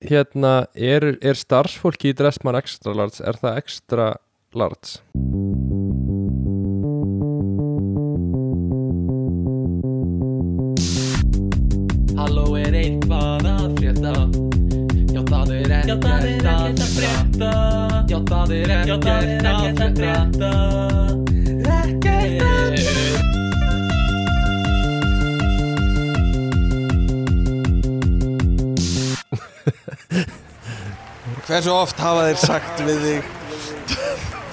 hérna, er, er starfsfólki í Dressmann extra large, er það extra large? Halló er eitthvað að frétta? Já það er ekkert að frétta. Já það er ekkert að frétta Hversu oft hafa þeir sagt við þig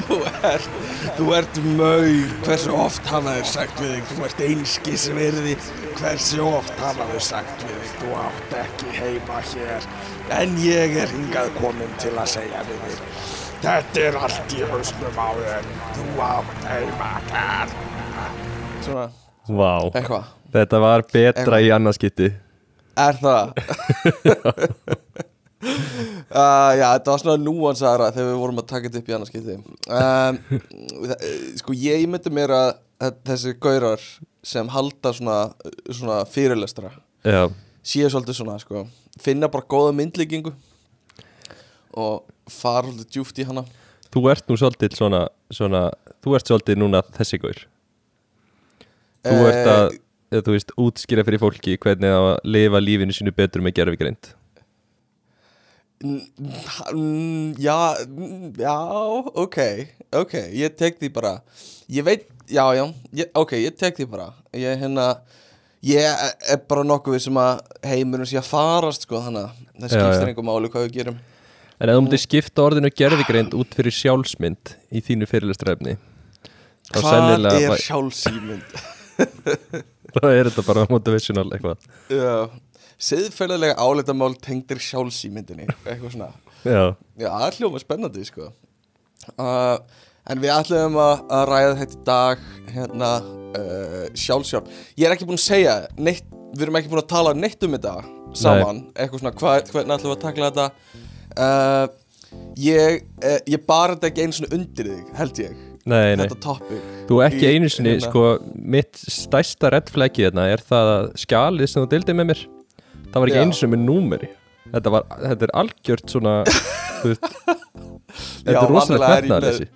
Þú ert, þú ert maur Hversu oft hafa þeir sagt við þig Þú ert einskis virði Hversu oft hafa þeir sagt við þig Þú átt ekki heima hér. En ég er hingað komin til að segja við þig Þetta er allt í hausnum á þér. Þú átt heima hér Svona, Vá, eitthvað. Þetta var betra í annarskipti Er það? uh, já, þetta var svona núansara þegar við vorum að taka þetta upp í annars skipti. Um, Sko, ég myndi mér að að þessi gaurar sem halda svona, svona fyrirlestra Já, séu svolítið svona, sko finna bara góða myndlíkingu og fara svolítið djúft í hana. Þú ert nú svolítið svona, svona þú ert svolítið núna þessi gaur. Þú Eh, ert að, þú veist, útskýra fyrir fólki hvernig að lifa lífinu sínu betur með gerfigreind Mm, Já, já, ok, ok, ég tek því bara. Ég veit, já, já, ég, ok, ég tek því bara. Ég, hérna, ég er bara nokkuð við sem að heimurinn sé að farast, sko, þannig að það skiptir einhver máli hvað við gerum. En ef þú myndir skipta orðinu gerfigreind út fyrir sjálfsmynd í þínu fyrirlestrefni þá Hvað er sjálfsýmynd? þá er þetta bara motivational eitthvað. Já, siðferðilega áleitamál tengdir sjálfsýmyndinni, eitthvað svona. Já, Já, það hljóma spennandi sko. Uh, En við ætlum að, að ræða þetta í dag hérna uh, sjálfsjálf. Ég er ekki búinn að segja neitt, við erum ekki búinn að tala neitt um þetta saman. Eitthvað svona, hva, hvernig ætlum við að takla þetta? Uh, Ég, uh, ég bar þetta ekki einu svona undir þig, held ég. Nei, nei. Þú ekki einu sinni, hérna. sko, mitt stærsta reddflæki hérna er það að skjalið sem þú deildið með mér það var ekki einu sinni með númeri. Þetta, var, þetta er algjört svona veist þetta Já, er rosalega er með- lesi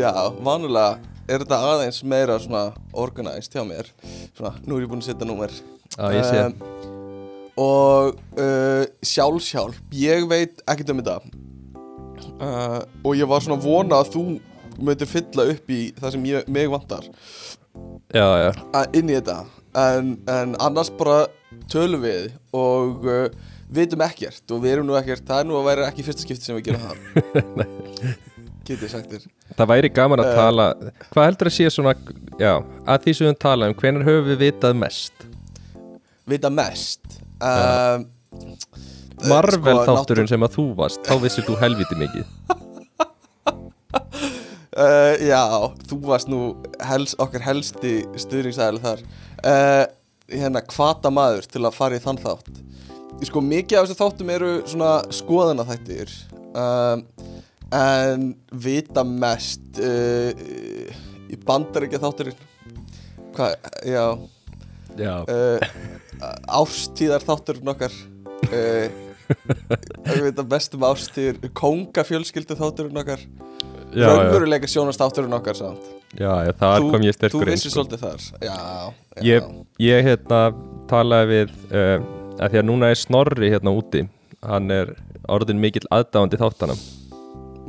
Já, vanulega er þetta aðeins meira svona organized hjá mér. Svona, nú er ég búinn að setja númer. Já, ég sé. Um, og uh, sjálfsjálf ég veit ekkert um þetta. Uh, og ég var svona vona að þú myndir fylla upp í það sem ég, mig vantar. Já, já, inn í þetta. En, en annars bara tölum við og uh, vitum ekkert og við erum nú ekkert. Það er nú að vera ekki fyrsta skipti sem við gerum það. Getið sagt þér. Það væri gaman að Eh. tala hvað heldur að sé svona, já, að því sem við tala um hvenær höfum við vitað mest? Vita mest? Um, Marvel sko, þátturinn sem að þú varst þá vissir þú helviti mikið. Uh, já, þú varst nú hels, okkar helsti stuðningsæðileg þar. Uh, Hérna, hvata maður til að fara í þann þátt. Sko, mikið af þessu þáttum eru svona skoðana þættir um, En vita mest uh, Í bandaríkja þátturinn Hvað, já. Já, uh, Ástíðar þátturinn okkar uh, Við vita mest um ástíður Kóngafjölskyldu þátturinn okkar Raunveruleika sjónastátturinn okkar samt. Já, já þar kom ég Þú sterkur inn vissir sko. svolítið þar. Já, já. Ég, ég hérna talaði við uh, að því að núna er Snorri hérna úti. Hann er orðin mikill aðdáandi þáttana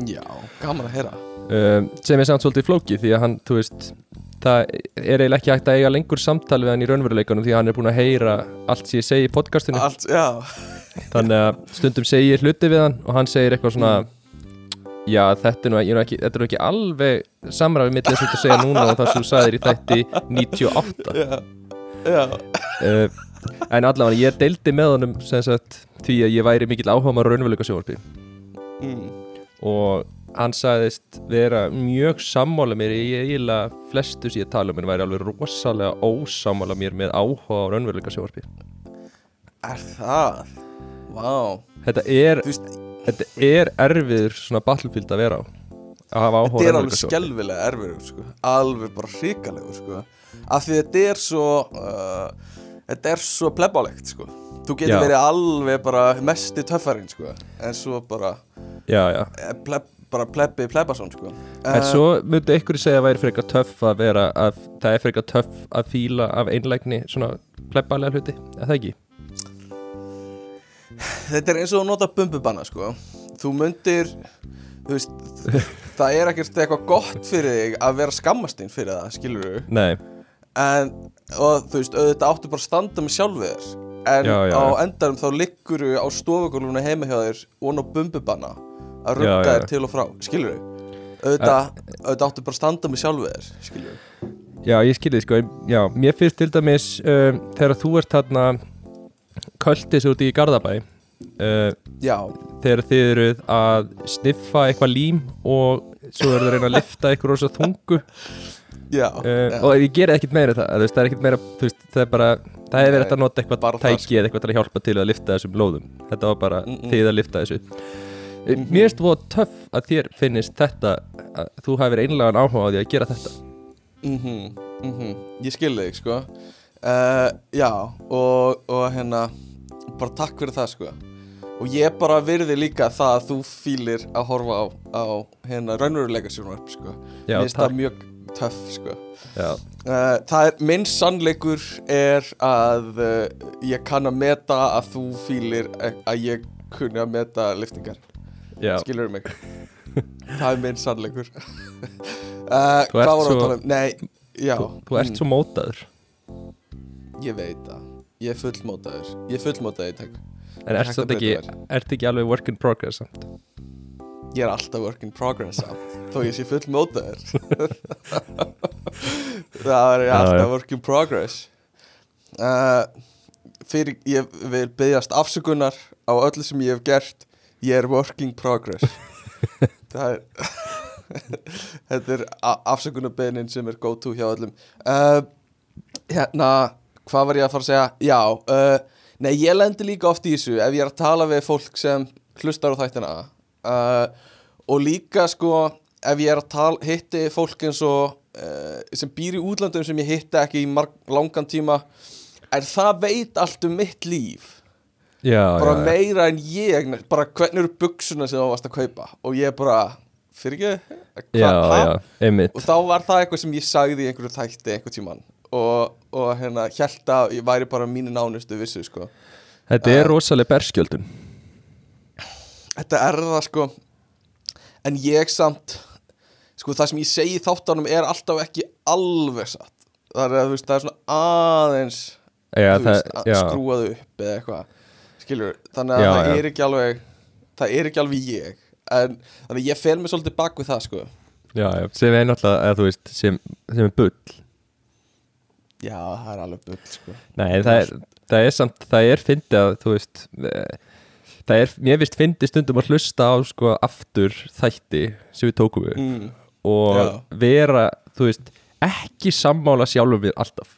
Já, gaman að heyra. Uh, sem er samt svolítið flóki því að hann, þú veist það er eiginlega ekki hægt að eiga lengur samtal við hann í raunveruleikunum því að hann er búin að heyra allt sem ég segi í podcastinu. Allt, þannig að stundum segi ég hluti við hann og hann segir eitthvað svona já þetta er nú, ég er ekki, þetta er nú ekki alveg samræfið mitt þess að segja núna og það sem þú sagðir í þætti 98 Já, já. Uh, en allavega ég deildi með honum sagt því að ég væri mikill áhuga raunveruleika sjónvarpi mm. og hann sagðist vera mjög sammála mér í eiginlega flestu sem ég tala um en væri alveg rosalega ósammála mér með áhuga á raunveruleika sjónvarpi Er það? Vá. Þetta er, Þú veist, þetta er erfiður svona battlefield að vera á að hafa áhuga þetta er alveg skelvilega erfiður sko. Alveg bara hrikalegur sko. Af því þetta er svo uh, Þetta er svo plebbálegt sko. þú getur Já. verið alveg bara mesti töffarinn sko en svo bara já, já eh, pleb, bara plebbi plebbason sko En svo myndu ykkur segja að væri frekar töff að vera að það er frekar töff að fíla af einlægni svona plebbalega hluti, er það ekki? Þetta er eins og að nota bumbubanna sko. Þú myndir þú veist, það er ekkert eitthvað gott fyrir þig að vera skammastinn fyrir það, skilur við Nei, en, og þú veist, auðvitað áttu bara að standa með sjálfið þér. En Já, já, á já. endanum þá liggur á stofugólfuna heima hjá þér og á bumbubanna að rugga já, þér til og frá, skilur við auðvitað, auðvitað áttu bara að standa með sjálfið þér skilur við já ég skilði sko. Já, mér finnst til dæmis um, þegar þú ert þarna költis út í Garðabæ uh, já, þegar þið eruð að sniffa eitthvað lím og svo eru það að reyna að lifta eitthvað rosa þungu. Já, uh, og ég ger ekkert meira það, þú það er ekkert meira þú veist, það er bara, það hefur verið að nota eitthvað tæki eða eitthvað til að hjálpa til að lifta þessum lóðum, þetta var bara Mm, mm. þið að lifta þessu. Mm mér finnst það töff að þér finnist þetta að þú hafir einlegan áhuga á því að gera þetta. Mhm, mhm, ég skil þig sko. Uh, já, og, og hérna bara takk fyrir það sko og ég bara virði líka það að þú fílir að horfa á, á hérna raunveruleika sjónvarp sko. Já, Mér finnst takk. það mjög töff sko. Já, uh, það er, minn sannleikur er að uh, ég kann að meta að þú fílir að ég kunni að meta liftingar já, skilur mig? Það er minn sannleikur. Uh, Þú ert svo- um? Nei, já. Þú, þú ert svo mótaður. Mm, Ég veit það. Ég er fullmótaður. Ég er fullmótaður í tek en ert að ekki, ert ekki alveg work in progress samt? Ég er alltaf work in progress samt Þó ég sé fullmótaður Það er Já, alltaf work in progress. Uh, Fyrir Ég vil byggjast afsökunar Á öllu sem ég hef gert. Ég er work in progress. Það er Þetta er afsökunarbeinin sem er go to hjá öllum. Uh, Hérna Hvað var ég að fara að segja? Já uh, Nei, ég lendi líka oft í þessu Ef ég er að tala við fólk sem hlustar á þættina. Uh, Og líka sko Ef ég er að tala, hitti fólk eins og uh, Sem býr í útlandum sem ég hitti ekki í marg, langan tíma En það veit allt um mitt líf. Já, bara já, já. meira en ég bara hvernig eru buksuna sem þú varst að kaupa? Og ég bara, fyrir ekki? Já, já, einmitt. Og þá var það eitthvað sem ég sagði í einhverju þætti einhver tíman og, og hérna held að ég væri bara mínu nánustu vissu sko. Þetta Eh. er rosaleg berskjöldun þetta er það sko. En ég samt sko það sem ég segi í þáttanum er alltaf ekki alveg satt. Það er, veist, það er svona aðeins Já, það, veist, að skrúað upp eða eitthvað. Skilur, þannig að Já, það já. er ekki alveg það er ekki alveg ég. En þannig að ég fel mig svolítið bak við það sko. Já, sem er náttúrulega, þú veist, sem, sem er bull já, það er alveg bull sko. Nei, það er, það er samt, það er fyndið að, þú veist eh, Það er, mér finnst fyndið stundum að hlusta á, sko, aftur þætti sem við tókum við mm. og Já. vera, þú veist, ekki sammála sjálfum við alltaf.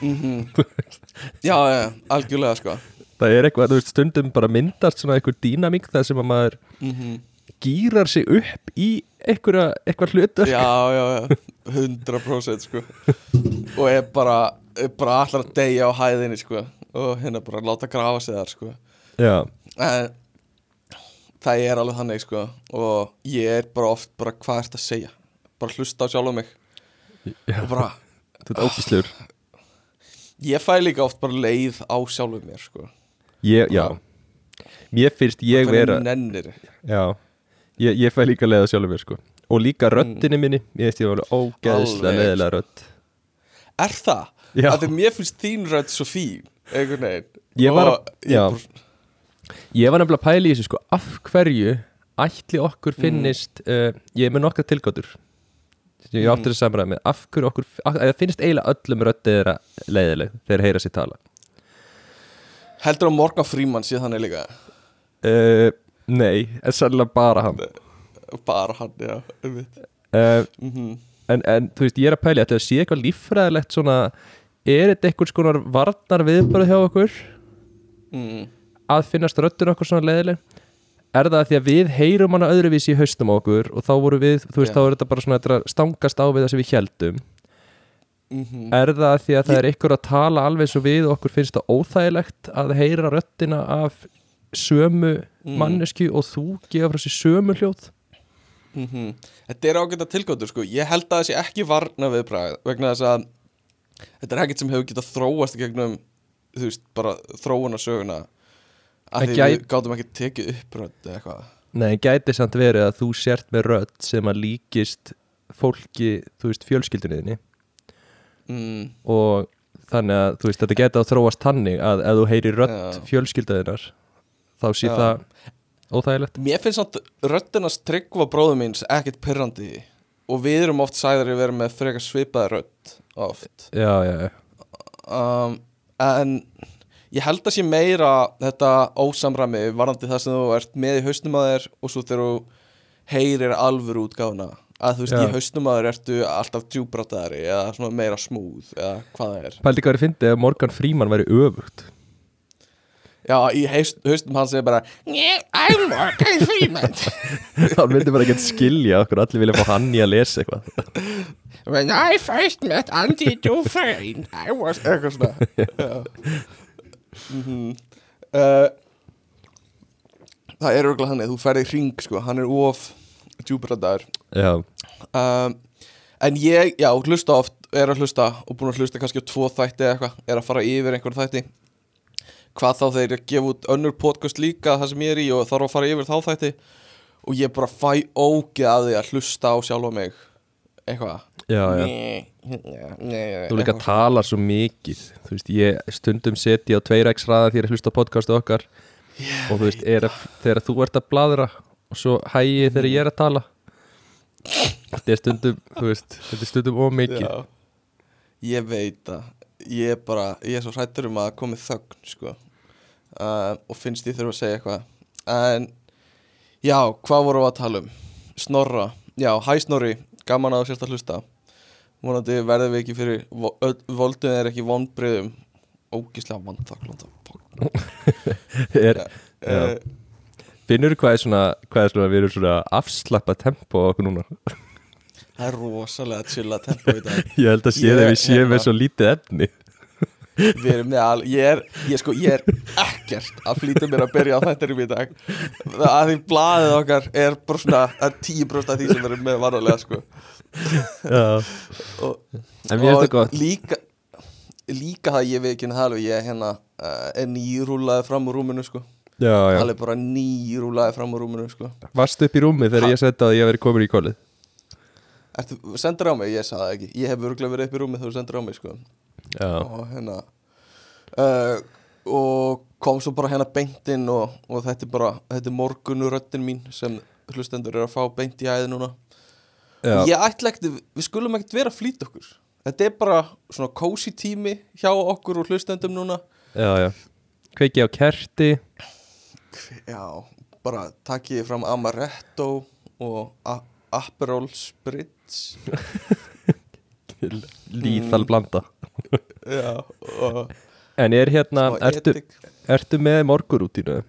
Mm já, já, algjörlega sko. Það er eitthvað, þú veist, stundum bara myndast svona eitthvað dýnamík þar sem að maður mm gýrar sig upp í eitthvað hlutur já, já, já 100% sko. Og er bara, er bara allar að deyja á hæðinni sko. Og hérna bara láta grafa sig þar sko. Já, en það er alveg þannig sko. Og ég er bara oft bara hvað ert að segja? Bara hlusta á sjálf mig. Já, og bara ógíslur ég fæ líka oft bara leið á sjálfum mér sko. Ég, já. Mér finnst ég Hvernig vera nennir. Já, ég, ég fæ líka leiða sjálfur mér sko. Og líka röddinni minni. Ég veist ég var alveg ógeðslega leiðilega rödd. Er það? Já. að því mér finnst þín rödd svo fín einhvern veginn. Ég var Og ég já. Ég var nefnilega að pæla í þessu sko. Af hverju ætli okkur finnist uh, Ég er með nokkra tilgáttur Ég áttur að samræða með. Af hverju okkur af, eða finnst eiginlega öllum röddið þeirra leiðileg Þeir heyra sér tala? Heldur að Morgan Freeman sé þannig líka. Uh, Nei, en sannlega bara hann bara hann, já einmitt. uh, Mhm. en, en þú veist, ég er að pæla Þetta sé eitthvað líffræðilegt svona Er þetta einhvers konar varnar viðbara hjá okkur mm. að finnast röddun okkur svona leiðileg er það því að við heyrum hana öðruvísi í haustum okkur og þá voru við, þú veist, Já. þá er þetta bara svona þetta að stangast á við það sem við heldum Mhm. Er það því að það er ykkur að tala alveg svo við og okkur finnst það óþægilegt að heyra röddina af sömu Mm. mannesku og þú gefa frá sér sömu hljóð? Mhm. Þetta er ágæta tilgóttur sko Ég held að það sé ekki varna viðbragð vegna þess að þetta er ekkert sem hefur getað þróast gegnum þú veist, bara þróuna söguna að því gæt- við gátum ekki tekið upp rödd eða eitthvað Nei, gæti samt verið að þú sért með rödd sem að líkist fólki, þú veist, fjölskyldunniðinni mm, og þannig að, þú veist, þetta geti að þróast tannig að ef þú heyri rödd Já. fjölskylduðinnar þá sé Já. það óþægilegt. Mér finnst samt röddinast tryggva bróðu míns ekkert pyrrandi og við erum oft sæðir að vera með frekar svipaði rödd oft. Já, já, já. Um, en ég held að sé meira þetta ósamræmi varðandi það sem þú ert með í hausnum að þér og svo þegar þú heyrir alvöru útgáfuna. Að þú veist, Já. í hausnum að þér ertu alltaf djúbrátaðari eða meira smúð eða hvað það er. Pældi hvað er fyndið ef Morgan Freeman væri öfugt Já, í haust, hausnum hans er bara "Yeah, I'm Morgan Freeman Hann myndi bara ekki skilja okkur allir vilja fá hann í að lesa eitthvað. When I first met Andy Dufresne I was eitthvað svona. Já. Mhm. uh, Það er örgulega þannig þú ferði í ring sko, hann er of djúbradaður Já, um, En ég, já, hlusta oft er að hlusta og búin að hlusta kannski á tvo þætti eða eitthvað, er að fara yfir einhver þætti hvað þá þeir gefa út önnur podcast líka það sem ég er í og þarf að fara yfir þá þætti. Og ég bara fæ ógeð að því að hlusta á sjálfa mig. Eitthvað. Nei, Þú líka talar svo mikið. Þú veist, ég stundum seti á 2x hraða því að hlusta podcastu okkar. Og þú veist, er að, þegar þú ert að bladra og svo hægi þegar ég er að tala. Þetta er stundum, þú veist, þetta er stundum ómikið ég veit að ég er bara, ég er svo hrættur um að komi þögn sko. Uh, og finnst ég þurfa að segja eitthvað. En já, hvað vorum við að tala um? Snorra, já, hæ Snorri. Gaman að þú sérst að hlusta. Vonandi verðum við ekki fyrir vo- öll- voldum er ekki vonbriðum ógíslega vandþaklanda er, uh, Finnur hvað er svona, hvað er svona, við erum svona afslappa tempo okkur núna það er rosalega chilla tempo í dag. Ég held að sé þegar við séum hérna- með svo lítið efni. Við erum með al, ég er, ég sko, ég er ekkert að flýta mér að byrja á þættinum í dag. Að því blaðið okkar er bara svona er 10% af því sem við erum með varðarlega sko. Já, og, gott. líka, líka það ég við ekki alveg, ég hérna uh, er nýrúlaði fram úr rúminu sko. Já, já, alveg bara nýrúlaði fram úr rúminu sko. Varstu upp í rúmi þegar ég seti að ég veri komin í kólið Ertu, sendur á mig, ég sagði það ekki. Ég hef örgulega verið upp í rúmi þegar þú sendur á mig sko. Og hérna uh, og kom svo bara hérna beint inn og, og þetta er bara, þetta er morgunuröttin mín sem hlustendur eru að fá beint í æði núna. Já, ég ætla ekkert, við skulum ekkert vera að flýta okkur. Þetta er bara svona cozy tími hjá okkur og hlustendum núna. Já, já. Kveiki á kerti. Já, bara takkið fram Amaretto og Aperol Spritz Lýþal blanda. Já, En er hérna, ertu, ertu með morgurútínu?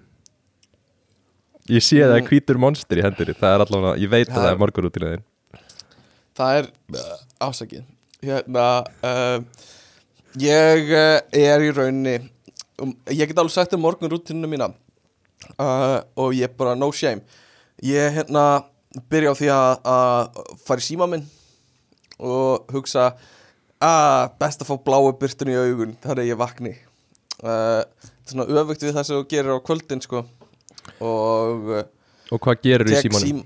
Ég sé að það er Mm. hvítur monster í hendurinn Það er allavega, ég veit að Það er- er morgurútínu þinn Það er ásakið Hérna uh, Ég uh, er í rauninni um, Ég get alveg sagt um morgun rútinu mína uh, Og ég bara no shame. Ég hérna byrja á því að, að fara í síma minn Og hugsa að best að fá bláu byrtun í augun Þannig að ég vakni. Uh, er svona öfugt við það sem þú gerir á kvöldin sko. Og uh, Og hvað gerir þú í símanum? sím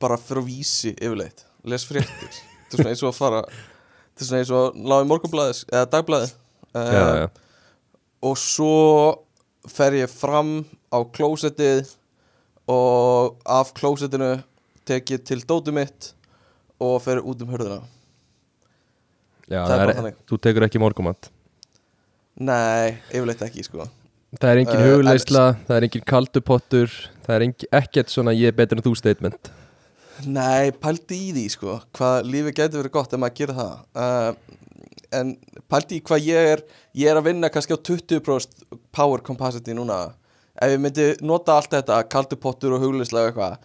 bara fyrir að vísi yfirleitt les fréttir. Þetta er svona eins og að fara þetta er svona eins og að lága í morgunblæðis eða dagblæði uh, Já, já, og svo fer ég fram á klósettið og af klósettinu tek ég til dótu mitt og fer út um hörðuna já það er er, þannig. Þú tekur ekki morgumat nei, yfirleitt ekki sko. Það er engin Uh, hugleisla, það er engin kaldupottur Það er engin, ekkert svona ég er betur en þú statement. Nei, pældi í því sko hvað lífið getur verið gott ef maður gerir það. Uh, en pældi í hvað ég er ég er að vinna kannski á 20% power capacity núna ef ég myndi nota allt þetta, kaldupottur og huglislega eitthvað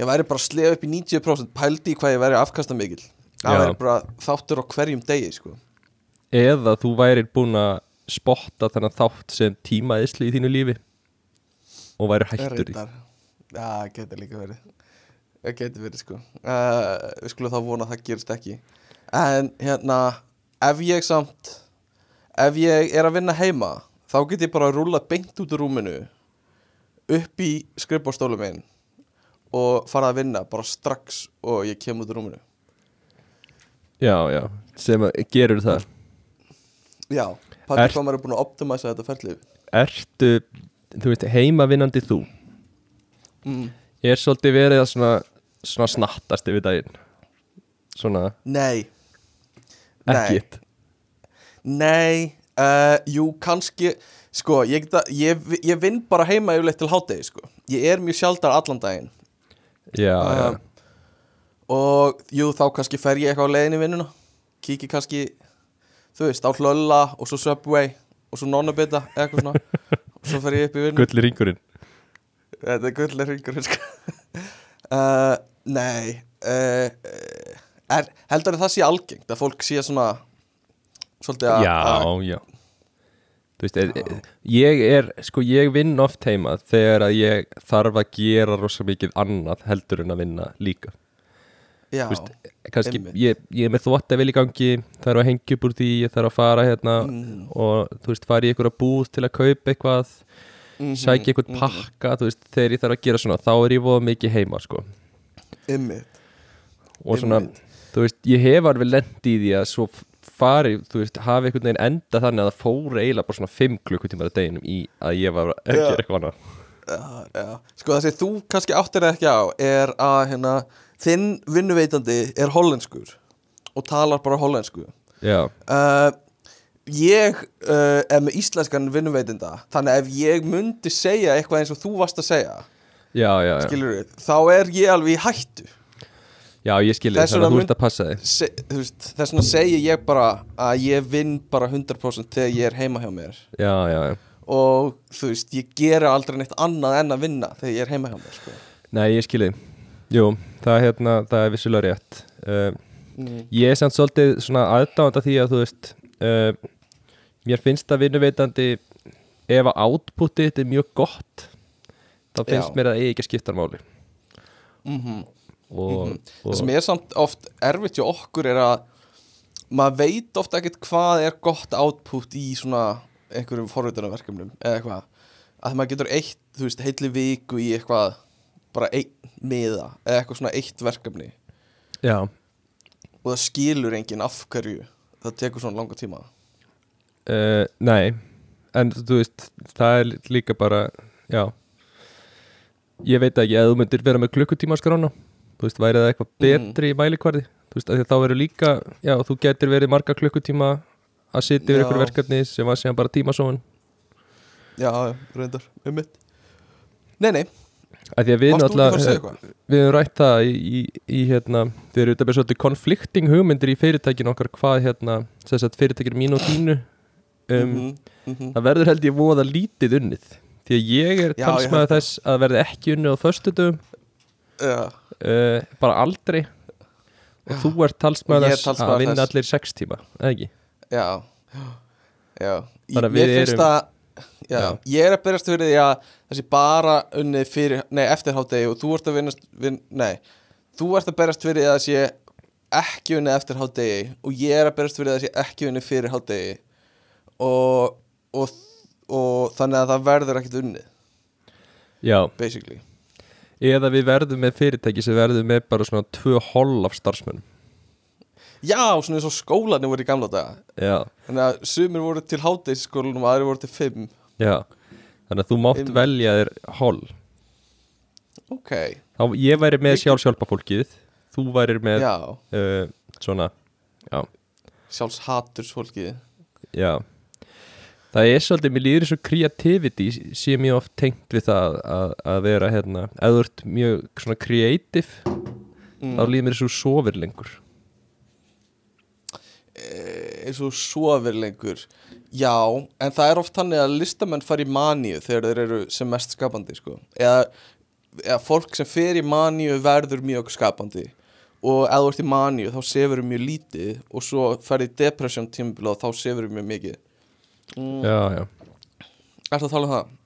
ég væri bara slefa upp í 90% pældi í hvað ég væri afkasta mikil það er bara þáttur á hverjum degi sko. Eða þú værir búin að spotta þennan þátt sem tímaðisli í þínu lífi og væri hættur í. Það getur líka verið. Það getur verið sko. Uh, Við skulum þá vona að það gerist ekki. En hérna Ef ég samt Ef ég er að vinna heima Þá get ég bara að rúlla beint út úr rúminu Upp í skrifbórstólu minn Og fara að vinna bara strax Og ég kem út úr rúminu. Já, já, sem að gerur það? Já, Patrik Komar er búin að optimæsa þetta ferlið. Ertu, þú veist, heimavinnandi þú? Mm. er svolítið verið að svona, svona snattast yfir daginn. Svona? Nei. Nei. ekkit Nei, uh, jú, kannski Sko, ég, geta, ég, ég vinn bara heima yfirleitt til hátegi, sko. Ég er mjög sjaldar allan daginn. Já, já, Um, Og jú, þá kannski fer ég eitthvað á leiðin í vinnuna. Kíki kannski, þú veist, á hlölla Og svo Subway Og svo nonnabita, eitthvað svona. Og svo fer ég upp í vinnu gulli ringurinn. Þetta er gullir ringur sko. uh, Nei uh, uh, er, Heldur að það sé algengt Að fólk sé svona Svolítið að já, já veist, er, ég er sko, ég vinn oft heima þegar að ég þarf að gera rosa mikið annað heldur en að vinna líka Já, veist, kannski, einmitt. ég, ég er með þvótt að í gangi þarf að hengja upp úr því, ég þarf að fara hérna Mm. og þú veist, fara í einhverja búð til að kaupa eitthvað Mhm, sækja einhvern mhm. pakka, þú veist, þegar ég þarf að gera svona þá er ég voða mikið heima, sko Einmitt og svona, Einmitt. þú veist, ég hef alveg lent í því að svo fari, þú veist, hafi einhvern veginn enda þannig að það fór eiginlega bara svona 5 klukkutímar að deginum í að ég var að gera eitthvað annað. Já, já. Sko það sem þú kannski áttir ekki á er að hérna, þinn vinnuveitandi er hollenskur og talar bara hollensku. Uh, Ég uh, er með íslenskan vinnuveitanda þannig ef ég myndi segja eitthvað eins og þú varst að segja já, skilur þá er ég alveg í hættu já ég skilji Þess að þú ert að passa þig. Þess vegna segi ég bara að ég vinn bara 100% þegar ég er heima hjá mér. Já, já, já, og þú veist, ég gera aldrei neitt annað en að vinna þegar ég er heima hjá mér sko. nei, ég skilji Jú, það er hérna, það er vissulega rétt. Uh, mm. Ég er samt svolítið svona aðdáðanda því að þú veist uh, Mér finnst að vinnuveitandi ef að outputið þetta er mjög gott þá finnst Já. mér að eigi ekki að skipta máli. Mm og, Það og sem er samt oft erfitt hjá okkur er að maður veit ofta ekkert hvað er gott output í svona einhverjum forritunarverkefnum eða eitthvað. Að maður getur eitt, þú veist, heitli viku í eitthvað bara einn miða eða eitthvað svona eitt verkefni. Já, og það skilur enginn af hverju það tekur svona langa tíma. Uh, nei. En þú veist, það er líka bara já. Ég veit ekki, að þú myndir vera með klukkutíma skrána þú veist, væri það eitthvað Mhm. betri í mælikvarði? Þú veist, þá verður líka já, þú getur verið marga klukkutíma að sitja yfir ykkur verkefni sem var síðan bara tímasóun. Já, reyndar, um mitt Nei, nei, að að við við höfum rætt það í, í, í hérna, við erum þetta með svolítið konflikting hugmyndir í fyrirtækinu okkar hvað hérna, þess að fyrirtækinu mín og þínu um, Mhm, mhm. það verður held ég voða lítið unnið. Því að ég er talsmaður þess að verði ekki unnið á föstudum Já, uh, bara aldrei. Og þú ert talsmaður ég að vinna þess. allir sex tíma eða ekki? já. Já. Mér við finnst að Já, Já. ég er að berast fyrir því að þessi bara unnið fyrir, nei, eftir hátegi og þú ert að vinnast, vin, nei. Þú ert að berast fyrir því að sé ekki unnið eftir hátegi og ég er að berast fyrir því að sé ekki unnið fyrir hátegi og, og, og þannig að það verður ekkert unnið, Já, basically eða við verðum með fyrirtæki sem verðum með bara svona tvö holl af starfsmönnum. Já, svona eins og skólanir voru í gamla daga. Já, Þannig að sumir voru til hátegisskólanum og aðri voru til fimm. Já. Þannig að þú mátt Einmitt. velja þér holl Ok, Þá ég væri með sjálfsjálpa fólkið. Þú væri með já, uh, svona Já, sjálfs hatursfólkið já Það er svolítið, mér líður svo creativity sé mjög oft tengt við það að, að vera hérna, ef þú ert mjög svona creative, mm. þá líður mér svo sofir lengur Eh, eins og sofir lengur Já, en það er oft þannig að listamenn fari í maníu þegar þeir eru sem mest skapandi sko. eða, eða fólk sem fer í maníu verður mjög skapandi og ef þú ert í maníu þá sefur mjög lítið og svo ferði í depression tímabili og þá sefur mjög mikið mm. Já, já Ertu að tala um það?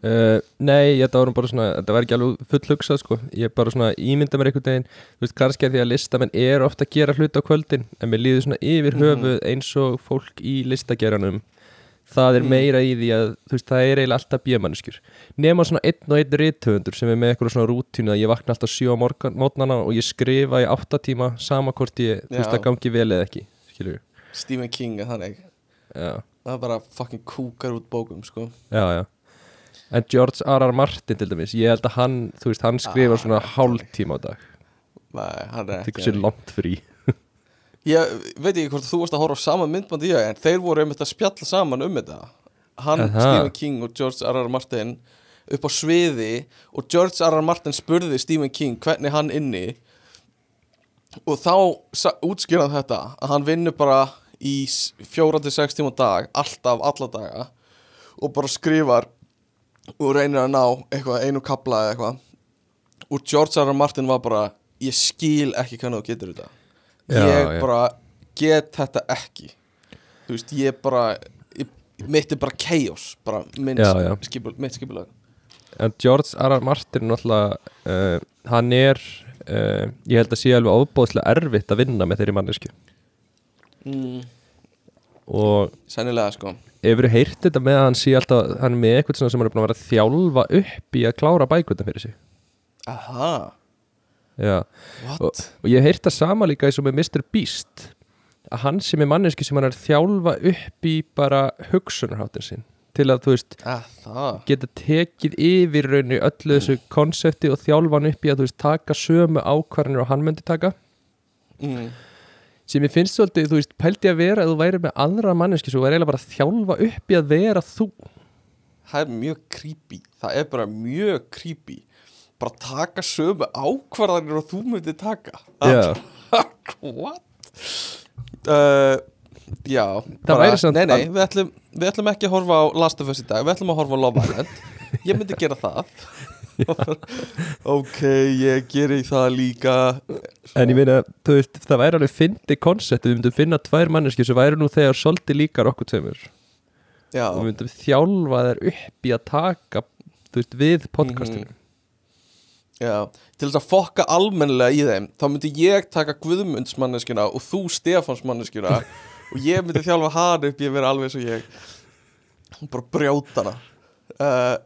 Uh, nei, nú bara svona þetta var ekki alveg full hugsað sko ég bara svona ímynda mér einhvern veginn þú veist, kannski að því að listamenn er ofta að gera hluti á kvöldin en mér líður svona yfir Mhm. höfuð eins og fólk í listageranum það er Mm. meira í því að veist, það er eiginlega alltaf bjömanneskjur nema svona einn og einn rithöfundur sem er með eitthvað svona rútínu að ég vakna alltaf sjö á morgun, mótnana og ég skrifa í átta tíma sama hvort ég, þú veist, það gangi vel eða ekki Stephen King er þannig já, Það er bara fucking kúkar út bókum sko já, já en George R. R. Martin til dæmis ég held að hann, þú veist, hann skrifar Ah, svona hálf tíma á dag Nei, hann er ekki sér langt frí Ég veit ekki hvort þú varst að horfa á sama myndbandi ég En þeir voru einmitt að spjalla saman um þetta Hann, Aha. Stephen King og George R. R. Martin upp á sviði og George R. R. Martin spurði Stephen King hvernig hann inni og þá hann þetta að hann vinnur bara í 4-6 tíma dag alltaf alla daga og bara skrifar og reynir að ná eitthvað einu kapla eða eitthvað og George R. R. Martin var bara ég skil ekki hvernig þú getur þetta Já, ég já. bara get þetta ekki þú veist, ég bara ég, mitt er bara chaos bara minn já. skipul, mitt skipulag en George R. R. Martin náttúrulega uh, hann er uh, ég held að sé alveg óbóðslega erfitt að vinna með þeirri mannesku mm, og sennilega sko. hefur þú heyrt þetta með að hann sé alltaf hann er með eitthvað sem hann er búin að vera að þjálfa upp í að klára bækvöldan fyrir sig? Aha, Já. og, og ég hef heyrt það sama líka eins og með Mr. Beast að hann sem er manneski sem hann er að þjálfa upp í bara hugsunarháttin sinn til að þú veist Ah, það geta tekið yfir raunni öllu þessu konsepti og þjálfa hann upp í að þú veist taka sömu ákvarðanir og hann myndi taka. Mm, sem ég finnst svolítið, þú veist, pældi að vera að þú væri með aðra manneski svo var eiginlega bara að þjálfa upp í að vera þú. Það er mjög creepy. Það er bara mjög creepy. Bara taka sömu ákvarðanir og þú myndir taka. Já. what? Uh, já Það væri samt nei, nei, við ætlum, við ætlum ekki að horfa á Last of Us í dag. Við ætlum að horfa á Love Island. Ég myndi gera það ok, ég geri það líka. En ég meina, þú veist, það væri alveg fyndi koncept, við myndum finna tvær manneski sem væri nú þegar svolítið líkar okkur tveimur. Já, og við myndum þjálfa þær upp í að taka þú veist, við podcastinu. Já til þess að fokka almennilega í þeim þá myndi ég taka Guðmundsmanneskina og þú Stefansmanneskina og ég myndi þjálfa hann upp í að vera alveg eins og ég. Bara brjóta hana. Uh,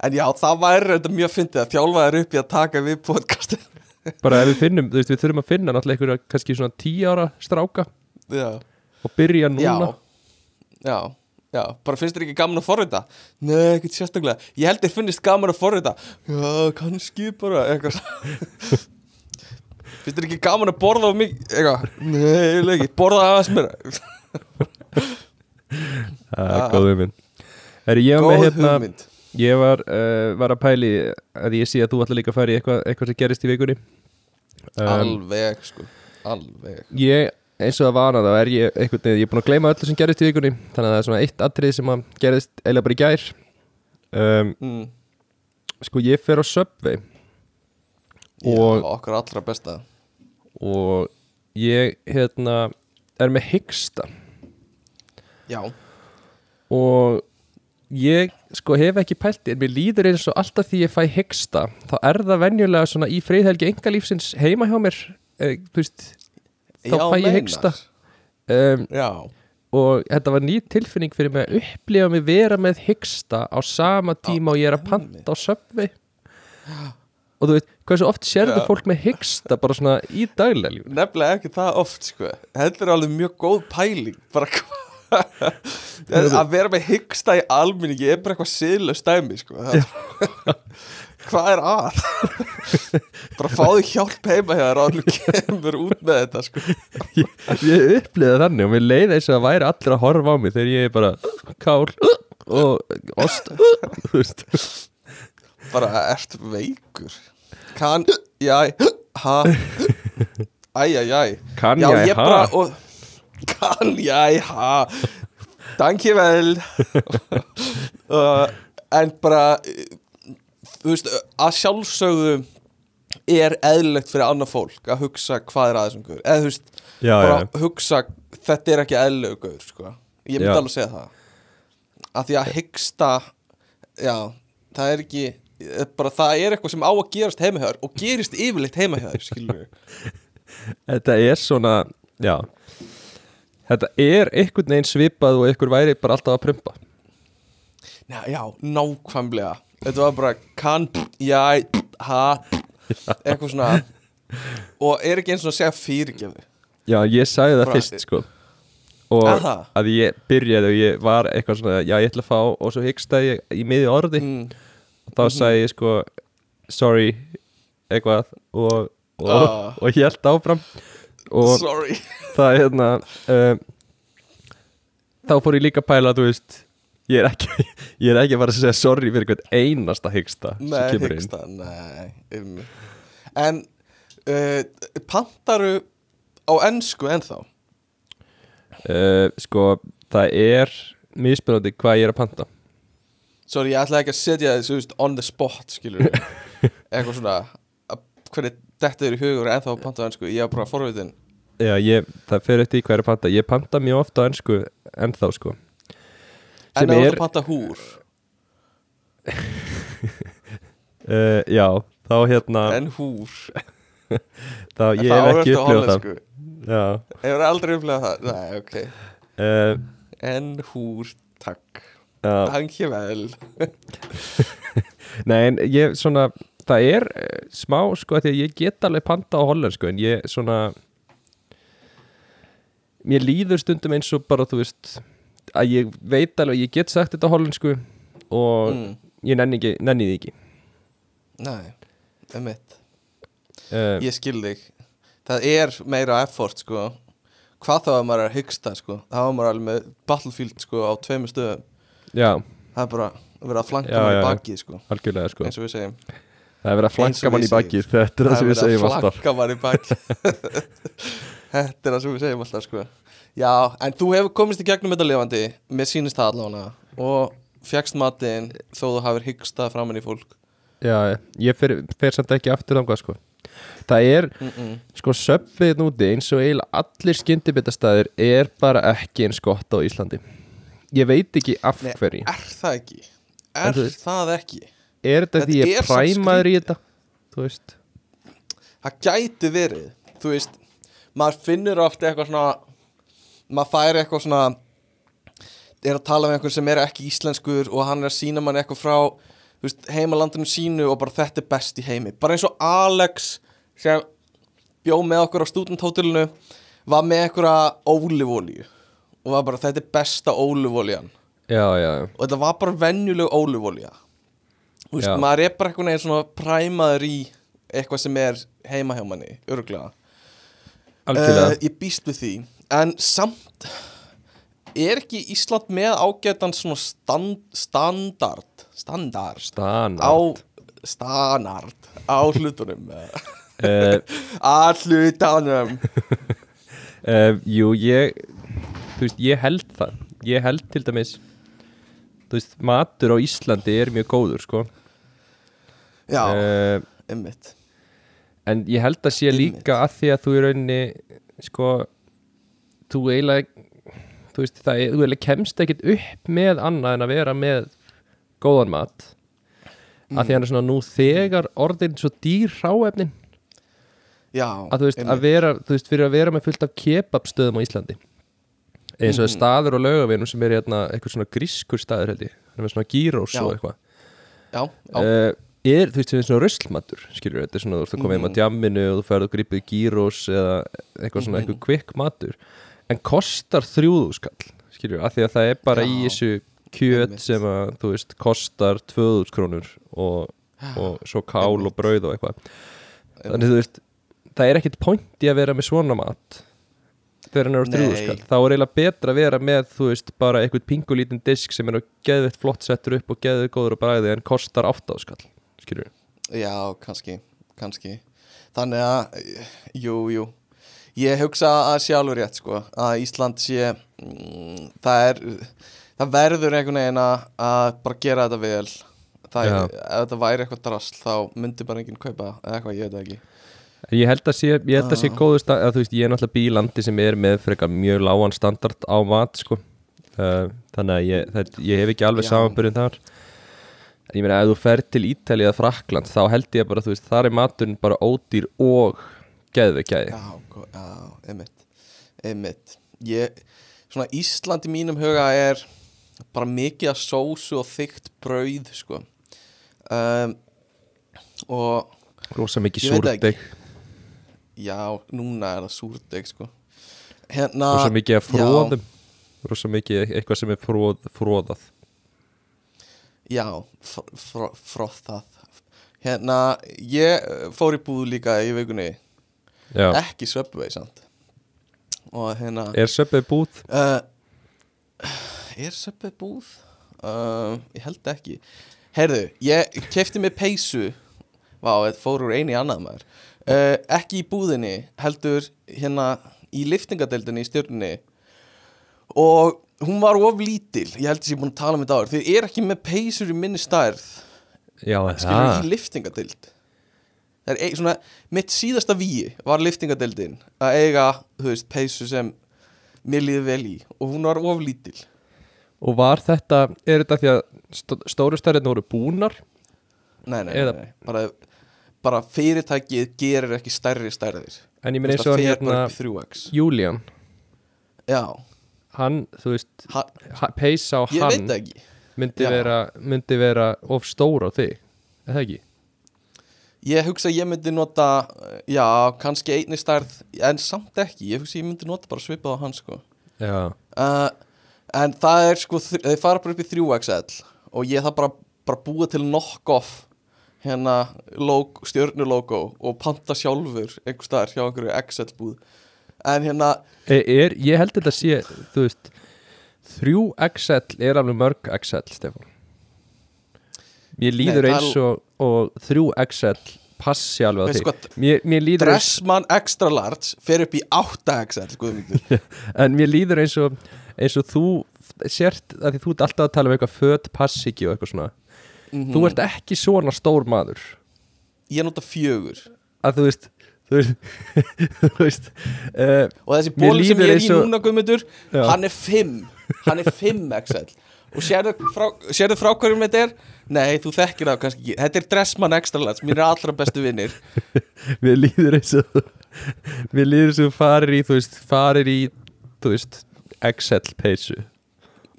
en já, það væri þetta mjög fyndið að þjálfa þær upp í að taka við podcastin bara ef við finnum, þú veist, við þurfum að finna náttúrulega einhverja kannski svona tíu ára stráka já, og byrja núna. Já já, já, bara finnst þér ekki gaman að forrita? Nei, ekkert sérstaklega. Ég held þér finnist gaman að forrita. Já, kannski bara eitthvað. Finnst þér ekki gaman að borða á mig eitthvað, nei, ekki. Borða aðeins mér það er góð hugmynd. Góð með hérna hugmynd ég var, uh, var að pæli að ég sé að þú ætla líka að fara í eitthvað, eitthvað sem gerist í vikunni. Um, alveg, sko, alveg. Ég, eins og það vana þá er ég einhvern veginn, ég er búin að gleyma öllu sem gerist í vikunni þannig að það er svona eitt atrið sem að gerist eiginlega bara í gær. Um, mm. sko ég fer á Subway já, Og- okkur allra besta. og ég hérna er með hyggsta. Já, og ég sko hef ekki pælt en mér líður eins og alltaf því ég fæ hyggsta þá er það venjulega svona í friðhelgi engalífsins heima hjá mér eh, veist, þá já, fæ ég hyggsta. Um, já, og þetta var ný tilfinning fyrir mig að upplifa mig vera með hyggsta á sama tíma og ég er að panta á söpvi og þú veit, hversu oft sérðu Já. fólk með hyggsta bara svona í daglega líf nefnilega ekki það oft sko. Þetta er alveg mjög góð pæling bara hvað að vera með hyggsta í alminningi er bara eitthvað siðlega stæmi sko. Hvað er að? Bara fáðu hjálp heima og þú kemur út með þetta sko. Ég, ég upplifa þannig og mér leiði þess að væri allir að horfa á mig þegar ég er bara kál og ost bara ert veikur? Kann, jæ, ha. Æjæjæ kann ég ha? og, Kann ég ha Danki vel uh, En bara uh, Þú veist, að sjálfsögðu er eðlilegt fyrir annað fólk að hugsa hvað er að þessum gaur. Eða þú veist, já, bara já, hugsa þetta er ekki eðlilegu gaur sko. ég myndi Já. alveg segja það. Að því að hyggsta já, það er ekki eh, bara það er eitthvað sem á að gerast heimahjör og gerist yfirleitt heimahjör skilur við þetta er svona já þetta er einhvern veginn svipað og einhver væri bara alltaf að prumpa. Já, já, nákvæmlega. Þetta var bara kann, já, ha eitthvað svona. Og er ekki eins og að segja fyrirgefu já, ég sagði það fyrst sko. Og Aha. að ég byrjaði og ég var eitthvað svona, já ég ætla að fá og svo hyggstaði ég í miði orði. Mm. og þá sagði ég sko sorry, eitthvað. Og, og, Ah. og ég held áfram og sorry. það er hérna um, þá fór ég líka að pæla þú veist ég er ekki, ég er ekki að fara að segja sorry fyrir hvern einasta hyggsta sem Nei, kemur inn. hyggsta, nei um. En uh, Pantaru á ennsku ennþá? Uh, sko það er mismunandi hvað ég er að panta. Sorry, ég ætlaði ekki að setja þessu veist, on the spot, skilur Eitthvað svona að, Hvernig þetta er í hugur ennþá að panta á ennsku Ég er bara forvitin. Já, ég, það fer eftir í ég er að panta. Ég panta mjög ofta á ennsku ennþá sko. En Sem ef þú er- að panta húr. Uh, Já, þá hérna En húr. Þá, En Ég það hef ekki upplifað það. Já. Hefur aldrei upplegað það? Nei, ok. Uh, En húr, takk. Hangi vel. Nei, en ég svona Það er uh, smá sko Því að ég get alveg panta á hollensku En ég svona Mér líður stundum eins og bara Þú veist Að ég veit alveg, ég get sagt þetta á hollensku Og mm. ég nenni, ekki, nenni því ekki. Nei, emitt uh, Ég skil þig. Það er meira effort sko. Hvað þá að maður er að hyggsta sko? Það var maður alveg með Battlefield sko á tveimur stöðum. Já, Það er bara að vera að flanka já. baki sko. Algjörlega sko. Eins og við segjum Það er verið að flanka mann í baki Þetta er það sem við segjum Það er alltaf. að flanka maður í baki Þetta er það sem við segjum alltaf sko. Já, en þú hefur komist í gegnum þetta lifandi. Mér sýnist það allavega. Og fjagst matinn þó þú hafir hyggstað framann í fólk. Já, ég fer, fer samt ekki aftur þangað sko. Það er, mm -mm. sko, söpfið núti eins og eiginlega allir skyndibitastæðir er bara ekki eins gott á Íslandi. Ég veit ekki af hverju. Er það ekki? Er það ekki? Er þetta þetta því ég præmaður í þetta? Þú veist. Það gæti verið þú veist, maður finnur oft eitthvað svona maður fær eitthvað svona er að tala með einhvern sem er ekki íslenskur og hann er að sína mann eitthvað frá veist, heimalandinu sínu og bara þetta er best í heimi. Bara eins og Alex sem bjó með okkur á stúdenthótelinu var með eitthvað ólifólíu og var bara þetta er besta ólifólían Já, já, já og þetta var bara venjuleg ólifólía þú veist, maður er bara eitthvað neginn svona præmaður í eitthvað sem er heima hjá manni, örgulega Algjörlega. Eh, Ég býst við því. En samt Er ekki Ísland með ágætan svona stand, standard Standard? Stan Á standard. Á hlutunum. Uh, Á hlutunum. Uh, Jú, ég Þú veist, ég held það. Ég held til dæmis Þú veist, matur á Íslandi er mjög góður, sko Já, uh, einmitt. En ég held að sé Einmitt. líka að því að þú í rauninni sko þú eiginlega þú veist það, þú eiginlega kemst ekkit upp með annað en að vera með góðan mat. Að því hann er svona nú þegar orðin svo dýr ráefnin Já, að þú veist, að vera, þú veist fyrir að vera með fullt af kebabstöðum á Íslandi. Eins og Mhm. staður og laugavinum sem er hérna eitthvað svona grískur staður held ég. Hann er svona gírós og eitthvað. Já, já, uh, er, þú veist, sem er svona ruslmatur skilur, þetta er svona, þú ert að koma heim á Mhm. djamminu og þú ferð og grípið gírós eða eitthvað svona, Mhm. eitthvað kvikk matur en kostar þrjúðu skall skilur, af því að það er bara í Já. þessu kjöt sem að, þú veist, kostar tvöðús krónur og, og svo kál og brauð og eitthvað þannig, þú veist, það er ekkit point í að vera með svona mat þegar hann er á þrjúðu Nei. skall þá er eiginlega betra að vera með, þú veist, bara eitthvað pingulítinn disk sem er á geðveitt flott settur upp og geðveitt góður á bræði en kostar áttaðu skilur já, kannski Kannski. Þannig að, jú, jú. Ég hugsa að alveg rétt sko að Ísland sé mm, það er það verður einhvern veginn að að bara gera þetta vel. Það er, ef þetta væri eitthvað drasl þá myndi bara enginn kaupa eða eitthvað, ég veit ekki. Ég held að sé, ég held að sé Já. góðu stað að þú veist, ég er náttúrulega bílandi sem er með frekar mjög lágan standard á mat sko. uh, þannig að ég, það, ég hef ekki alveg samanbyrjun þar en ég meina, ef þú fer til Ítali eða Frakland, þá held ég bara, þú veist, þar er maturinn bara ódýr og geðveikjæði Já, gó- já, einmitt einmitt. Ég, svona Ísland í mínum huga er bara mikið af sósu og þykkt brauð sko. Um, og rosa mikið súrdeg já, núna er það súrdeg sko. Hérna rosa mikið já. fróðum rosa mikið eitthvað sem er fróð, fróðað Já, fr fr frothað. Hérna, ég eh, fór í búð líka í vikunni. Já, Ekki Subway samt. Og hérna er söpið búð? uh, Er Subway búð? Uh, ég held ekki. Herðu, ég kefti mig peysu. Vá, þetta fór úr einu í annað maður. Uh, Ekki í búðinni Heldur hérna í liftingadeildinni í stjörnunni. Og hún var of lítil Ég held að ég er búin að tala um þetta áður. Þau eru ekki með peysur í minni stærð. Já, skilur í liftingadeild það er ein, svona mitt síðasta víi var liftingadeildin að eiga, þú veist, peysu sem mér líði vel í og hún var oflítil Og var þetta, er þetta því að stó- stóru stærðin voru búnar? nei, nei, Eða- nei. Bara, bara fyrirtækið gerir ekki stærri stærðir. En ég meina eins og hérna upp í 3x Julian, já, hann, þú veist ha, peysa á hann myndi vera, myndi vera of stór á þig, er það ekki? ég hugsa að ég myndi nota já, kannski einni stærð en samt ekki, ég hugsa að ég myndi nota bara svipað á hann sko. Uh, en það er sko þeir fara bara upp í 3XL og ég það bara, bara búa til knock-off hérna log, stjörnulogo og panta sjálfur einhver staðar hjá einhverju XL búð en hérna, er, er, ég held þetta sé, þú veist 3XL er alveg mörg XL, Stefán. Mér líður Nei, er- eins og, og 3XL passi alveg á þig hvað, mér, mér líður eins, Dressmann Extra Large fer upp í 8XL guðmyndur en mér líður eins og eins og þú sért að því þú ert alltaf að tala um eitthvað föt passi ekki og eitthvað svona. Mhm. þú ert ekki svona stór maður. Ég nota fjögur. Að þú veist þú veist, uh, og þessi Mér bóli sem ég er í og- núna guðmyndur Já. hann er 5 hann er 5XL og sérðu frá, sérðu frá hverjum þetta er? Nei, þú þekkir það kannski ekki. Þetta er Dressmann Extra Large, mín er allra bestu vinnir mér líður eins og mér líður eins og farir í þú veist, farir í þú veist, XL peysu.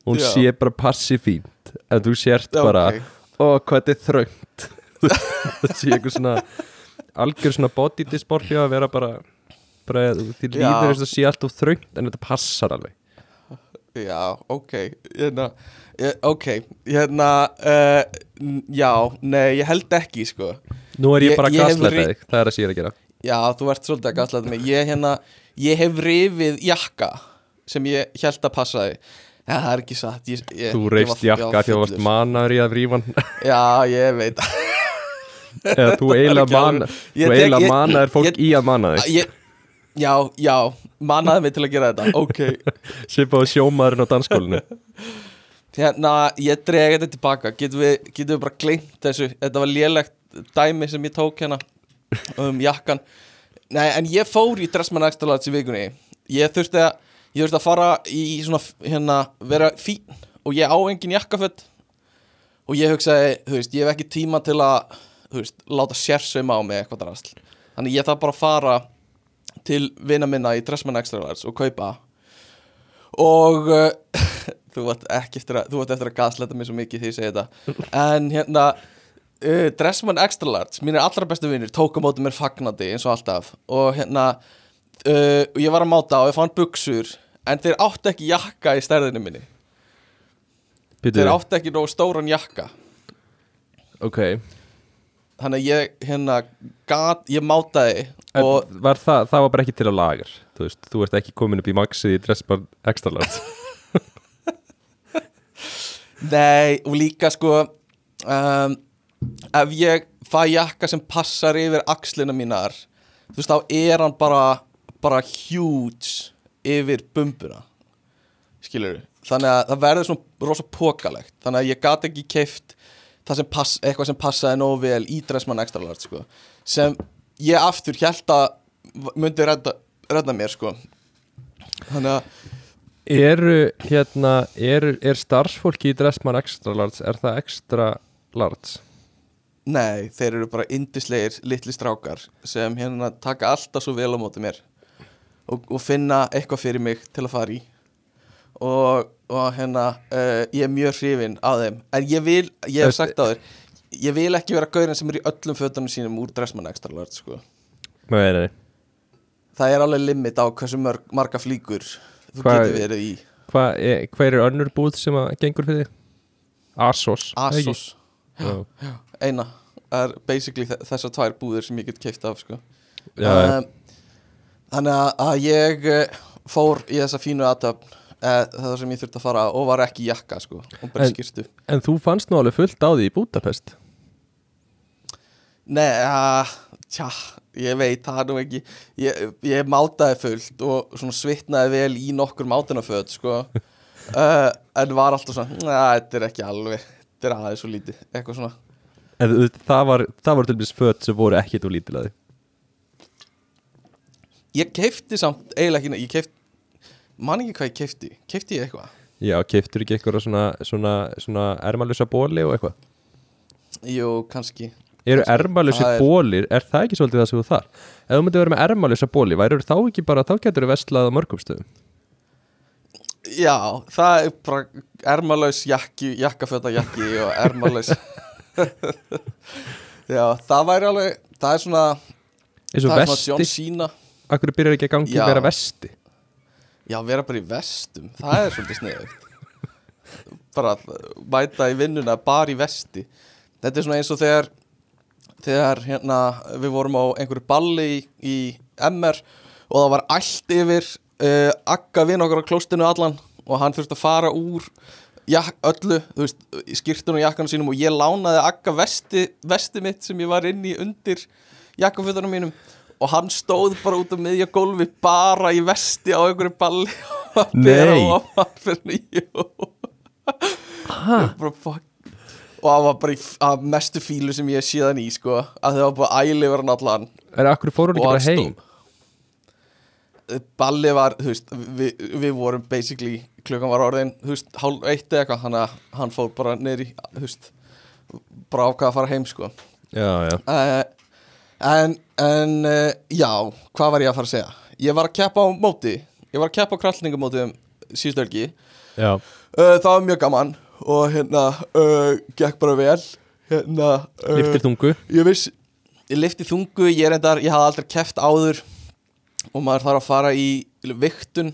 Hún Já. sé bara passi fínt en þú sért bara ok. ó hvað þetta er þröngt. Það sé eitthvað svona algjör svona body dysmorphia að vera bara, bara því líður eins og sé allt of þröngt en þetta passar alveg. Já, ok hérna, Ok, hérna uh, Já, nei, ég held ekki sko. Nú er ég, Ég- bara að gasleita þig, það er að sé að gera. Já, þú ert svolítið að gaslæta mig. Ég, hérna, ég hef rifið jakka sem ég held að passa þig. Já, það er ekki satt ég, þú ég jakka því að þú varst manaður í að rífa Já, ég veit eða þú eiginlega ekki alveg- mana Ég þú tek- eiginlega ég- manaður fólk ég- í að mana þig. Já, já, mannaði mig til að gera þetta Ok, svipaðu sjómaðurinn á danskólinu hérna, ég dreg þetta tilbaka. Getum við, getum við bara gleymt þessu? Þetta var lélegt dæmi sem ég tók hérna um jakkan Nei, en ég fór í Dressmann Extra Large í vikunni. Ég þurfti að Ég þurfti að fara í svona hérna, vera fín og ég á engin jakkaföt. Og ég hugsaði, þú veist, ég hef ekki tíma til að, þú veist, láta sérsauma á mig eitthvað drasl. Þannig ég þarf bara að fara til vina minna í Dressmann Extra Large og kaupa. Og uh, þú vart ekki eftir að, þú vart eftir að gasleta mig svo mikið því ég segi þetta. En hérna uh, Dressmann Extra Large, mínir allra bestu vinnir tók á móti mér fagnandi eins og alltaf. Og hérna uh, ég var að máta og ég fann buksur en þeir áttu ekki jakka í stærðinu minni. Býtu, þeir áttu ekki nógu stóran jakka. Ok þannig að ég hérna gat, ég mátaði og var það, það var bara ekki til að lagar Þú veist, þú ert ekki komin upp í maxið í dressbar extra large Nei, og líka sko um, Ef ég fæ jakka sem passar yfir axlina mínar Þú veist, þá er hann bara bara huge yfir bumbuna. Skilur Þannig að það verður svona rosa pókalegt Þannig að ég gat ekki keift sem pass, eitthvað sem passaði nógu vel í Dressmann Extra Large sko. sem ég aftur held að myndi redda, redda mér sko. þannig að Eru, hérna, er, er starfsfólki í Dressmann Extra Large, er það Extra Large? nei, þeir eru bara indislegir litli strákar sem hérna taka alltaf svo vel á móti mér og, og finna eitthvað fyrir mig til að fara í og, og hérna uh, ég er mjög hrifinn af þeim en ég vil, ég hef sagt á þér ég vil ekki vera gaurinn sem er í öllum fötunum sínum úr Dressmann Extra Large sko. Nei, nei, nei. það er alveg limit á hversu mörg, marga flíkur þú Hvað- getur verið í Hvað er, hver er önnur búð sem að gengur fyrir þig? Asos? Asos, Já, eina það er basically þe- þessar tvær búðir sem ég get keift af sko. já, já. um, þannig að, að ég uh, fór í þessa fínu aðtöfn það sem ég þurfti að fara og var ekki jakka sko, En- en, þú fannst nú alveg fullt á því í Budapest? Nei, uh, tja, ég veit það nú ekki. Ég, ég mátaði fullt og svitnaði vel í nokkur mátunaföt sko. uh, en var alltaf svona "Nei, þetta er ekki alveg, þetta er aðeins svo lítið. Eitthvað svona. En það var, það var til dæmis föt sem voru ekkit úr lítilaði Ég keifti samt eiginlega ekki, ég keifti man ekki hvað ég keifti, keifti ég eitthvað? Já, keiftur ekki eitthvað svona, svona, svona ermalösa bóli og eitthvað? Jú, kannski. Eru Það er- bólir, er það ekki svolítið það sem þú þar? Ef þú myndi vera með ermalösa bóli, væri þá ekki bara, þá getur þú vestlað á mörgum stöðum? Já, það er bara ermalaus jakki, jakkaföta jakki og ermalaus Já, það væri alveg það er svona, það er svona John Cena. Akkur byrjar ekki að gangi að vera vesti Já, vera bara í vestum, það er svolítið sniðugt. Bara mæta í vinnuna bara í vesti. Þetta er svona eins og þegar þegar hérna við vorum á einhverju balli í, í MR og það var allt yfir uh, akka vinn okkar á klóstinu allan og hann þurfti að fara úr jak, öllu, þú veist, í skýrtunum og jakkanum sínum og ég lánaði akka vesti, vesti mitt sem ég var inn í undir jakkafötunum mínum og hann stóð bara út á miðja gólfi bara í vesti á einhverju balli og að bera Nei. ofan fyrir fuck. Og það var bara í að mestu fílu sem ég hef síðan í sko. Að það var bara æli verið hann allan. Er akkur fór hún ekki bara hann heim? balli var, þú veist við, við vorum basically, klukkan var orðin þú veist, hálf eitt eða eitthvað hann, hann fór bara neyri, þú veist bara ákvað að fara heim sko. Já, já. Uh, en, en uh, já, hvað var ég að fara að segja? Ég var að keppa á móti. Ég var að keppa á krallningamóti um síðustu helgi. Uh, það var mjög gaman og hérna, uh, gekk bara vel. Hérna liftir þungu? ég viss ég lifti þungu, ég er endar, ég hafði aldrei keft áður og maður þarf að fara í viktun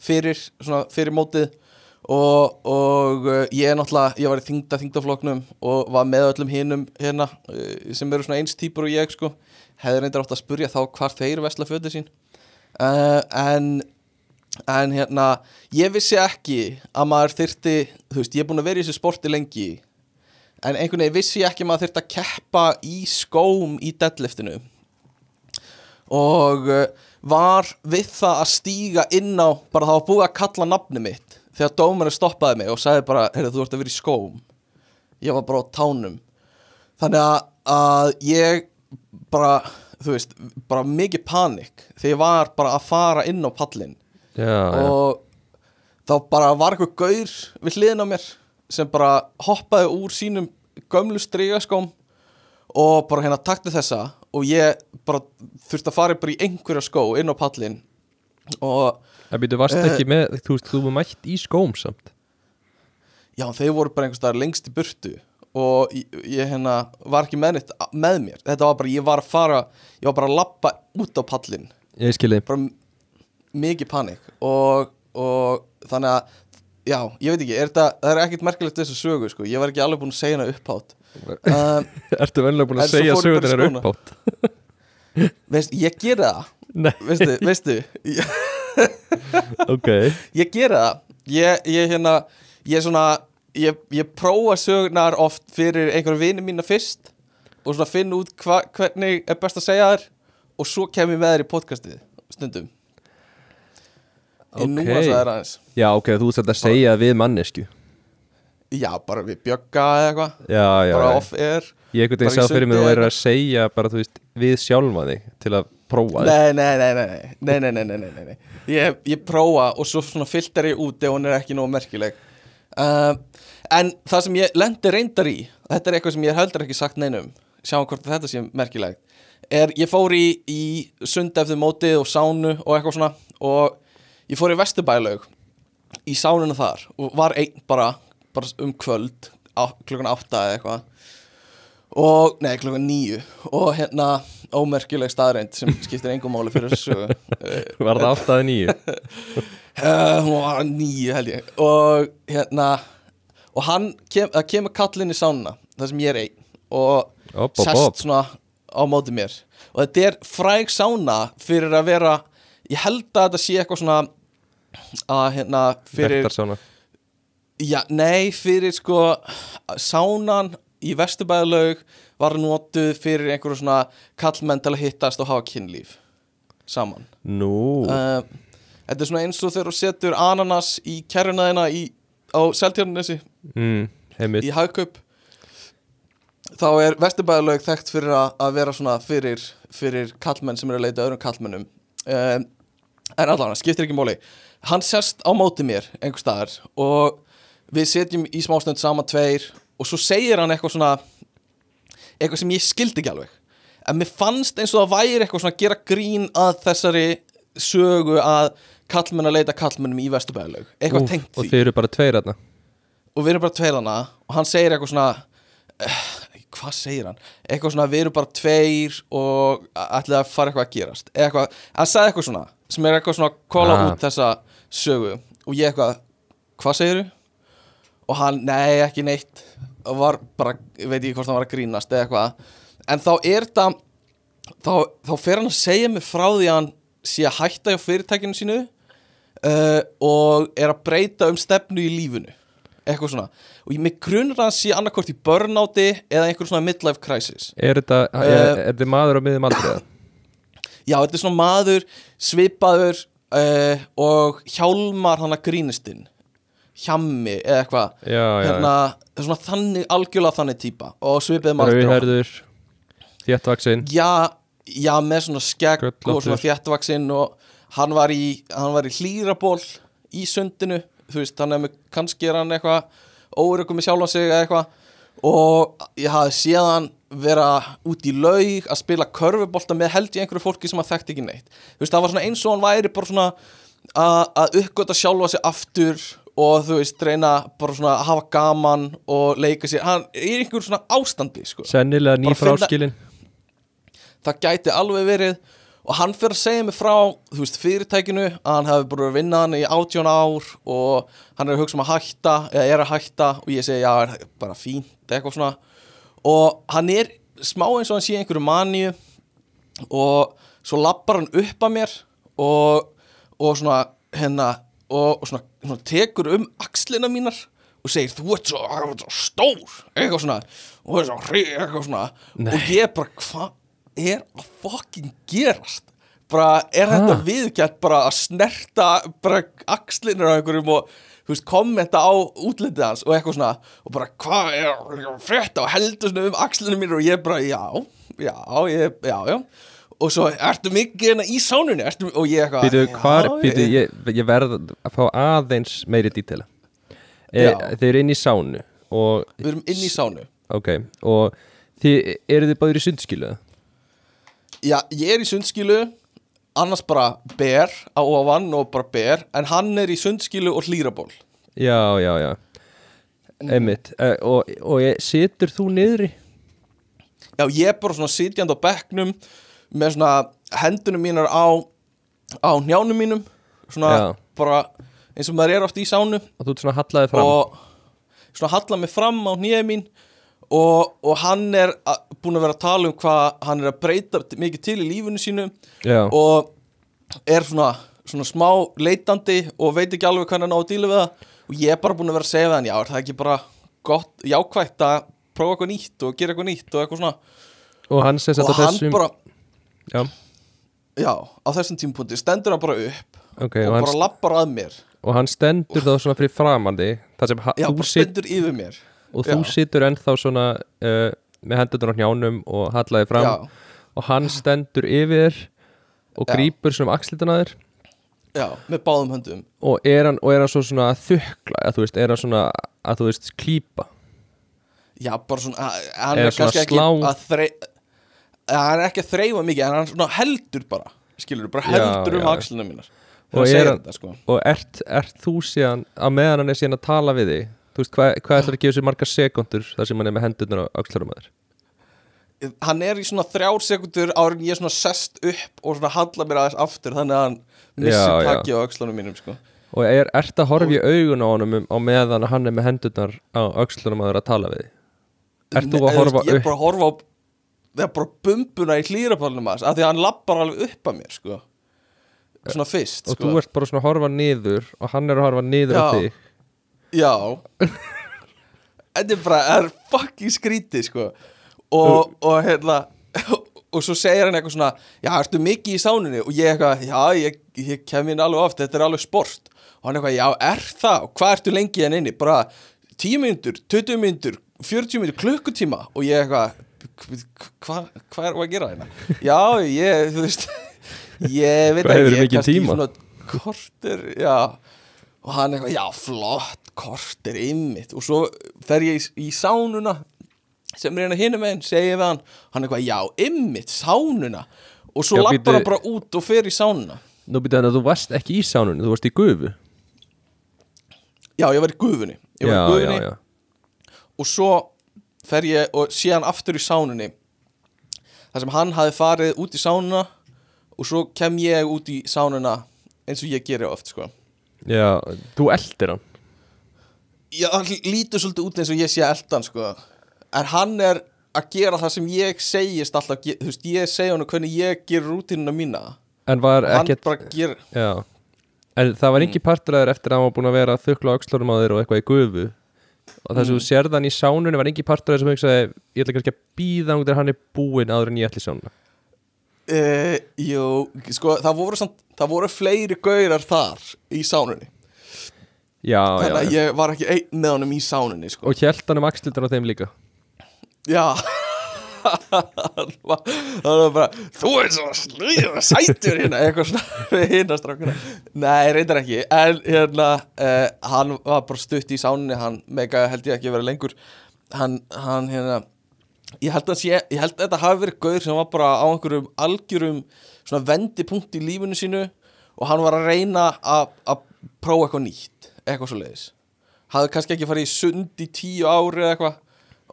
fyrir, svona, fyrir mótið og, og uh, ég er náttúrulega, ég var í þingda þingdafloknum og var með öllum hinum hérna uh, sem eru svona eins típur og ég sko. Hefði reyndar átt að spurja þá hvar þeir vesla fötið sín. Uh, en en hérna, ég vissi ekki að maður þyrti, þú veist, ég er búin að vera í þessu sporti lengi en einhvern veginn vissi ég ekki að maður þyrfti að keppa í skóm í deadliftinu. Og var við það að stíga inn á bara það var búið að kalla nafni mitt þegar dómarinn stoppaði mig og sagði bara heyrðu þú ert að vera í skóm. Ég var bara á tánum. Þannig að, að ég bara, þú veist, bara mikið panik þegar ég var bara að fara inn á pallin Já, og þá bara var eitthvað gaur við hliðin á mér sem bara hoppaði úr sínum gömlu strygaskóm og bara hérna takti þessa og ég bara þurfti að fara bara í einhverja skó inn á pallin og Það býtu varst Eh. ekki með, þú veist, þú var mætt í skóm samt? Já, þeir voru bara einhvers staðar lengst í burtu og ég, ég hérna var ekki með neitt með mér. Þetta var bara, ég var að fara ég var bara að lappa út á pallin Ég skilði bara mikið panik og, og þannig að já, ég veit ekki, er þetta, það er ekkert merkilegt þessu sögu, sko, ég var ekki alveg búin að segja hana upphátt. Um, Ertu venlega búin að segja í sögur þeirra skóna. uppátt veist, ég gera það. Nei, veistu, veistu ég, ok. Ég gera það. Ég, ég hérna, ég svona ég, ég prófa sögurnar oft fyrir einhverjum vini mína fyrst og svona finna út hva, hvernig er best að segja þær og svo kem ég með þær í podcastið stundum. Ég Ok. núa það er aðeins. Já, ok, þú ert að segja við mannesku Já, bara við bjögga eða eitthvað. Bara já. off air. Ég bara veginn í sá fyrir mig eða væri að segja bara, þú veist, við sjálfa þig til að prófa nei nei nei, nei, nei, nei ég, ég prófa og svo svona fylltar ég úti og hún er ekki nógu merkileg. Uh, en það sem ég lendir reyndar í, þetta er eitthvað sem ég heldur ekki sagt neinum, sjáum hvort þetta sé merkileg, er ég fór í, í sund eftir mótið og sánu og eitthvað svona og ég fór í Vesturbælaug í sánuna þar og var einn bara, bara um kvöld klukkan átta eða eitthvað og, nei, klukkan nýju og hérna ómerkileg staðreind sem skiptir engum máli fyrir þessu Var það áttaði nýju? uh, hún var nýju held ég. Og hérna og hann kem, það kemur kallinn í sánuna það sem ég er einn. Og Opp, opp, sest opp svona á móti mér. Og þetta er fræg sána fyrir að vera ég held að þetta sé eitthvað svona að hérna fyrir Vektarsána. Já, nei, fyrir sko sánan í vesturbæðalaug var notuð fyrir einhverju svona kallmenn til að hittast og hafa kynlíf saman. Nú, uh, Þetta er svona eins og þegar þú setur ananas í í, á Seltjarnesi mm, í hagkaup þá er vesturbæðalaug þekkt fyrir að, vera svona fyrir, fyrir kallmenn sem eru að leita öðrum kallmennum um, en allavega, skiptir ekki móli hann sest á móti mér einhver staðar og við setjum í smástund saman tveir og svo segir hann eitthvað svona eitthvað sem ég skildi ekki alveg en mér fannst eins og það væri eitthvað svona að gera grín að þessari sögu að kallmenn að leita kallmennum í vesturbæðalaug eitthvað tengt Og því þeir eru bara tveir þarna og við erum bara tveir hana og hann segir eitthvað svona uh, hvað segir hann? eitthvað svona við erum bara tveir og ætlaði að fara eitthvað að gerast eitthvað, hann sagði eitthvað svona sem er eitthvað svona að kóla Ah. út þessa sögu og ég eitthvað, hvað segirðu? Og hann, nei ekki neitt. Var bara, veit ekki hvort hann var að grínast eða eitthvað. En þá er þetta þá, þá fer hann að segja mig frá því að hann sé að hætta hjá fyrirtækinu sínu uh, og er að breyta um stefnu í lífinu. Eitthvað svona. Og ég mig grunur að hann sé annarkort í burnouti eða einhver svona midlife crisis. Er þetta, er, Eh, er þetta maður á miðum aldrei? eða? já, þetta er svona maður svipaður uh, og hjálmar hann að grínistinn hjammi eða eitthvað. Hérna, svona þannig, algjörlega þannig típa. Og svipið maður Rauðherður Þéttvaksinn já, já, með svona skegg og Sköllóttur. svona þjættvaksinn og hann var í, hann var í hlýraból í sundinu, þú veist, hann er með kannski er hann eitthvað óryggur með sjálfa sig eða eitthvað. Og ég hafði séð hann vera út í laug að spila körfubolta með held í einhverju fólki sem hann þekkti ekki neitt. Þú veist, það var svona eins og hann væri bara svona að uppgöta sjálfa sig aftur og þú veist, reyna bara svona að hafa gaman og leika sér. Hann er í einhverju svona ástandi, sko. Sennilega Bara nýfráskilin það gæti alveg verið og hann fyrir að segja mig frá þú veist, fyrirtækinu að hann hefði búin að vinna hann í átjón ár og hann er að hugsa um að hætta eða er að hætta og ég segi já, er bara fínt? Eitthvað svona. Og hann er smá eins og hann sé einhverju maníu og svo lappar hann upp að mér og, og svona hérna og, og svona, svona tekur um axlina mínar og segir þú ert svo, svo stór. Eitthvað svona. Og þú ert svo hri eitthvað svona. Og ég bara hvað er að fucking gerast? Bara er þetta Ha? viðkjætt bara að snerta bara axlinir á einhverjum og veist, kommenta á útlitið hans og eitthvað svona. Og bara hvað er að frétta og heldur svona um axlinu mínu og ég bara já, já, ég, já, já og svo ertu mikið hérna í sánunni? Ertu, og ég eitthvað Býtu, hvar, býtu, ég- ég, verð að fá aðeins meiri dítela e, Já. Þeir eru inn í sánu og, við erum inn í sánu. Ok, og þið, eru þið báður í sundskilu? já, ég er í sundskilu annars bara ber á ofan og bara ber en hann er í sundskilu og hlýraból. Já, já, já. Einmitt, e, og, og ég, situr þú niðri? Já, ég er bara svona sitjandi á bekknum með svona hendunum mínar á á njánum mínum svona Já. bara eins og maður er oft í sánu Og þú ert svona hallaði fram. Og svona halla mig fram á nýja mín og, og hann er að- búinn að vera að tala um hvað hann er að breyta mikið til í lífinu sínu Já, og er svona, svona smá leitandi og veit ekki alveg hvernig hann á að díla við það. Og ég er bara búinn að vera að segja við hann já, er það ekki bara gott, jákvætt að prófa eitthvað nýtt og gera eitthvað nýtt og eitthvað svona? Og hann og hann bara Já, Já, á þessum tímapunkti stendur hann bara upp ok, og og bara lappar að mér. Og hann stendur þá svona fyrir framandi þar sem ha- Já, bara stendur yfir mér. Og þú já. situr ennþá svona uh, með hendurnar á hjánum og hallaði fram. Já, og hann stendur yfir og Já. grípur svona um axlitana þér. Já, með báðum höndum. Og er hann, og er hann svo svona að þukla að þú veist, er hann svona að þú veist klípa? Já, bara svona, að- hann Eða er svona kannski ekki slá. að þrei Hann er ekki að þreifa mikið En hann svona heldur bara Skilur, bara Já, heldur um já. axlina mínar. Og er er hann- þetta, sko. og ert, ert þú síðan að meðan hann er síðan að tala við þig þú veist, hvað, hvað ætlar að gefa sér margar sekundur þar sem hann er með hendurnar á axlarum að þér? Hann er í svona þrjár sekundur árin ég svona sest upp og svona halla mér aðeins aftur Þannig að hann missi Já, já. takki á axlunum mínum, sko. Og er, ert að horfa í augun á honum um- á meðan hann er með hendurnar á axlarum að þér að tala við þig? Ert þú að horfa er upp bara að horfa á Það er bara bumbuna í hlýrapallinu maður Af því að hann lappar alveg upp að mér, sko. Svona fyrst, og sko. þú ert bara svona að horfa niður og hann er að horfa niður á þig. Já. Þetta er bara, það er fucking skrítið sko. Og, og hérna og svo segir hann eitthvað svona já, ertu mikið í sánunni? Og ég eitthvað, já, ég, ég kem inn alveg oft þetta er alveg sport. Og hann eitthvað, já, er það? Og hvað ertu lengi hann inni, bara 10 myndur, 20 myndur 40 myndur, klukkutíma. Og ég eitthvað hvað hva er að gera hérna? Já, ég, þú veist ég veit ekki, ég er kannski svona korter, já og hann eitthvað, já flott korter ymmit og svo fer ég í, í sánuna sem er hérna hinum einn, segi ég við hann. Hann eitthvað, já ymmit, sánuna. Og svo Já, lappar hann bara út og fer í sánuna. Nú byrjaði hann að þú varst ekki í sánunni, þú varst í gufu. Já, ég var í gufunni. Var já, í gufunni já, já. og svo fer ég og sé hann aftur í sánunni. Þar sem hann hafi farið út í sánuna og svo kem ég út í sánuna eins og ég geri oft sko. Já, þú eldir hann? Já, það lítur svolítið út eins og ég sé eldan sko. En hann er að gera það sem ég segist alltaf Þú veist, ég segi hann hvernig ég ger rútínuna mína. En var Hann ekkert bara ger en það var engin partur að þér eftir að hann var búin að vera að þukla á axlarum á þér og eitthvað í gufu og þess að þú sérð hann í sánunni var engin partur að þér sem hugsaði ég ætla kannski að býða ángur hann er búinn áður en ég ætli í sánuna uh, Jú, sko, það voru, samt, það voru fleiri gaurar þar í sánunni. Já, Þannig að já. ég var ekki einn með honum í sánunni sko. og hjælt hann um axlildan á þeim líka. Já Hann var bara Þú er svo slýður sætur hérna Eitthvað svona hinna strákuna Nei, reyndar ekki. En hérna, uh, hann var bara stutt í sánunni Hann mega held ég ekki að vera lengur. Hann, hann hérna Ég held að, sé, ég held að þetta hafi verið gaur sem var bara á einhverjum algjörum svona vendipunkt í lífinu sínu og hann var að reyna að prófa eitthvað nýtt, eitthvað svo leiðis hafði kannski ekki farið í sund í tíu ári eða eitthvað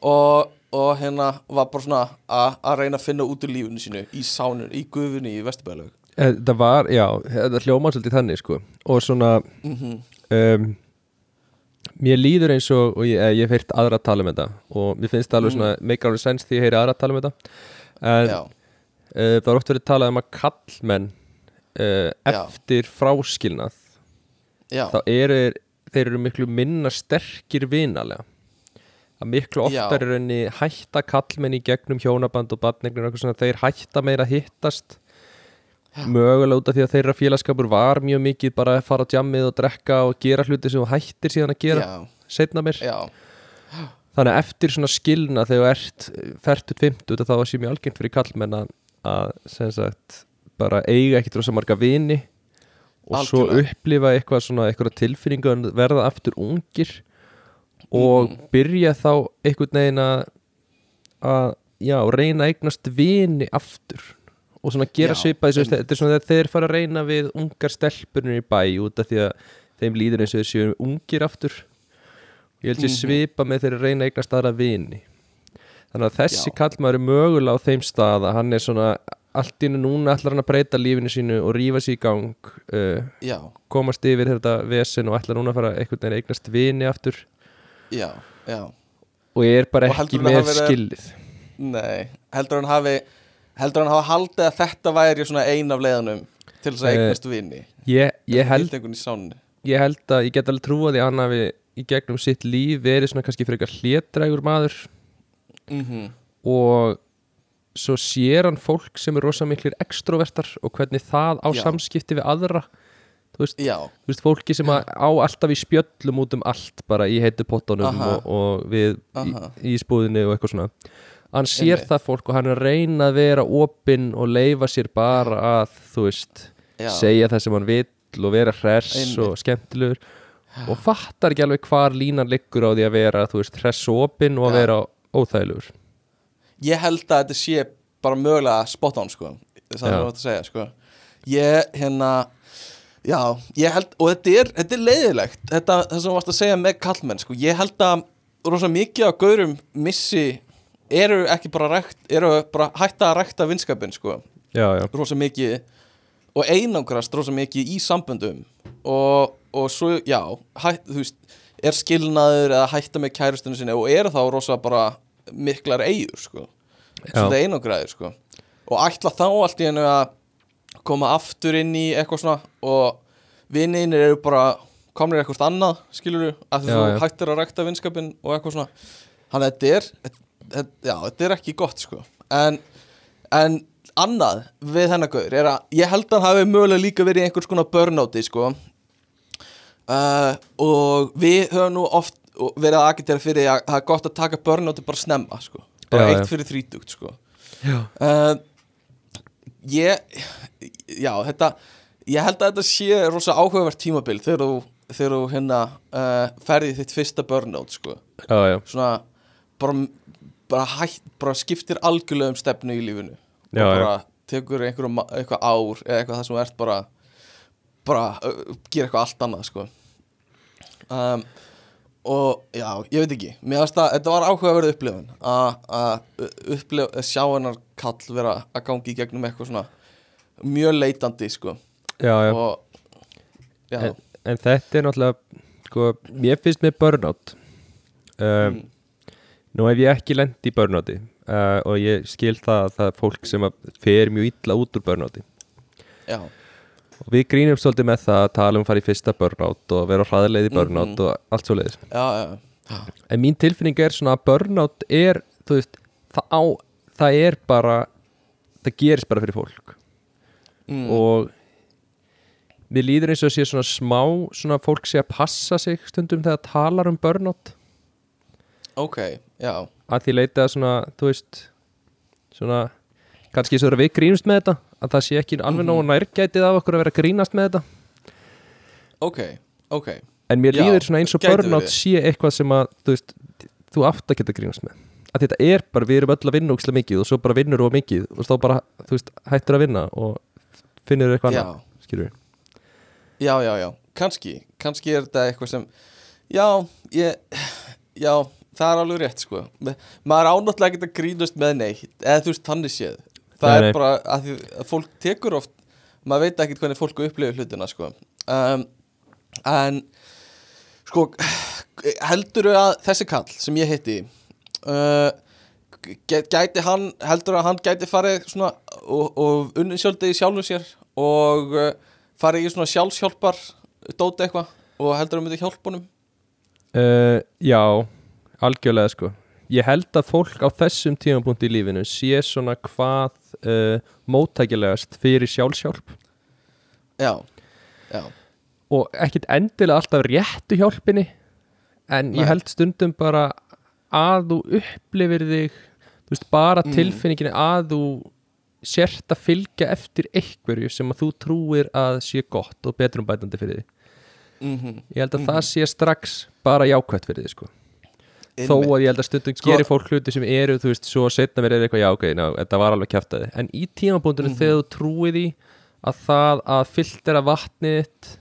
og, og hérna var bara svona að, að reyna að finna út úr lífinu sínu í sánun, í gufunni í Vesturbælaug Eh, það var, já, það hljóma svolítið þannig sko. Og svona um, mér líður eins og, og ég, eh, ég hef heyrt aðra að tala um þetta. Og mér finnst það alveg svona make alveg sense því ég heyri aðra að tala um þetta. En Já, uh, það er oft verið talað um að kallmenn uh, Já. eftir fráskilnað já, þá eru þeir eru miklu minna sterkir vinalega að miklu Já. oftar er henni hætta kallmenn í gegnum hjónaband og badnegnir þeir hætta meira að hittast. Mögulega út af því að þeirra félagskapur var mjög mikið bara að fara á djammið og drekka og gera hluti sem þú hættir síðan að gera já, setna mér. Já, þannig að eftir svona skilna þegar þú ert færtut, fymtut þá sé mjög algengt fyrir kallmenn að, að sagt bara eiga ekkit rosa marga vini og svo Algjörlega. upplifa eitthvað svona eitthvað tilfinningu að verða aftur ungir og byrja þá einhvern veginn að að já, reyna að eignast vini aftur. Og svona gera svipa þessu, þetta er svona þegar þeir fara að reyna við ungar stelpunir í bæ út af því að þeim líður eins og þeir séu ungir aftur. Ég held sér Mhm. svipa með þeir reyna að eignast aðra vini. Þannig að þessi Já. kallmaður er mögulega á þeim stað að hann er svona allt í hennu núna ætlar hann að breyta lífinu sínu og rífa sér í gang uh, komast yfir þetta vesen og ætlar núna að fara einhvern veginn að eignast vini aftur já, já. Og ég er bara Og ekki með verið- skilið. Nei, heldur hann hafi heldur hann hafa haldið að þetta væri svona ein af leiðanum til þess að Eh, eignast vini? ég, ég, held, ég held að ég get alveg því að hann hafi í gegnum sitt líf verið svona kannski frekar hlétrægur maður. Mm og svo sér hann fólk sem er rosa miklir extrovertar og hvernig það á Já. samskipti við aðra þú veist, þú veist fólki sem á alltaf í spjöllum út um allt bara í heitu pottunum Aha. og, og við Aha. í, í spúðinni og eitthvað svona hann sér Einmitt. það fólk og hann er að reyna að vera opinn og leifa sér bara að þú veist, já, segja það sem hann vill og vera hress Einmitt. og skemmtilegur og fattar ekki alveg hvar línan liggur á því að vera þú veist, hress og opinn og að Já. vera óþægilegur ég held að þetta sé bara mögulega spot on sko það er hvað að segja sko ég hérna já, ég held, og þetta er, þetta er leiðilegt þetta, það sem þú varst að segja með kallmenn sko, ég held að rosa mikið af gaurum missi eru ekki bara rækt, eru bara hætta að rækta vinskapin sko. Já, já, rosa mikið og einangrast rosa mikið í samböndum. Og, og svo, já hætt, þú veist, er skilnaður eða hætta með kærustunum sinni og eru þá rosa bara miklar eigur sko. Já. svolítið einangraðir sko. Og ætla þá allt í hennu að koma aftur inn í eitthvað svona og vinninir eru bara komnir eitthvað annað, skilur þú að Já, þú já. hættir að rækta vinskapin og eitthvað svona. Þannig að þetta er þetta, já, þetta er ekki gott sko. En, en annað við hennar gauður er að ég held að hann hafi mögulega líka verið í einhvers konar burnouti sko. Uh, og við höfum nú oft verið að agitera fyrir að það er gott að taka burnouti bara snemma sko. Bara Já, eitt fyrir þrítugt sko. Uh, ég já þetta ég held að þetta sé rosa áhugavert tímabil þegar þú, þegar þú hérna uh, ferði þitt fyrsta burnout sko. Já, já. svona bara, bara, hætt, bara skiptir algjörlega um stefnu í lífinu. Já, og bara tekur einhver, eitthvað ár eða eitthvað það sem þú ert bara bara uh, gera eitthvað allt annað sko. Um, og já, ég veit ekki. Mér finnst að þetta var áhugaverð upplifun að upplif, sjá hennar kall vera að gangi í gegnum eitthvað svona mjög leitandi sko. Já, já. og En, en þetta er náttúrulega sko, ég finnst með burnout. Um, Mm. nú hef ég ekki lent í burnouti uh, og ég skil það að það er fólk sem fer mjög illa út úr burnouti. Já, og við grínum svolítið með það að tala um að fara í fyrsta burnout og vera á hraðleið í burnout Mhm. og allt svo leiðis en mín tilfinning er svona að burnout er veist, það, á, það er bara það gerist bara fyrir fólk. Mm, og mér líður eins og sé svona smá svona fólk sé að passa sig stundum þegar talar um burnout. Ok, já. Að því leita að svona, þú veist svona, kannski svo þegar við grínumst með þetta að það sé ekki alveg nógu nærgætið af okkur að vera grínast með þetta. Ok, ok. En mér líður svona eins og burnout sé eitthvað sem að þú veist, þú átt að geta grínast með. Að þetta er bara, við erum öll að vinna ógislega mikið og svo bara vinnur og mikið og þá bara, þú veist, hættur að vinna og finnur eitthvað annað skilur við Já, já, já, kannski kannski er þetta eitthvað sem já, ég já, það er alveg rétt sko. Maður ánáttúrulega ekki að grínast með neitt eða þú veist, þannig séð það Nei, er nei. bara að, því, að fólk tekur oft maður veit ekki hvernig fólk upplifir hlutina sko. Um, en sko heldur að þessi kall sem ég hitti uh, gæ- gæti hann heldur að hann gæti farið svona og, og unninsjöldið í sjálfu sér og uh, farið í svona sjálfshjálpar dóti eitthvað og heldur að myndi hjálpa honum? Uh, Já, algjörlega sko Ég held að fólk á þessum tímapunkti í lífinu sé svona hvað uh, móttækilegast fyrir sjálfsjálf já, já, og ekkit endilega alltaf réttu hjálpinni en Nei. ég held stundum bara að þú upplifir þig þú veist, bara Mm. tilfinninginni að þú sért að fylgja eftir einhverju sem að þú trúir að sé gott og betrumbætandi fyrir þig. Mhm ég held að það sé strax bara jákvætt fyrir þig sko þó að ég held að stundum Sko- gerir fólk hluti sem eru, þú veist, svo setna verið eitthvað já, ok, ná, þetta var alveg kjaftaði en í tímabúndunum Mhm. þegar þú trúið í að það að filtera vatnið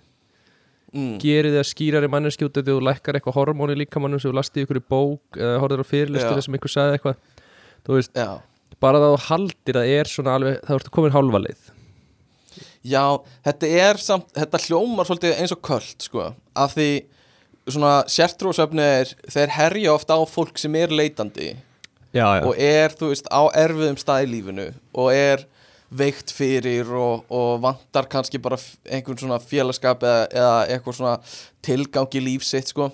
mm, gerir þig að skýrari manneskjúti þegar þú lækkar eitthvað hormóni líka mannum sem þú lastið ykkur í bók eða horfður á fyrirlistur sem einhver sagði eitthvað. Þú veist, já, bara þú haldir að það er svona alveg, þá ertu komin hálfa leið. Já, þetta er samt, þetta hljómar svolítið eins og köld sko, af því svona sértrúsöfnir, þeir herja ofta á fólk sem er leitandi já, já, og er, þú veist, á erfiðum stað í lífinu og er veikt fyrir og, og vantar kannski bara einhvern svona félagskap eða, eða eitthvað svona tilgang í líf sitt sko.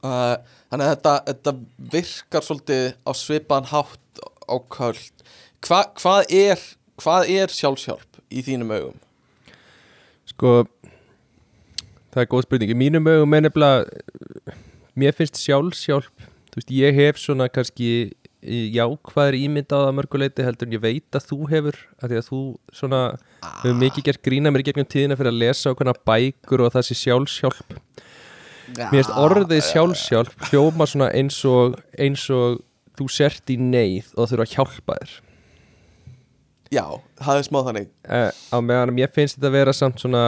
Uh, þannig að þetta, þetta virkar svolítið á svipaðan hátt á köld Hva, hvað er hvað er sjálfshjálp í þínum augum? sko það er góð spurning. Í mínum mögum er nefnilega mér finnst sjálfsjálf veist, ég hef svona kannski jákvæður ímyndað að mörguleiti heldur en ég veit að þú hefur að því að þú svona hefur mikið gert grína mér gegnum tíðina fyrir að lesa okkurna bækur og það sé sjálfsjálf mér finnst orðið sjálfsjálf hljóma svona eins og eins og þú sért í neyð og þurfa að hjálpa þér. Já, það er smá þannig. Uh, á meðan mér finnst þetta að vera samt svona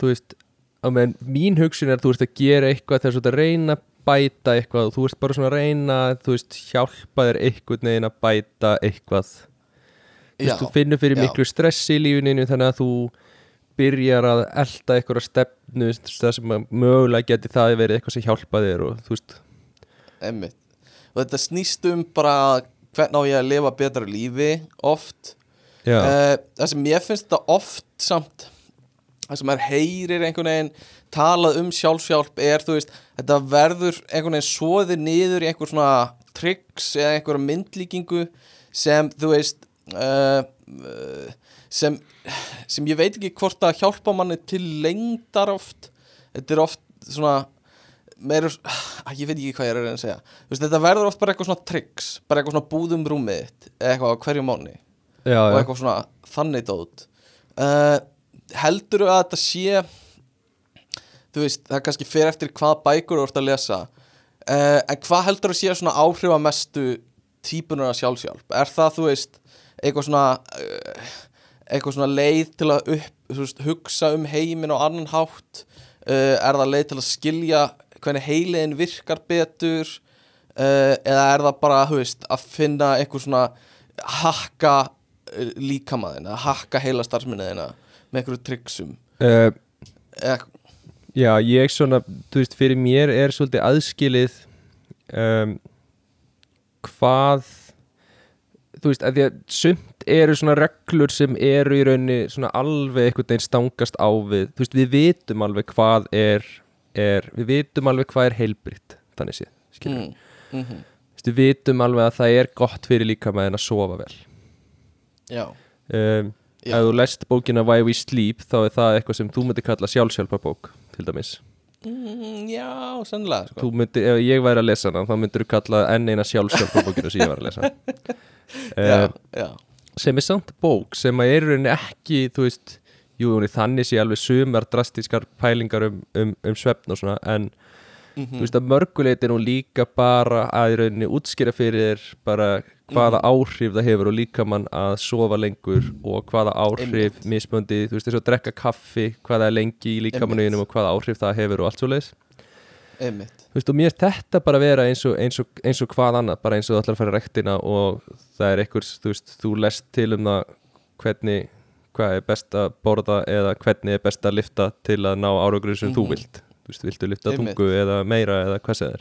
þú veist á meðan mín hugsun er að þú veist að gera eitthvað ert að reyna að bæta eitthvað og þú veist bara svona að reyna þú veist hjálpa þér eitthvað neginn að bæta eitthvað. Þú veist þú finnur fyrir já. miklu stressi í lífininu þannig að þú byrjar að elda eitthvað stefnu það sem að mögulega geti það verið eitthvað sem hjálpa þér og þú veist. Einmitt. Og þetta snýst um bara hvernig á ég að lifa betra lífi oft. Uh, Það sem ég finnst þetta oft samt Það sem er heyrir einhvern veginn talað um sjálfsjálf er þú veist Þetta verður einhvern veginn svoðið niður í einhver svona tricks eða einhverja myndlíkingu sem þú veist uh, sem, sem ég veit ekki hvort að hjálpa manni til lengdar oft. Þetta er oft svona meira, að ég veit ekki hvað ég er að segja. Veist, þetta verður oft bara eitthvað svona tricks bara eitthvað svona búðum rúmið eða eitthvað á hverju mánu og eitthvað svona þannig dót. Uh, heldur að þetta sé þú veist, það kannski fer eftir hvað bækur þú ert að lesa uh, en hvað heldur að sé svona áhrifamestu típunar af sjálfsjálf? Er það, þú veist, eitthvað svona uh, eitthvað svona leið til að upp, veist, hugsa um heiminn á annan hátt? Uh, er það leið til að skilja hvernig heiliðin virkar betur? Eða er það bara, þú veist, að finna eitthvað svona hakka líkamaðina, hakka heila starfsminniðina með einhverju tryggsum. Uh, Já, ég svona, þú veist, fyrir mér er svolítið aðskilið um, hvað þú veist, að því að sumt eru svona reglur sem eru í rauninni svona alveg einhvern veginn stangast á við þú veist, við vitum alveg hvað er, er við vitum alveg hvað er heilbritt þannig séð, skilur mm, mm þú veist, við vitum alveg að það er gott fyrir líka með að sofa vel. Já, um. Ef þú lest bókina Why We Sleep þá er það eitthvað sem þú myndir kalla sjálfsjálfabók til dæmis mm, já, sennilega sko. myndir, ef ég væri að lesa hana þá myndir þú kalla enn eina sjálfsjálfabókina sem ég var að lesa já, uh, já, sem er samt bók sem að er ekki þú veist, jú, þannig sé alveg sumar drastískar pælingar um, um, um svefn og svona, en Mhm. þú veist að mörguleit er hún líka bara að í rauninni útskýra fyrir bara hvaða Mhm. áhrif það hefur og líka mann að sofa lengur og hvaða áhrif mismöndi, þú veist þess að drekka kaffi hvaða er lengi í líkamannuðinum og hvaða áhrif það hefur og allt svo leiðis Þú veist, og mér er þetta bara vera eins og, eins og, eins og hvað annað, bara eins og þú ætlar að fara rektina og það er einhvers, þú veist, þú lest til um það hvernig, hvað er best að borða eða hvernig er best að lifta til að ná áraugurinn sem þú Mhm. vilt. Þú veist, viltu lifta tungu eða meira eða hvað er.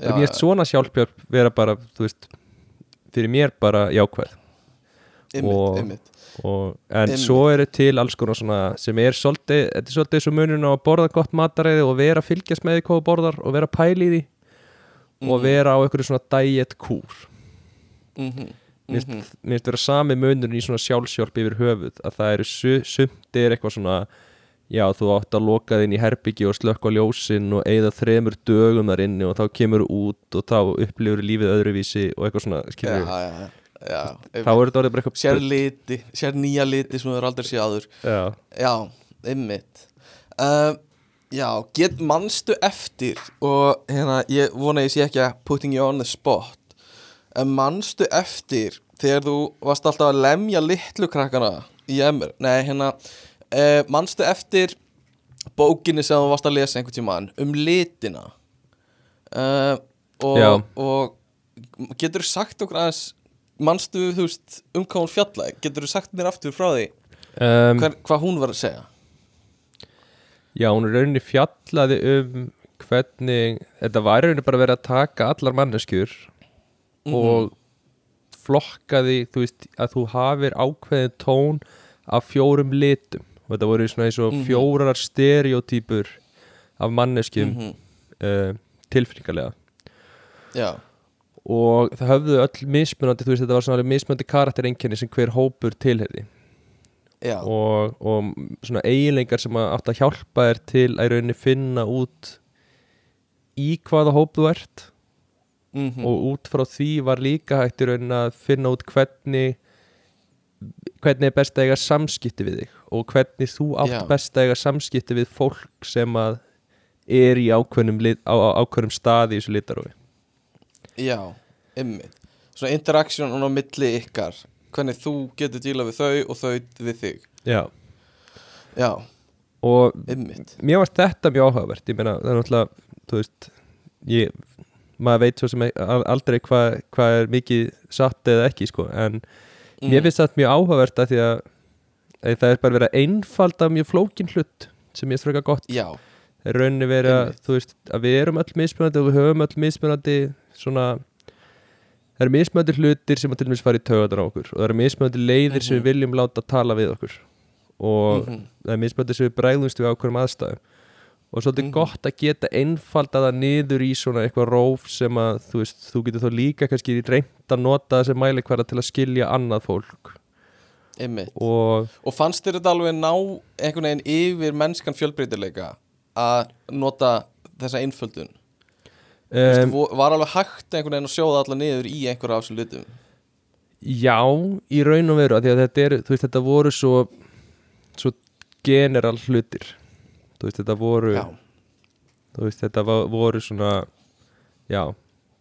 Já, mér finnst svona sjálfbjörn vera bara, þú veist, fyrir mér bara jákvæð. einmitt, og- einmitt Og, en Einmitt. svo eru til alls konar svona sem er svolítið, þetta er svolítið svo munurinn á að borða gott mataræði og vera að fylgjast með því hvað þú borðar og vera að pæla í því og Mhm. vera á einhverju svona diet kúr mér finnst mhm. mér finnst vera sami munurinn í svona sjálfsjálf yfir höfuð að það eru er eitthvað svona já þú átt að loka þinn í herbyggi og slökka á ljósin og eigða þremur dögum þar inni og þá kemur út og þá upplifur lífið öðruvísi og eitthvað svona já, já, já, þá er þetta orðið bara eitthvað sér liti, sér nýja liti sem þú er aldrei séð áður. Já, Já, einmitt. Uh, Já, get manstu eftir og hérna, ég vona ég sé ekki að putting you on the spot en manstu eftir þegar þú varst alltaf að lemja litlu krakkana í emur, nei hérna uh, manstu eftir bókinni sem þú varst að lesa einhvern tímann um litina? Uh, og, og getur þú sagt okkur aðeins manstu þú veist um hvað hún fjalla getur þú sagt mér aftur frá því? Um, Hver, hvað hún var að segja? Já, hún er rauninni fjallaði um hvernig, þetta var rauninni bara verið að taka allar manneskjur Mhm. og flokkaði, þú veist, að þú hafir ákveðin tón af fjórum litum og þetta voru svona eins og Mhm. fjórar stereotypur af manneskjum -hmm. uh, tilfinningarlega Já, og það höfðu öll mismunandi, þú veist, þetta var svona mismunandi karaktereinkenni sem hver hópur tilherði og, og svona eiginleikar sem átt að hjálpa þér til að í rauninni finna út í hvaða hóp þú ert. Mhm, og út frá því var líka hægt í rauninni að finna út hvernig hvernig er best að eiga samskipti við þig og hvernig þú átt Já. best að eiga samskipti við fólk sem að er í ákveðnum, lit, á, á ákveðnum staði í þessu litarófi já, ymmið Svona interaction á milli ykkar. Hvernig þú getur díla við þau og þau við þig. Já, Já, og ymmið mér varst þetta mjög áhugavert. Ég meina, það er náttúrulega, þú veist ég, maður veit svo sem al- aldrei hvað hva er mikið satt eða ekki, sko, en Mm. mér finnst þetta mjög áhugavert að því að, að það er bara verið að einfalda mjög flókin hlut sem ég ströka gott Já, það er rauninni verið að, veist, að við erum öll mismunandi og við höfum öll mismunandi svona það eru mismunandi hlutir sem að til dæmis fara í taugatar á okkur og það eru mismunandi leiðir sem Mhm. við viljum láta tala við okkur og Mhm. það er mismunandi sem við bregðumst við ákveðum aðstæðum og svolítið Mhm. gott að geta einfalda það niður í svona eitthvað róf sem að þú veist, þú getur þá líka kannski reynt að nota það sem mælikvarða til að skilja annað fólk. Og Og fannst þér þetta alveg ná einhvern veginn yfir mennskan fjölbreytileika að nota þessa einföldun? Um, um, Var alveg hægt einhvern veginn að sjóða alla niður í einhverja þessum hlutum Já, í raun og veru því að þetta, er, veist, þetta voru svo svo general hlutir þú veist, þetta voru Já, þú veist, þetta voru svona já,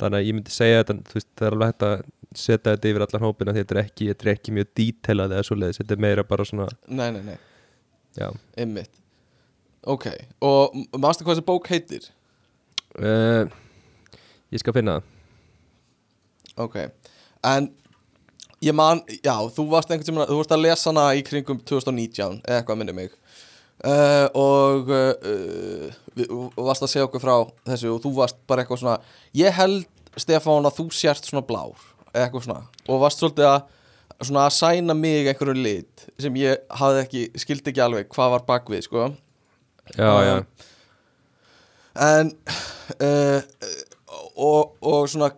þannig að ég myndi segja þetta, þú veist, það er alveg hægt að setja þetta yfir allan hópina því þetta er ekki, þetta er ekki mjög dítelað eða svoleiðis, þetta er meira bara svona nei, nei, nei, já, ymmið Ok, og m- manstu hvað þessi bók heitir? uh, ég skal finna það. Ok, en ég man, já, þú varst einhvern tímann, þú varst að lesa hana í kringum 2019 eða eitthvað minni mig uh, og uh, við, varst að segja okkur frá þessu og þú varst bara eitthvað svona ég held, Stefán, að þú sért svona blár eitthvað svona. Og varst svolítið að svona að sæna mig einhverju lit sem ég hafði ekki, skildi ekki alveg hvað var bakvið, sko. Já, já, en uh, og, og svona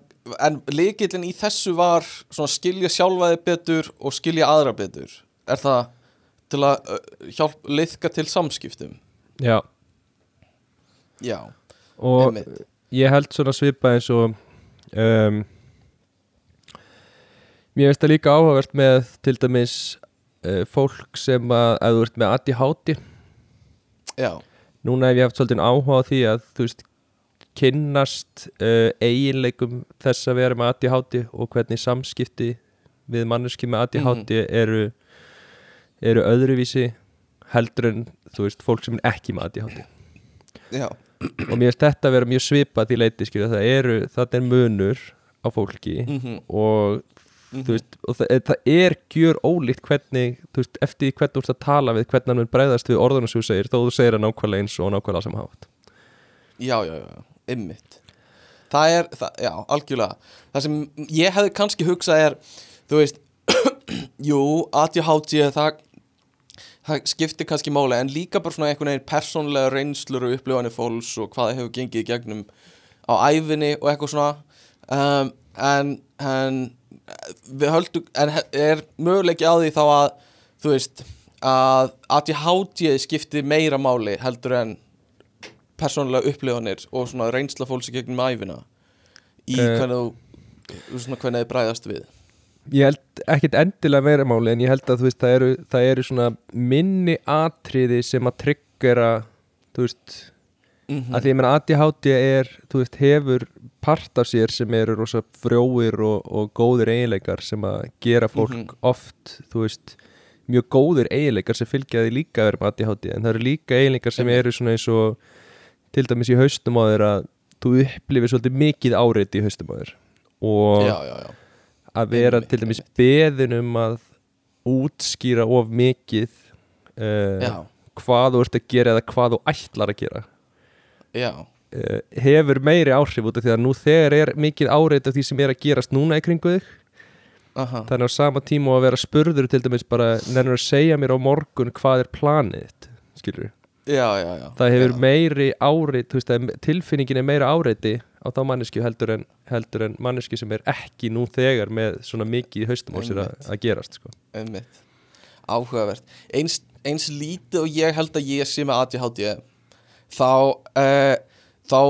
en líkillin í þessu var svona skilja sjálfaði betur og skilja aðra betur. Er það til að hjálp liðka til samskiptum. Já. Já, og einmitt. ég held svona svipa eins og um, mér finnst það líka áhugavert með til dæmis uh, fólk sem að, að þú ert með ADHD já, núna hef ég haft svolítið áhuga á því að þú veist kynnast uh, eiginleikum þess að vera með ADHD og hvernig samskipti við manneski með ADHD eru, eru öðruvísi heldur en þú veist fólk sem er ekki með ADHD já, og mér finnst þetta að vera mjög svipað því leiti skilja það eru, það er munur á fólki mhm, og mhm. þú veist, og það, það er gjör ólíkt hvernig, þú veist, eftir hvernig þú ert að tala við hvernig hann mun bregðast við orðunum sem þú segir þó þú segir það nákvæmlega eins og nákvæmlega sem hátt. Já, já, já, ymmit það er, það, já, algjörlega. Það sem ég hefði kannski hugsað er þú veist jú, ADHD það það skiptir kannski máli en líka bara svona einhvern veginn persónlega reynslur og upplifanir fólks og hvað það hefur gengið í gegnum á æfinni og eitthvað svona um, en, en við höldum, en er möguleiki á því þá að þú veist að ADHD skiptir meira máli heldur en persónulega upplifanir og svona reynsla fólks í gegnum æfina í Eh. hvernig þú svona hvernig þið bræðast við ég held ekkit endilega meira máli en ég held að þú veist, það eru, það eru svona minni atriði sem að tryggjara þú veist, mm að því meina ADHD er, þú veist, hefur part af sér sem eru rosa frjóir og, og góðir eiginleikar sem að gera fólk Mhm. oft, þú veist mjög góðir eiginleikar sem fylgja því líka að vera með ADHD, en það eru líka eiginleikar sem eru svona eins og til dæmis í haustum á að þú upplifir svolítið mikið áreiti í haustum á þér. Og já, já, já, að vera til dæmis beðin um að útskýra of mikið uh, hvað þú ert að gera eða hvað þú ætlar að gera. Já, uh, hefur meiri áhrif út af því að nú þegar er mikið áreit af því sem er að gerast núna í kringu þig. Aha. Þannig á sama tíma og að vera spurður til dæmis bara nennur að segja mér á morgun hvað er planið skilur já, já, já. Það hefur meiri áreit þú veist, að tilfinningin er meira áreiti á þá manneski heldur en, heldur en manneski sem er ekki nú þegar með svona mikið haustum á sér að, gerast sko. Einmitt. áhugavert eins, eins lítið og ég held að ég sé með ADHD þá uh, þá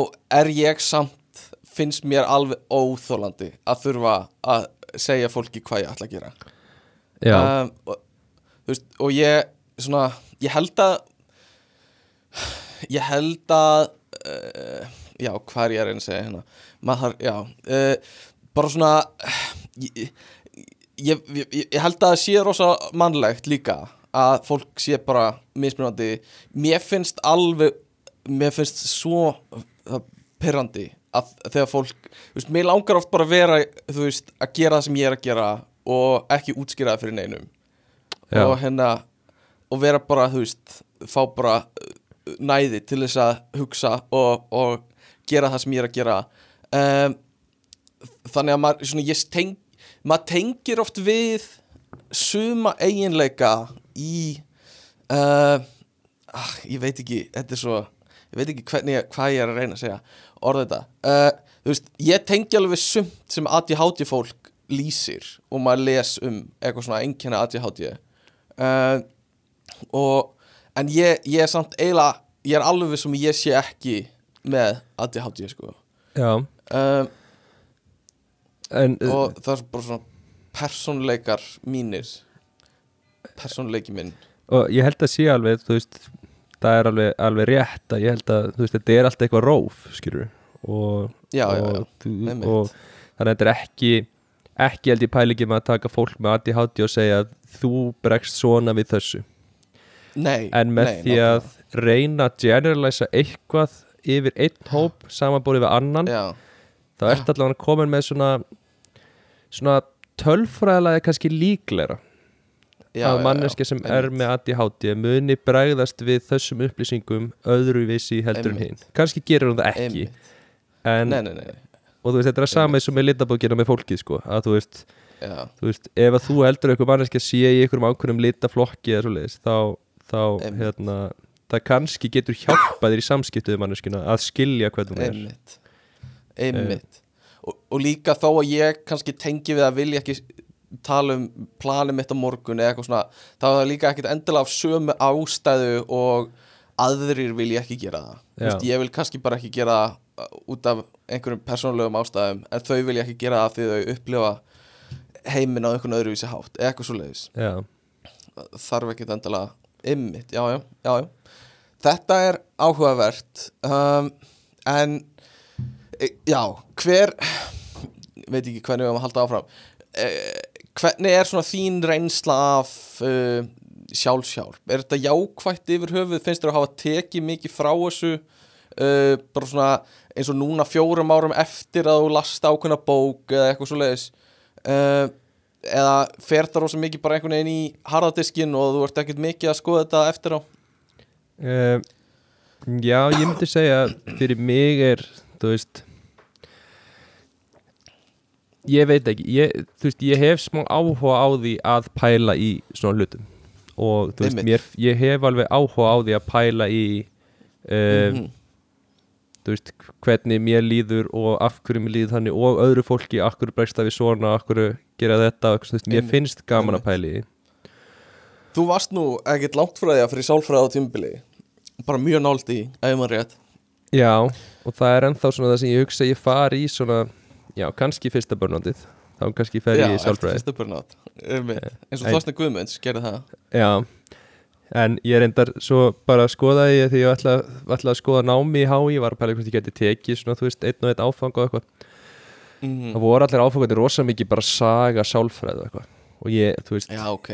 er ég samt finnst mér alveg óþólandi að þurfa að segja fólki hvað ég ætla að gera Já, um, og, veist, og ég svona, ég held að ég held að uh, já, hvað er ég að reyna að segja hérna? Maður, já uh, bara svona ég, ég, ég, ég held að það sé rosa mannlegt líka að fólk sé bara mismunandi. Mér finnst alveg mér finnst svo perrandi að þegar fólk veist, mér langar oft bara að vera veist, að gera það sem ég er að gera og ekki útskýra það fyrir neinum. Já. og hérna og vera bara, þú veist, fá bara uh, næði til þess að hugsa og, og gera það sem ég er að gera. Um, þannig að maður, svona, teng, maður tengir oft við suma eiginleika í uh, ah, ég veit ekki, þetta er svo ég veit ekki hvernig, hvað ég er að reyna að segja orða þetta. Uh, þú veist, ég tengi alveg sumt sem ADHD fólk lýsir og maður les um eitthvað svona einkenna ADHD uh, og en ég, ég er samt eiginlega ég er alveg sem ég sé ekki með ADHD sko. Já. Um, En uh, og það er bara svona persónleikar mínir. Persónleiki minn. Og ég held að sé alveg þú veist, það er alveg, alveg rétt að ég held að þú veist, þetta er alltaf eitthvað róf skilur og, Já, já, og, já, þú, einmitt. og þannig að þetta er ekki ekki held ég pæli ekki með að taka fólk með ADHD og segja að þú bregst svona við þessu. Nei, en með nei, því að reyna að generalisa eitthvað yfir einn hóp samanbúrið við annan. Já, þá ertu allavega komin með svona svona tölfræðilega kannski að já, manneski sem er með ADHD muni bregðast við þessum upplýsingum öðruvísi heldur en hinn kannski gerir hún það ekki en, Nei, nei, nei, og þú veist, þetta er að sama eins og með litabókina með fólkið sko, að þú veist, þú veist ef að þú heldur eitthvað manneski að sé í einhverjum ákveðnum litaflokki þá, þá hérna, það kannski getur hjálpað þér í samskiptuðu manneskina að skilja hvernig hún er. Einmitt. Einmitt. Og, og líka þó að ég kannski tengi við að vilja ekki tala um planið mitt á morgun eða eitthvað svona þá er það líka ekkit endilega af sömu ástæðu og aðrir vilja ekki gera það. Veist, ég vil kannski bara ekki gera það út af einhverjum persónulegum ástæðum en þau vilja ekki gera það því þau upplifa heiminn á einhvern öðruvísi hátt eitthvað svo leiðis þarf ekki endilega ymmit, já, já, já, já þetta er áhugavert um, en e, já, hver veit ekki hvernig við erum að halda áfram. E, hvernig er svona þín reynsla af uh, sjálfsjálf er þetta jákvætt yfir höfuð? Finnst þér að hafa tekið mikið frá þessu uh, bara svona eins og núna fjórum árum eftir að þú last ákveðna bók eða eitthvað svo leiðis uh, eða fer það rosa mikið bara einhvern veginn í harðadiskin og þú ert ekkert mikið að skoða þetta eftir á uh, já ég myndi segja að fyrir mig er, þú veist ég veit ekki ég, þú veist, ég hef smá áhuga á því að pæla í svona hlutum. Og þú veist, mér, ég hef alveg áhuga á því að pæla í uh, Mhm. þú veist, hvernig mér líður og af hverju mér líður þannig og öðru fólki, af hverju bregst það við svona af hverju gera þetta, þú veist, mér finnst gaman að pæla í. Þú varst nú ekkert langt frá því að fyrir sálfræði á tímbili bara mjög nált í, ef maður rétt. Já, og það er ennþá svona það sem ég hugsa að ég fari í svona já, kannski fyrsta börnandið þá kannski fer ég í sjálfræði fyrsta burnout. Einmitt. eins og Þorstin Guðmunds gerði það. Já, en ég reyndar svo bara að skoða því ég ætla, ætla að skoða námi í hái ég var að pæla hvort ég geti tekið svona, þú veist, einn og einn áfang og eitthvað. Mm. það voru allir áfangarnir rosa mikið bara saga sálfræði og eitthvað og ég, þú veist, Já, ok.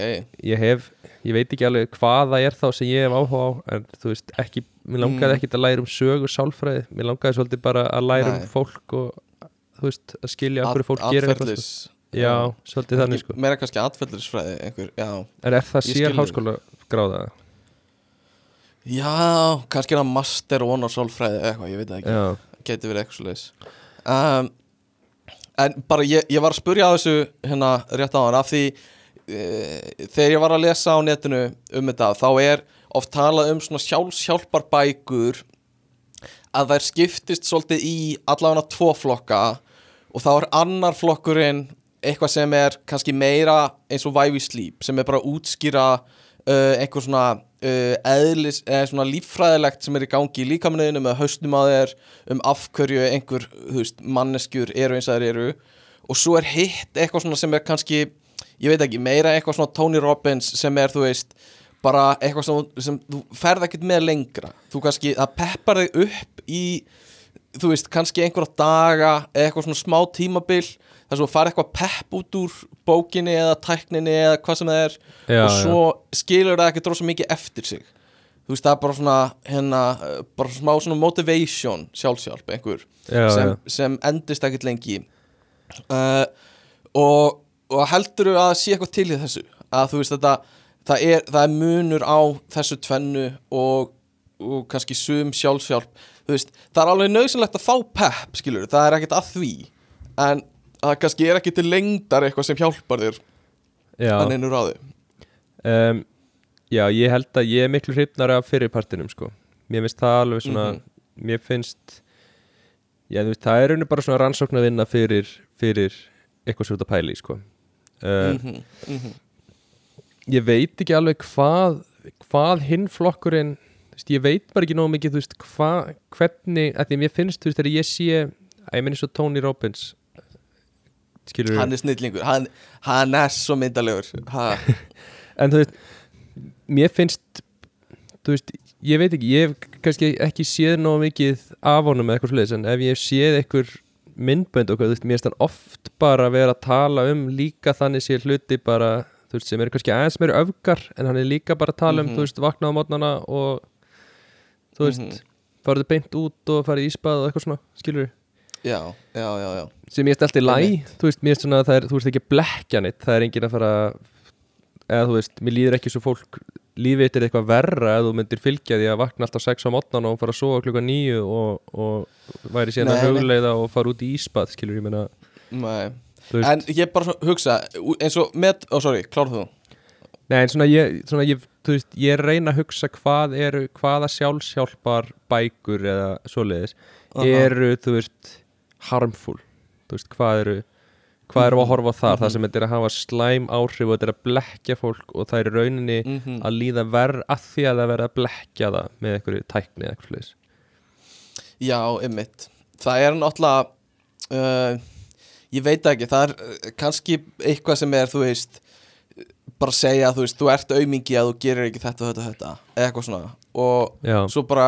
ég hef ég veit ekki alveg hvað það er þá sem ég hef áhuga á en þú veist, ekki, mér langaði Mm. ekkit að læra um sögur sálfræði, mér langaði svolítið bara að læra Nei. um fólk og þú veist, að skilja hverju fólk gerir eitthvað sko. Já, svolítið þannig sko. Meira kannski atferðlisfræði einhver, já. En er það sér háskóla gráða? Já, kannski er það master one á sálfræði eitthvað, ég veit ekki. Geti verið eitthvað um, en bara ég, ég var að spurja á þessu hérna rétt á hann af því e, þegar ég var að lesa á netinu um þetta þá er oft talað um svona sjálfshjálpar bækur að þær skiptist svolítið í allavega tvo flokka og þá er annar flokkurinn eitthvað sem er kannski meira eins og Vive Sleep sem er bara að útskýra uh, einhver svona eðlis, eða svona líffræðilegt sem er í gangi í líkamniðinu með haustum á þér um af hverju einhver veist, manneskjur eru eins og þær eru. Og svo er hitt eitthvað svona sem er kannski ég veit ekki, meira eitthvað svona Tony Robbins sem er, þú veist bara eitthvað sem, sem þú ferð ekkert með lengra. Þú kannski, það peppar þig upp í þú veist, kannski einhverja daga eitthvað svona smá tímabil þar svo fara eitthvað pepp út úr bókinni eða tækninni eða hvað sem það er Já, og svo skilur það ekki drósa mikið eftir sig. Þú veist, það er bara svona hérna, bara smá svona motivation sjálfsjálf einhver já, sem, já. sem endist ekkert lengi uh, og, og heldur að sé eitthvað til í þessu? Að þú veist þetta það er, það er munur á þessu tvennu og, og kannski sum sjálfsjálf þú veist, það er alveg nöðsynlegt að fá pepp skilur, það er ekkert að því. En það kannski er ekki til lengdar eitthvað sem hjálpar þér að neinu ráði um, já, ég held að ég er miklu hrifnari af fyrirpartinum sko mér finnst það alveg svona Mhm. mér finnst já, veist, það er rauninu bara svona rannsókn að vinna fyrir, fyrir eitthvað svo út að pæli sko uh, mm -hmm. ég veit ekki alveg hvað hvað hinn flokkurinn veist, ég veit bara ekki nóg mikið veist, hvað, hvernig, því mér finnst þú veist, þegar ég sé, að ég minn svo Tony Robbins skilur hann er snillingur, hann, hann er svo myndalegur ha. en þú veist mér finnst þú veist, ég veit ekki, ég hef kannski ekki séð nóg mikið af honum eða eitthvað sliðis, en ef ég hef séð eitthvað myndbönd hvað, þú veist, mér finnst hann oft bara vera að tala um líka þannig sé hluti bara, þú veist, sem eru kannski aðeins meiri öfgar, en hann er líka bara að tala um, Mhm. þú veist, vakna á mótnana og þú veist, Mhm. farið beint út og farið í íspað og eitthvað svona, skilur já, já, já, já. Sem ég stelti læ, Einmitt. þú veist, mér finnst svona að það er, þú veist ekki að blekja neitt, það er engin að fara eða þú veist, mér líður ekki svo fólk lífið þitt er eitthvað verra eða þú myndir fylgja því að vakna alltaf 6 á mótnan og fara að sofa klukka 9 og, og væri síðan að hugleiða og fara út í íspað, skilur ég meina en ég bara hugsa eins og með, ó oh, sorry, klár þú? Nei, en svona ég, svona ég þú veist, ég reyna að hugsa hvað eru hvaða sjálfsjálpar bækur eða svoleiðis Aha. eru, þú veist, harmful. Veist, hvað eru hvað eru að horfa á það, Mhm. það sem þetta er að hafa slæm áhrif og þetta er að blekja fólk og það er rauninni mm að líða verð að því að það verða að blekja það með einhverju tækni eða eitthvað sliðis Já, ymmit Það er náttúrulega uh, Ég veit ekki, það er uh, kannski eitthvað sem er, þú veist bara segja, þú veist, þú ert aumingi að þú gerir ekki þetta, þetta, þetta eða eitthvað svona. Og Já, svo bara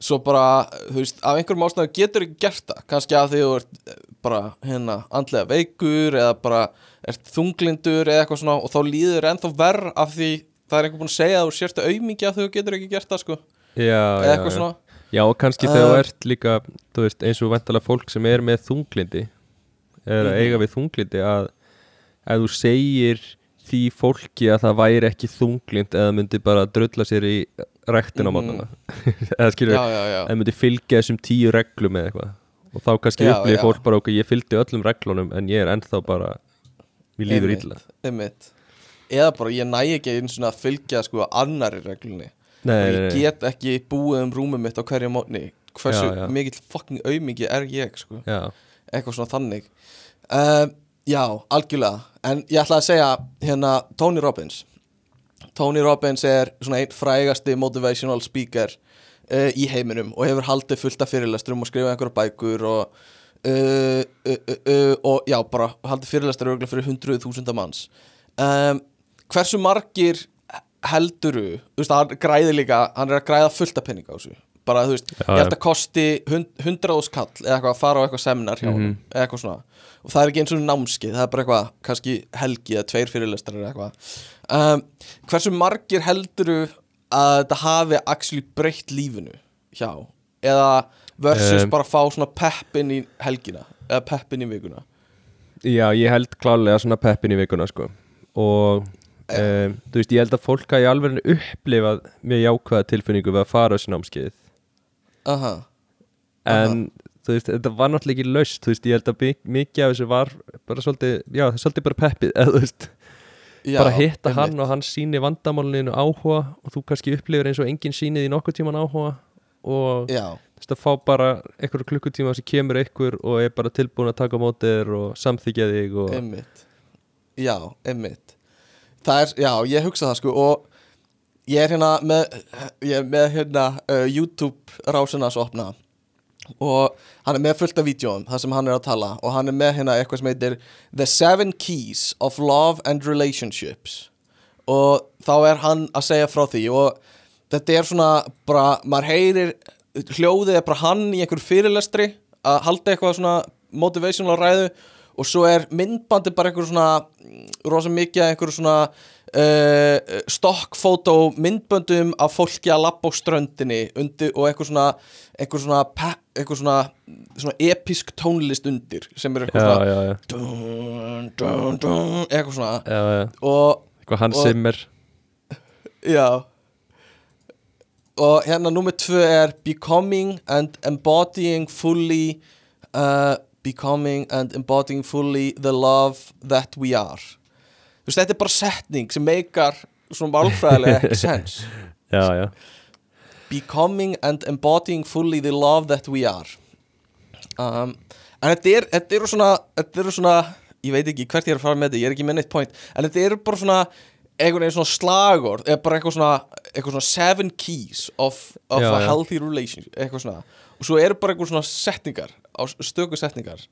svo bara, þú veist, af einhverjum ástæðu getur ekki gert það, kannski að því þú ert eh, bara, hérna, andlega veikur eða bara ert þunglindur eða eitthvað svona og þá líður ennþá verð af því það er einhver búin að segja að þú sérst aumingi að þú getur ekki gert það, sko já, eða já, eitthvað já. svona já og kannski þegar þú Uh, ert líka þú veist, eins og vantalega fólk sem er með þunglindi er að Mhm. eiga við þunglindi að ef þú segir því fólki að það væri ekki þunglind eða myndi bara drulla sér í rektin á Mhm. mótana eða skilur, eða myndi fylgja þessum tíu reglum eða eitthvað. Og þá kannski upplýði fólk bara okkur ég fylgdi öllum reglunum en ég er ennþá bara mér líður illa. eða bara ég næ ekki eins og að fylgja sko annari reglunni. Nei, og ég get ekki búið um rúmið mitt á hverju mótni hversu Já, já. mikill fucking aumingi er ég sko? Já, eitthvað svona þannig. Uh, já, algjörlega. En ég ætla að segja hérna Tony Robbins Tony Robbins er svona einn frægasti motivational speaker uh, í heiminum og hefur haldið fullt af fyrirlesturum og skrifað einhverja bækur og uh, uh, og já, bara haldið fyrirlestur örgulega fyrir hundruð þúsunda manns. Um, hversu margir helduru, þú veist, hann græði líka hann er að græða fullt af penninga á þessu bara, þú veist, ég held að kosti hund, hundraðus kall eða eitthvað að fara á eitthvað seminar hjá honum eða eitthvað svona. Og það er ekki eins og námskeið, það er bara eitthvað kannski helgi eða tveir fyrirlestrar eða eitthvað. Um, hversu margir helduru að þetta hafi actually breytt lífinu hjá? Eða versus Um, bara fá svona peppin í helgina eða peppin í vikuna? Já, ég held klálega svona peppin í vikuna sko. Og um, þú veist, ég held að fólk að ég alveg upplifað mjög jákvæða tilfinningu við að fara á þessi námskeið Aha. en þú veist, þetta var náttúrulega ekki laust þú veist, ég held að mi- mikið af þessu var bara svolítið, já, svolítið bara peppið eða þú veist, Já, bara hitta hann og hann síni vandamálinu áhuga og þú kannski upplifir eins og enginn sýnið í nokkuð tíman áhuga og já, þú veist að fá bara einhverju klukkutíma sem kemur einhver og er bara tilbúin að taka á móti þér og samþykja þig og einmitt. Já, einmitt. Er, já, ég hugsa það sko og ég er hérna með ég er með hérna uh, YouTube rásina svo opna. Og hann er með fullt af vídjóum þar sem hann er að tala. Og hann er með hérna eitthvað sem heitir The Seven Keys of Love and Relationships. Og þá er hann að segja frá því. Og þetta er svona bara, maður heyrir hljóðið er bara hann í einhver fyrirlestri að halda eitthvað svona motivational ræðu. Og svo er myndbandi bara einhver svona rosa mikið einhver svona uh, stokkfótó myndböndum af fólki að labba á ströndinni undir, og einhver svona einhver svona, einhver svona svona episk tónlist undir sem er já, eitthvað svona já, já, dun, dun, dun, eitthvað svona. Já, já. og eitthvað Hans Zimmer. Já. Og hérna nummer tvö er Becoming and embodying fully uh, Becoming and embodying fully the love that we are Þú veist, þetta er bara setning sem meikar svona málfræðilega ekki sens já, já, Becoming and embodying fully the love that we are. Um, En þetta er, þetta eru svona Þetta eru svona, ég veit ekki hvert ég er að fara með þetta Ég er ekki með neitt point En þetta eru bara svona einhvern veginn svona slagord eða bara eitthvað svona, eitthvað svona seven keys of, of Já, a healthy relationship eitthvað svona. Og svo eru bara eitthvað svona setningar stöku setningar.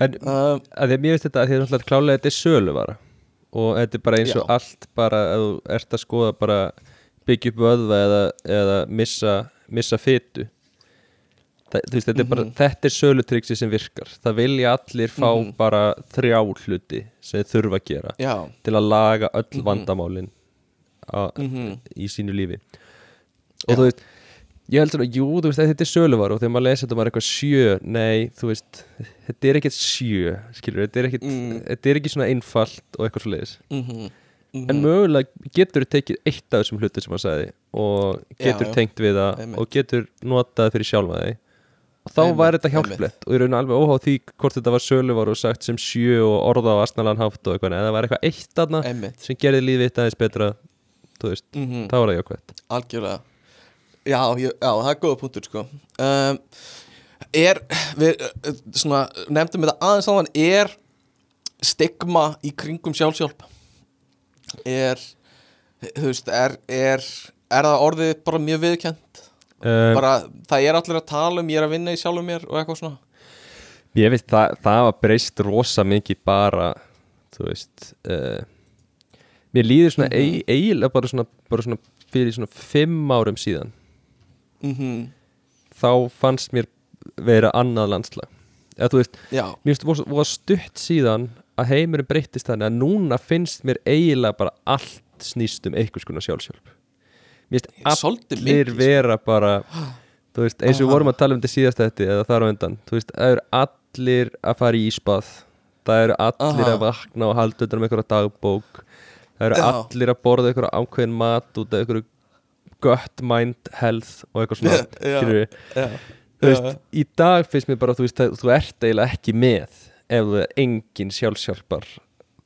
En um, að því að mér veist þetta að því að náttúrulega klálega þetta er söluvara og þetta er bara eins og Já. allt bara að þú ert að skoða bara byggja upp vöðva eða, eða missa, missa fytu Þa, veist, þetta er bara, Mhm. þetta er sölutrygsi sem virkar það vilja allir fá Mhm. bara þrjá hluti sem þeir þurfa að gera já, til að laga öll Mhm. vandamálin a, mhm, í sínu lífi og Já. þú veist ég held svona, jú, þú veist, þetta er söluvar og þegar maður lesa þetta er eitthvað sjö, nei, þú veist þetta er ekkert sjö, skilur þetta er ekkert, Mm. þetta er ekki svona einfalt og eitthvað svo leiðis, mhm, mhm. en mögulega getur þú tekið eitt af þessum hlutum sem maður sagði og getur Já, tengt við það Einmitt. og getur notað fyrir sjálfa þig og þá Einmitt, var þetta einmitt. hjálplegt og ég raun alveg óháð því hvort þetta var söluvar og sagt sem sjö og orða á asnalan hátt og eitthvað, eða það var eitthvað eitt aðna sem gerði lífið þetta aðeins betra þú veist, mhm. Já, já, það er góða punktur sko. Um, Er, við uh, svona, nefndum þetta aðeins áðan Er stigma í kringum sjálfsjálf Er, þú veist, er, er, er það orðið bara mjög viðkjönd um, Bara, það er allir að tala um, ég er að vinna í sjálfum mér og eitthvað svona? Ég veist, það, það var breyst rosa mikið bara, þú veist, uh, mér líður svona mm eiginlega bara svona, bara svona fyrir svona fimm árum síðan, mm þá fannst mér vera annað landslag. Eða þú veist, Já, mér finnst það var stutt síðan að heimurinn breyttist þannig að núna finnst mér eiginlega bara allt snýst um einhvers konar sjálfsjálf. Mér finnst allir vera bara þú veist, eins og við Aha. vorum að tala um þetta síðast þetta eða þar á undan, þú veist, það eru allir að fara í ísbað það eru allir Aha. að vakna og halda um einhverja dagbók það eru Já. allir að borða einhverja ákveðin mat út af einhverju gut, mind, health og eitthvað svona við, já, þú veist, í dag finnst mér bara, þú veist, að þú ert eiginlega ekki með ef þú er engin sjálfsjálfar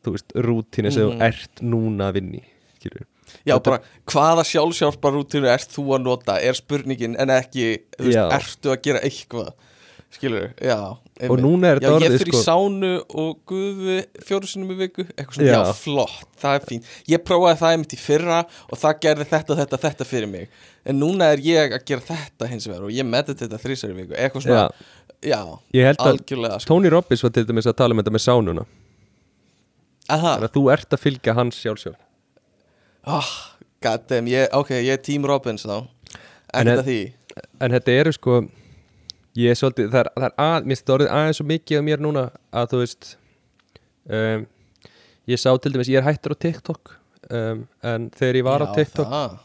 þú veist, rútíni sem Mhm. þú ert núna að vinni skilur við Já, Þetta- bara hvaða sjálfsjálfarútinu ert þú að nota er spurningin en ekki, þú veist, Já. ertu að gera eitthvað skilur, já og núna er Já, þetta ég orðið fyrir sko í sánu og guði fjóru sinum í viku, eitthvað svona, Já. já. flott það er fínt, ég prófaði það einmitt í fyrra og það gerði þetta, þetta, þetta fyrir mig. En núna er ég að gera þetta hins vegar og ég medita þetta þrísar í viku eitthvað svona, já, ég held að algjörlega sko. Tony Robbins var til dæmis að tala um þetta með sánuna. Aha, þannig að þú ert að fylgja hans sjálfsjálf. Oh, goddamn, ég, ok, ég er Team Robbins þá. En er- en þetta eru sko ég er svolítið, það er, það er að, mér orðið aðeins svo mikið af mér núna að þú veist um, ég sá til dæmis, ég er hættur á TikTok um, en þegar ég var á Já, TikTok það.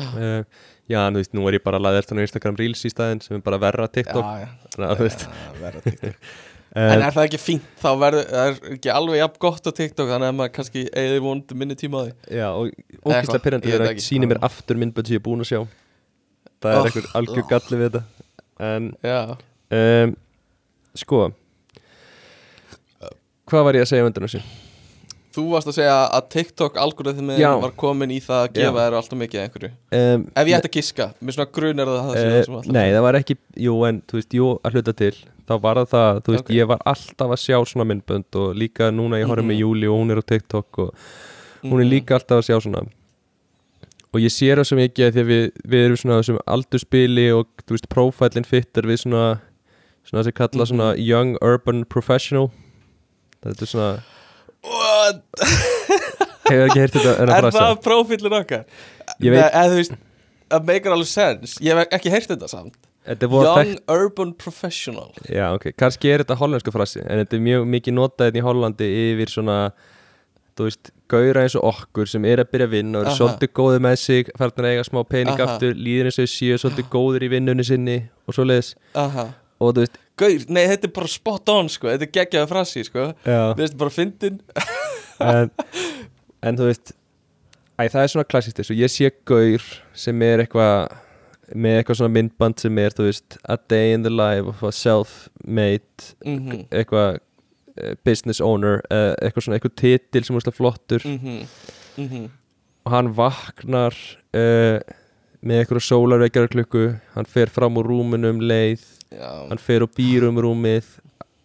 um, já, en þú veist, nú er ég bara að laða eftir á Instagram Reels í staðinn sem er bara verra TikTok Já, já. veist Já, verða TikTok. um, En er það ekki fínt, þá verður það er ekki alveg jafn gott á TikTok þannig að maður kannski eigði vonandi minni tíma á því já, og ég veit er að síni mér aftur myndbönd sem ég er búin að sjá það er Oh, einhver algjör oh. galli við þetta en um, sko hvað var ég að segja um undan þessu Þú varst að segja að TikTok algoritmið var komin í það að gefa þér alltaf mikið einhverju um, Ef ég ætti að giska, mér svona grun er það það það sem Uh, alltaf nei, það var ekki, jú, en þú veist, jú, að hluta til þá var það það, þú veist, Ok. ég var alltaf að sjá svona myndbönd og líka núna ég horfði með Mhm. Júli og hún er á TikTok og hún er Mhm. líka alltaf að sjá svona og ég sé það svo mikið að því að við, við erum svona á þessum aldurspili og þú veist, profilin fittar við svona svona þessi kalla Mhm. svona young urban professional þetta er svona, What? hefur ekki heyrt þetta en að Er frasa það prófílur okkar? Ég veit- eða þú veist, það meikar alveg sens Ég hef ekki heyrt þetta samt er Young þekkt Urban Professional Já, ok, kannski er þetta hollensku frasi en þetta er mjög mikið notað hérna í Hollandi yfir svona, þú veist gauðra eins og okkur sem er að byrja að vinna og er Aha. svolítið góðið með sig farnir að eiga smá pening Aha. aftur líður eins og séu svolítið góður í vinnunni sinni og svoleiðis. Aha. Og þú veist, Gaur, nei, þetta er bara spot on, sko. Þetta er geggjaði frasi, sko. Þetta er bara fyndin en, en þú veist æ, það er svona klassist þess og ég sé gaur sem er eitthvað með eitthvað svona myndband sem er, þú veist a day in the life of a self-made Mhm, eitthvað eh, business owner eh, eitthvað svona eitthvað titil sem er svona flottur. Mhm, mhm. Og hann vaknar uh, með eitthvað sólarveikjara klukku hann fer fram úr rúminu um leið. Já, hann fer og býr um rúmið.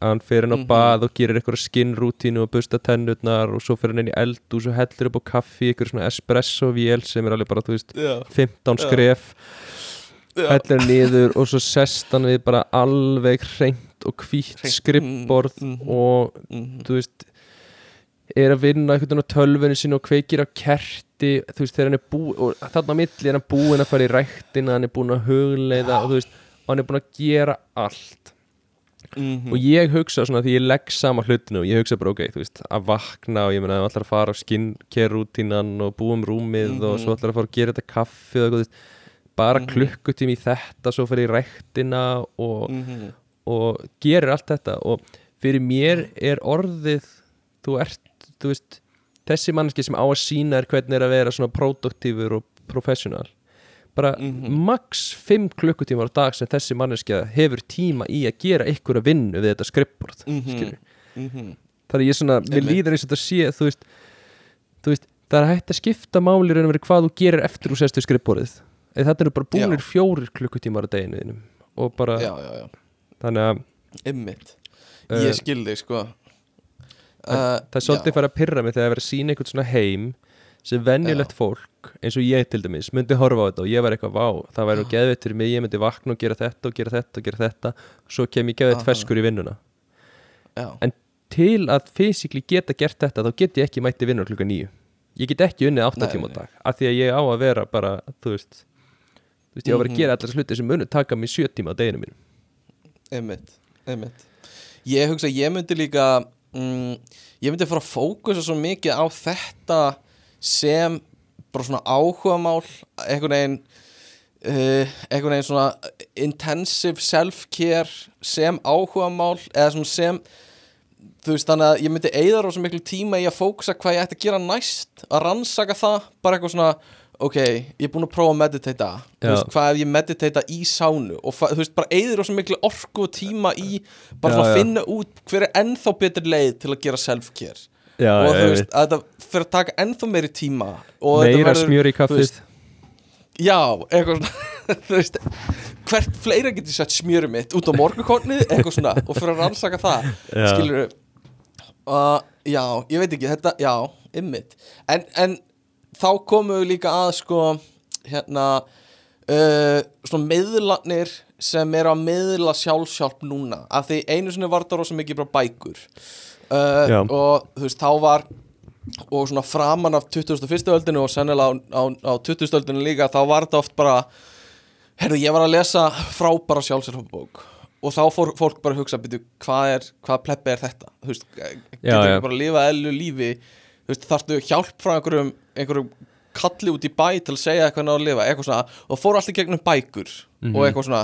Hann fer inn á Mhm. bað og gerir eitthvað skinnrútínu og busta tennurnar og svo fer hann inn í eldús og hellir upp á kaffi eitthvað svona espresso vél sem er alveg bara, þú veist, já, 15 Já. skref. já. Hellir niður og svo sest hann við bara alveg hreint og Hreint, skrippborð mm, mhm. og Mhm. þú veist er að vinna einhvern veginn á tölvunni sinni og kveikir á kerti þú veist þegar hann er búinn og þarna á milli er hann búinn að fara í ræktina hann er búinn að hugleiða og þú veist og hann er búinn að gera allt Mhm. og ég hugsa svona því ég legg sama hlutinu og ég hugsa bara ok, þú veist að vakna og ég meina að allar að fara á skincare rútínan og búum rúmið og Mhm. svo allar að fara að gera þetta kaffi og þú veist, bara Mhm. klukkutími í þetta svo fyrir í ræktina og Mhm. og gerir allt þetta og fyrir mér er orðið þú ert, þú veist þessi mannski sem á að sína er hvernig er að vera svona produktífur og professional bara Mhm. max 5 klukkutímar á dag sem þessi manneskja hefur tíma í að gera ykkur að vinnu við þetta skrippbord Mhm. Mhm. þannig ég svona, mér líður eins og þetta sé þú veist, þú veist, það er hægt að skipta máli raun og verið hvað þú gerir eftir úr sestu skrippborðið eða þetta eru bara búnir fjórir klukkutímar á deginu þínum og bara, Já, já, já. þannig að Ymmit Uh, Ég skil þig, sko. það, uh, það er svolítið farið að pyrra mig þegar það er verið að sína einhvern svona heim sem venjulegt fólk eins og ég til dæmis myndi horfa á þetta og ég var eitthvað vá það væri nú geðveitt fyrir mig, ég myndi vakna og gera þetta og gera þetta og gera þetta. Svo kem ég geðveitt ferskur í vinnuna. Já, en til að fysikli geta gert þetta þá get ég ekki mætti vinnur klukka nýju ég get ekki unnið 8 Nei, tíma á dag af því að ég á að vera bara þú veist, veist ég á að vera að Mhm. gera allar hluti sem munu taka mig 7 tíma á deginu mínu Einmitt, einmitt Ég hugsa ég myndi líka mm, Ég myndi fara að fókusa svo mikið á þetta sem bara svona áhugamál einhvern veginn uh, einhvern veginn svona intensive self-care sem áhugamál eða svona sem þú veist þannig að ég myndi eigða rosa miklu tíma í að fókusa hvað ég ætti að gera næst að rannsaka það, bara eitthvað svona ok, ég er búin að prófa að meditata veist, hvað ef ég meditata í sánu? Og þú veist, bara eigður rosa miklu orku og tíma í bara Já, að já. finna út hver er ennþá betri leið til að gera self-care. Og þú veist, að þetta fyrir að taka ennþá meiri tíma og meira smjör í kaffið. Já, eitthvað svona Þú veist, hvert fleira getur sett smjörum mitt út á morgukornið, eitthvað svona og fyrir að rannsaka það, skilur uh, Já, ég veit ekki þetta, já, ymmit en, en þá komum við líka að sko, hérna uh, svona miðlarnir sem eru að miðla sjálfsjálf núna, af því einu sinni var þetta rosa mikið bara bækur uh, og þú veist, þá var og svona framan af 21. öldinu og sennilega á, á, á 20. öldinu líka þá var þetta oft bara herru, ég var að lesa frábæra sjálfsjálfabók og þá fór fólk bara að hugsa byrju, hvað er, hvað pleppi er þetta þú veist, getur ekki bara að lifa ellu lífi þú veist, þarftu hjálp frá einhverjum einhverjum kalli út í bæ til að segja eitthvað ná að lifa, eitthvað svona og fór allt í gegnum bækur og eitthvað svona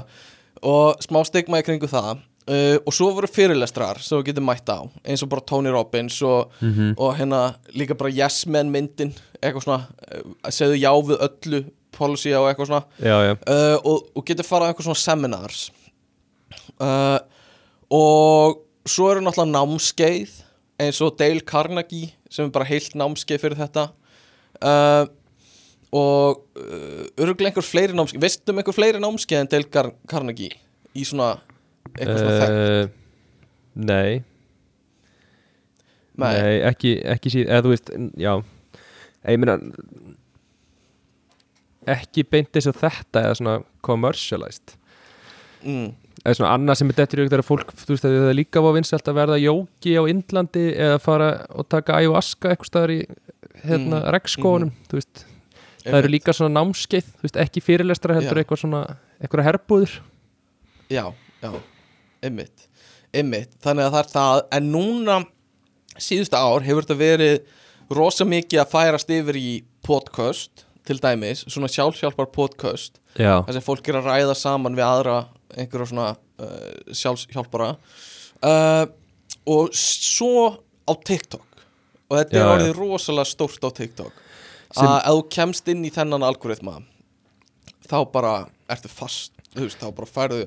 og smá stigma í kringu það uh, og svo voru fyrirlestrar sem þú getur mætt á eins og bara Tony Robbins og, og hérna líka bara Yes Men myndin eitthvað svona, uh, segðu já við öllu policy og eitthvað svona já, já, uh, og, og getur farað á eitthvað svona seminars uh, og svo eru náttúrulega námskeið eins og Dale Carnegie sem er bara heilt námskeið fyrir þetta. Uh, og uh, örgulega einhver fleiri námskeið veistu um einhver fleiri námskeið en Dale Car Carnegie í svona eitthvað svona þekkt? Uh, Nei, nei, ekki, ekki síð eða þú veist, já. Ég meina ekki beint eins og þetta eða svona commercialized. Mm, eða svona annað sem er dettur í auðvitað fólk, þú veist, að það er líka var vinsælt að verða jóki á Indlandi eða fara og taka ayahuasca eitthvað staðar í hérna, Mm, regnskónum þú veist, það eru líka svona námskeið þú veist, ekki fyrirlestra heldur eitthvað svona eitthvað herbúður já, já, ymmit ymmit, þannig að það er það en núna síðustu ár hefur þetta verið rosa mikið að færast yfir í podcast til dæmis, svona sjálfsjálfar podcast Já, þar sem fólk er að ræða saman við aðra einhverja svona uh, sjálfshjálpara. Uh, og svo á TikTok. Og þetta Já, er já. orðið rosalega stórt á TikTok. Sem- að ef þú kemst inn í þennan algoritma þá bara ertu fast þú veist, þá bara færðu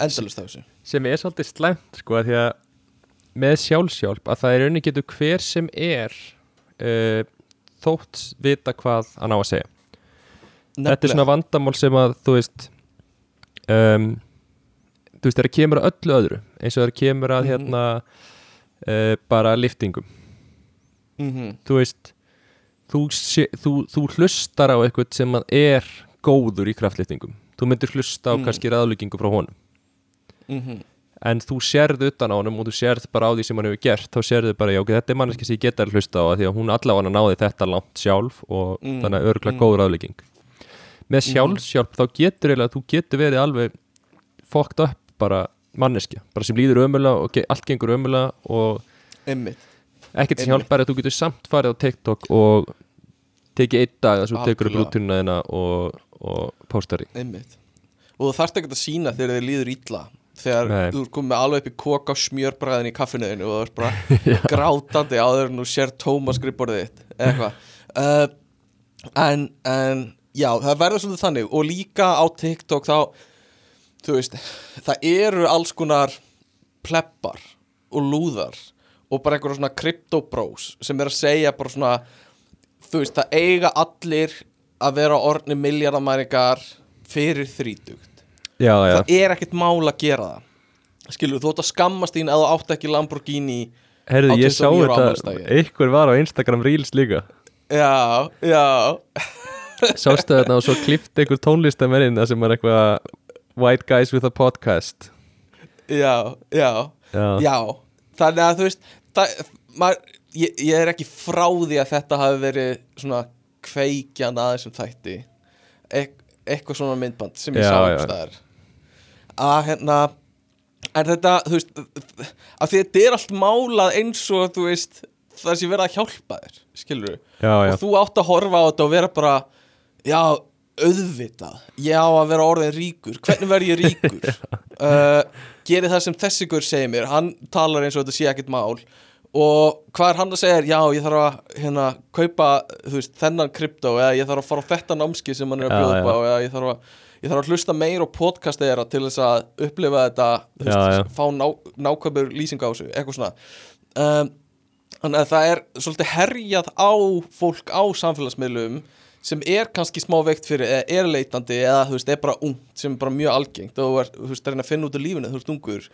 endalist af þessu. Sem er svolítið slæmt sko að því að með sjálfsjálf að það er rauninni getur hver sem er uh, þótt vita hvað hann á að segja. Þetta er svona vandamál sem að þú veist um, þú veist þegar kemur að öllu öðru eins og þegar kemur að Mhm. hérna uh, bara liftingum mm -hmm. þú veist þú, þú, þú hlustar á eitthvað sem er góður í kraftliftingum þú myndir hlusta á Mm. kannski ráðlíkingu frá honum Mm en þú sérð utan á honum og þú sérð bara á því sem hann hefur gert þá sérðu bara, já, þetta er manneski sem ég geta að hlusta á því að hún allavega náði þetta langt sjálf og Mm, þannig að örgulega mm. góð ráðlegging með sjálfsjálf þá getur eiginlega, þú getur verið alveg fucked up bara manneski, bara sem líður ömulega og ge allt gengur ömulega og Einmitt, ekkert sem hjálpar að þú getur samt farið á TikTok og tekið einn dag að þú tekur upp rútununa þina og, og póstar í. Einmitt. Og þú þarft ekki að sína þegar þið líður illa. Þegar Nei. þú komið alveg upp í koka á smjörbræðin í kaffinuðinu og þú ert bara grátandi áður en þú sér Tómas skrifborðið þitt eitthvað. Uh, en, en já, það verður svolítið þannig. Og líka á TikTok þá þú veist, það eru alls konar pleppar og lúðar og bara einhverja svona kryptobros sem er að segja bara svona þú veist, það eiga allir að vera orðni miljardamæringar fyrir þrítugt. Já, já, það er ekkert mál að gera það. Skilur, þú ætti að skammast þín ef þú átt ekki Lamborghini herðu, ég sá 29 ára þetta einhver var á Instagram Reels líka. Já, já. Sástu þetta og svo klift einhver tónlistamennin sem er eitthvað White Guys with a Podcast. Já, já, já, já. Þannig að þú veist það, maður, ég, ég er ekki frá því að þetta hafi verið svona kveikjan að þessum þætti. Eit, eitthvað svona myndband sem ég Já, sá staðar. Að hérna en þetta, þú veist að þetta er allt málað eins og þú veist, það sé verið að hjálpa þér skilur já, já, og þú átt að horfa á þetta og vera bara já, auðvitað. Ég á að vera orðin ríkur, hvernig verð ég ríkur? Uh, geri það sem þessi gur segir mér, hann talar eins og þetta sé ekkert mál. Og hvað er hann að segja, já, ég þarf að hérna, kaupa, veist, þennan krypto eða ég þarf að fara á þetta námski sem hann er að bjóða upp á eða ég þarf að ég þarf að hlusta meir á podcast þeirra til þess að upplifa þetta, þú Já, veist, já. fá ná, nákvæmur lýsing á þessu, eitthvað svona. Um, Þannig að það er svolítið herjað á fólk á samfélagsmiðlum sem er kannski smá veikt fyrir eða er leitandi eða þú veist, er bara ungt sem er bara mjög algengt og ert, þú veist, er að finna út úr lífinu þú ert ungur.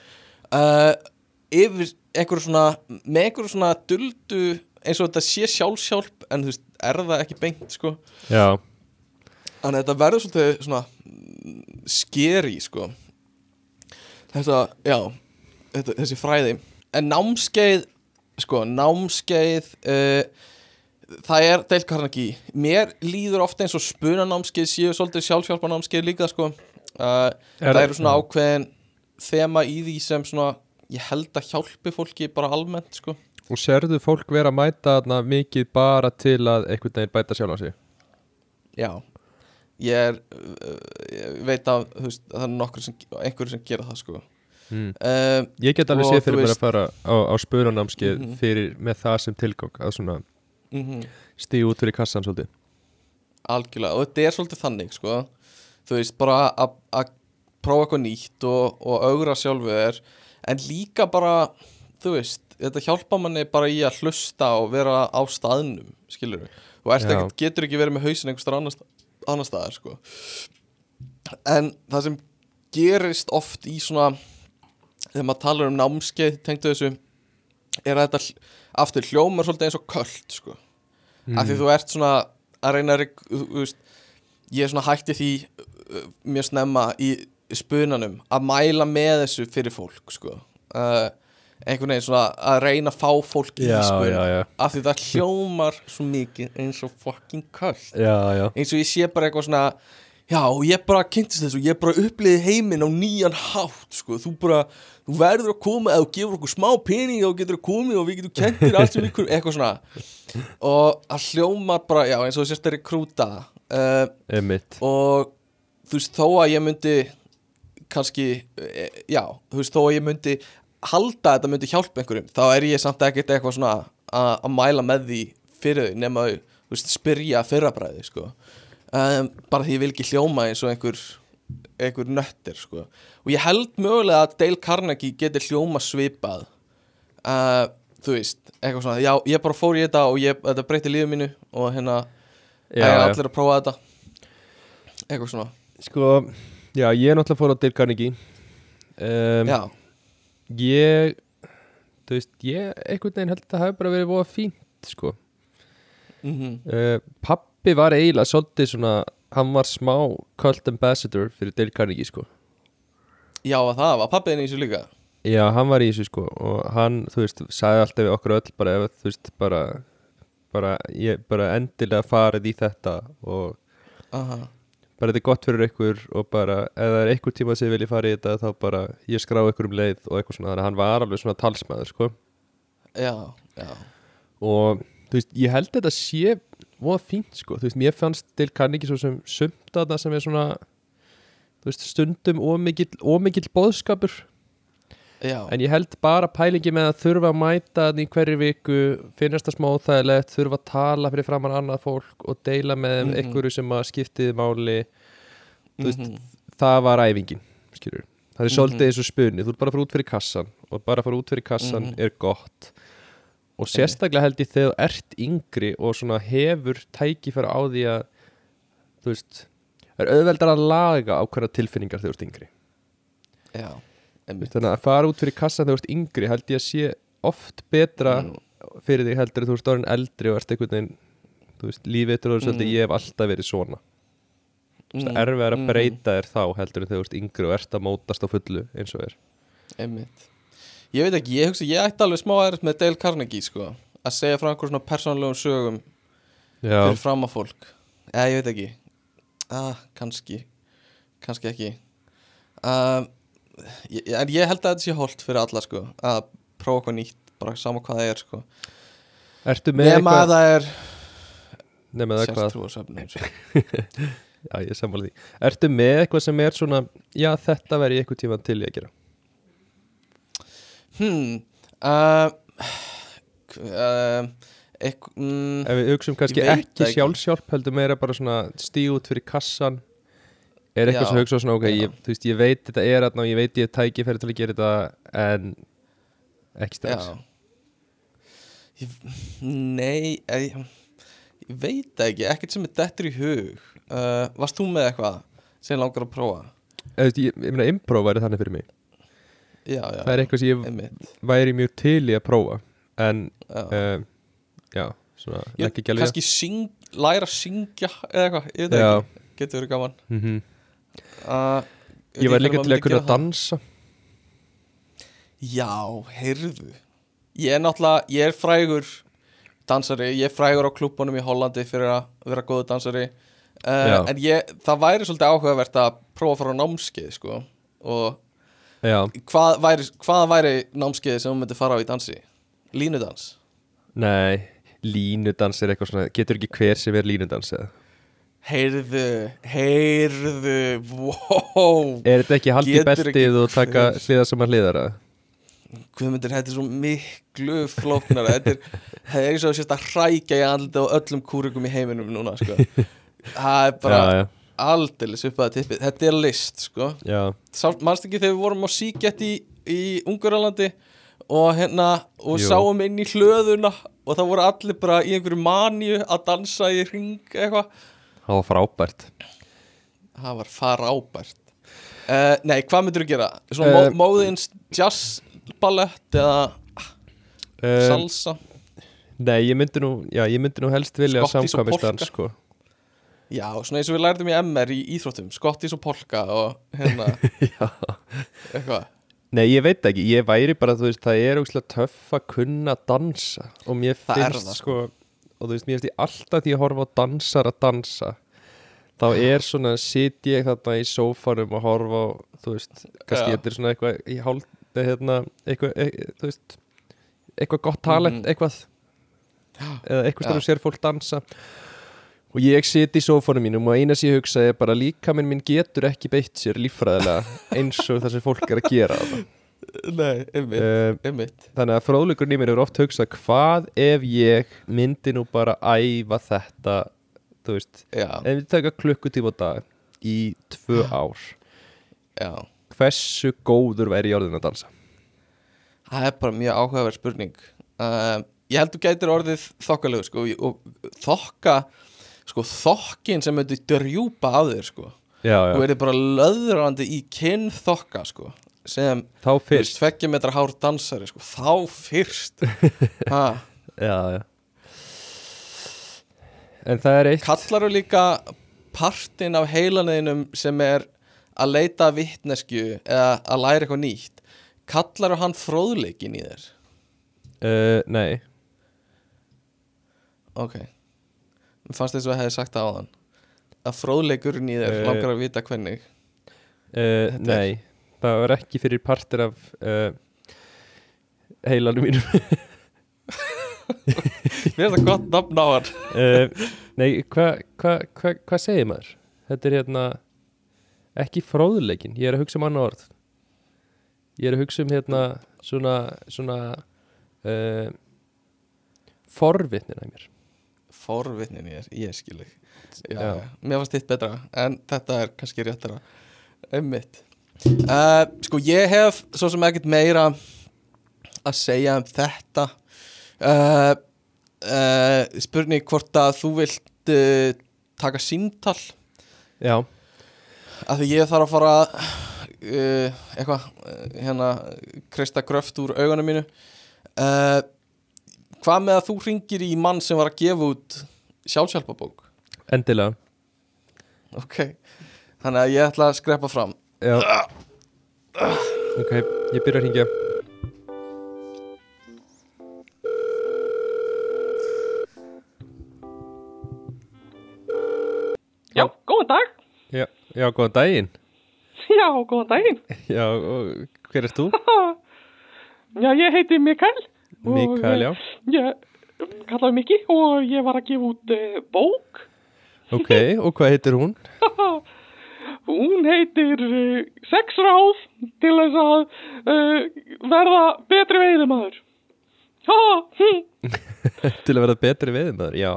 Uh, yfir einhverju svona með einhverju svona duldu eins og þetta sé sjálfsjálp en þú veist, er það ekki beint sko. Já, Þannig að þetta verður svolítið svona skeri sko. Þetta, já þetta, Þessi fræði. En námskeið Sko, námskeið uh, Það er Dale Carnegie. Mér líður ofta eins og spunanámskeið séu svolítið sjálfsjálfarnámskeið líka sko. Uh, Það eru svona ákveðin þema í því sem svona ég held að hjálpi fólki bara almennt sko. Og sérðu fólk vera að mæta þarna mikið bara til að einhvern veginn bæta sjálf á sig? Já. Ég er uh, ég veit að veist, það er nokkur sem, einhverju sem gera það sko. Mm. uh, ég get alveg séð fyrir mér að fara á, á spunanámskeið Mhm. fyrir með það sem tilgang að svona mm stíu út fyrir kassan svolítið. Algjörlega, og þetta er svolítið þannig sko. Þú veist, bara að- prófa eitthvað nýtt og, og augra sjálfu þér En líka bara, þú veist þetta hjálpa manni bara í að hlusta og vera á staðnum skilur við, og ekkert, getur ekki verið með hausin einhverstar annar, annar staðar sko. en það sem gerist oft í svona þegar maður talar um námskeið tengdu þessu er að þetta aftur hljómar svolítið eins og köld sko. Af því þú ert svona að reyna að ég er svona hætti því uh, mjög snemma í spunanum að mæla með þessu fyrir fólk sko. uh, einhvern veginn svona að reyna að fá fólk í Já, spuna já, já. af því það hljómar svo mikið eins og fucking já eins og ég sé bara eitthvað svona já, og ég bara kynntist þessu, ég bara uppliði heiminn á nýjan hátt, sko þú bara, þú verður að koma eða þú gefur okkur smá pening og getur að koma og við getum kentir allt sem við kunum, eitthvað svona. Og að hljóma bara, já, eins og sérst er krúta. Uh, Einmitt. og þú veist, þó að ég myndi kannski, e, já þú veist, þó að ég myndi halda að þetta myndi hjálpa einhverjum, þá er ég samt ekkert eitthvað svona að að mæla með því fyrir þau, nema veist, spyrja fyrrabræði, sko. Um, bara því ég vil ekki hljóma eins og einhver einhver nöttir, sko. Og ég held mögulega að Dale Carnegie geti hljóma svipað uh, þú veist, eitthvað svona já, ég bara fór í þetta og ég, þetta breyti lífið mínu og hérna, Já, já. allir að prófa þetta. Eitthvað svona. Sko, já, ég er náttúrulega fór á Dale Carnegie. Um, já, Ég, þú veist, ég einhvern veginn held að það hafi bara verið fínt, sko. Mhm. Uh, Pappi var eiginlega svolítið svona Hann var smá cult ambassador fyrir Dale Carnegie, sko. Já, að það var pappiðin í þessu líka. Já, hann var í þessu, sko Og hann, þú veist, sagði alltaf við okkur öll bara ef, þú veist, bara bara, ég, bara endilega farið í þetta og Aha. bara þetta er gott fyrir ykkur og bara ef það er einhver tíma sem ég vilji fara í þetta þá bara ég skrá ykkur um leið og eitthvað svona þannig að hann var alveg svona talsmaður sko. Já, já. Og þú veist, ég held þetta sé voða fínt sko, þú veist, mér fannst til kann ekki svo sem sumt að það sem er svona þú veist, stundum ómikill boðskapur Já, en ég held bara pælingi með að þurfa að mæta þannig í hverju viku finnast það smá óþægilegt, þurfa að tala fyrir framann annað fólk og deila með þeim Mhm. einhverju sem að skiptiði máli þú veist, Mhm. það var æfingin skilur. það er svolítið Mhm. eins og spunni þú ert bara að fara út fyrir kassan og bara að fara út fyrir kassan Mhm. er gott og sérstaklega held ég þegar þú ert yngri og svona hefur tækifæra á því að þú veist er auðveldar að laga ákveðna tilfinningar þegar þú ert yngri já þannig að fara út fyrir kassan þegar þú ert yngri held ég að sé oft betra Mm. fyrir þig heldur að þú ert orðin eldri og ert einhvern veginn þú veist, lífið er orðið svolítið Mm. ég hef alltaf verið svona mm. Mm, erfið að mhm, breyta þér þá heldur en þegar þú ert yngri og ert að mótast á fullu eins og er Einmitt Ég veit ekki, ég hugsa, ég ætti alveg smá aðeins með Dale Carnegie, sko Að segja frá einhver svona persónlegum sögum Já, fyrir fram að fólk. Eða, ég veit ekki. Ah, kannski. Kannski ekki. Um, ég, En ég held að þetta sé holt fyrir alla, sko Að prófa eitthvað nýtt, bara sama hvað það er, sko. Ertu með Nema að eitthvað það er Nema það hvað? sértrúarsöfnum sko. Já, ég er sammála því. Ertu með eitthvað sem er svona Já, þetta verði ég eitthvað tíma til í að gera Hmm uh, uh, ekk, mm, Ef við hugsaum kannski ekki sjálfsjálf heldur meira bara svona stíð út fyrir kassan. Er eitthvað sem hugsa svona, ok, ég, þú veist, ég veit þetta er og ég veit ég er tækifæri til að gera þetta en ekki Já. Ég, Nei ég, ég veit ekki Ekkert sem er dettur í hug. Uh, Varst þú með eitthvað sem langar að prófa? Eða, ég meina, improv væri þannig fyrir mig Já, já. Það er eitthvað sem ég einmitt, væri mjög til í að prófa en, já. uh, já, svona, Ég, ekki alveg Kannski syng, læra að syngja eða eitthvað, ég veit ekki. Getur verið gaman. Mm uh, ég var líka til að kunna dansa. Já, heyrðu. Ég er náttúrulega, ég er frægur dansari, ég er frægur á klubunum í Hollandi fyrir að vera góðu dansari. Uh, En ég, það væri svolítið áhugavert að prófa að fara á námskeið sko. Og hvað væri, hvað væri námskeið sem þú myndir fara á í dansi? Línudans? nei, línudans er eitthvað svona, getur ekki hver sem er línudans eða Heyrðu, heyrðu, wow Er þetta ekki haldi Getur beltið og taka hliða sem að hliðara? Guðmundur, þetta er svo miklu flóknara Þetta er, þetta er eins og sérst að hrækja í andlita á öllum kúrikum í heiminum núna sko. Það er bara já, já, aldeilis upp að tippið Þetta er list, sko Manstu ekki þegar við vorum á síkett í, í Unguralandi og hérna og Jú. sáum inn í hlöðuna og það voru allir bara í einhverju manju að dansa í ring eitthvað það var frábært það var farábært uh, nei, hvað myndir þú gera? svona uh, móðins jazzballett eða uh, salsa Nei, ég myndi nú, já, ég myndi nú helst vilja og samkvæmistans polka. sko. Já, svona eins og við lærðum í MR í íþróttum skottis og polka og hérna. Eitthvað. Nei, ég veit ekki, ég væri bara, þú veist, það er ógslag töff að kunna dansa og mér Það finnst það, sko, og þú veist, mér finnst ég alltaf því að horfa á dansar að dansa þá er svona, sit ég þarna í sófanum og horfa á, þú veist, kannski þetta er svona eitthvað í hálf, hérna, eitthvað, e, þú veist, eitthvað gott talent, Mhm. eitthvað, eða eitthvað Já. stafur sér fólk dansa. og ég sit í sófanum mínum og eina sem ég hugsa er bara líkaminn minn getur ekki beitt sér líffræðilega eins og það sem fólk er að gera nei, einmitt, uh, einmitt. Þannig að fróðleikurinn í mér eru oft hugsað hvað ef ég myndi nú bara æfa þetta þú veist, já, ef við taka klukkutíma á dag í tvö ár já. hversu góður væri ég orðin að dansa? Það er bara mjög áhugaverð spurning. Uh, Ég held þú gætir orðið þokkalegu sko, og þokka sko, þokkin sem myndi drjúpa af þér sko. Já, og já, verið bara löðrandi í kinn þokka sko, sem tveggja metra hár dansari sko. þá fyrst. Já, En það er eitt. Kallar þú líka partin af heilaneðinum sem er að leita að vitnesku eða að læra eitthvað nýtt? Kallar þú hann fróðleikin í þér? uh, Nei, Ok fannst þess að ég hefði sagt það áðan. Að fróðleikurinn í þér Eh, langar að vita hvernig. uh, nei Það var ekki fyrir partir af uh, heilanum mínum. Mér er það gott nafn á hann. Uh, Nei, hvað hva, hva, hva segir maður? Þetta er hérna ekki fróðleikin, ég er að hugsa um annað orð. Ég er að hugsa um hérna svona, svona uh, forvitnina í mér Forvitnin í þér, ég skil. Mér fannst þitt betra en þetta er kannski réttara. Einmitt. Uh, Sko ég hef svo sem ekkert meira að segja um þetta. Uh, uh, Spurning hvort að þú vilt taka símtal? Já, að því ég þarf að fara eitthvað hérna kreista gröft úr augunum mínu. Uh, hvað með að þú ringir í mann sem var að gefa út sjálfsjálfabók endilega ok, þannig að ég ætla að skrepa fram Já Ok, ég byrja að hringja Já, góðan dag. Já, já góðan daginn Já, góðan daginn. Já, og hver er þú? Já, ég heiti Mikael. Og, Mikael, já Ég kallaði Miki og ég var að gefa út uh, bók. Ok, og hvað heitir hún? Hún heitir uh, Sex ráð til þess að uh, verða betri veiðumæður. Ha, hm, Til að verða betri veðumöður, já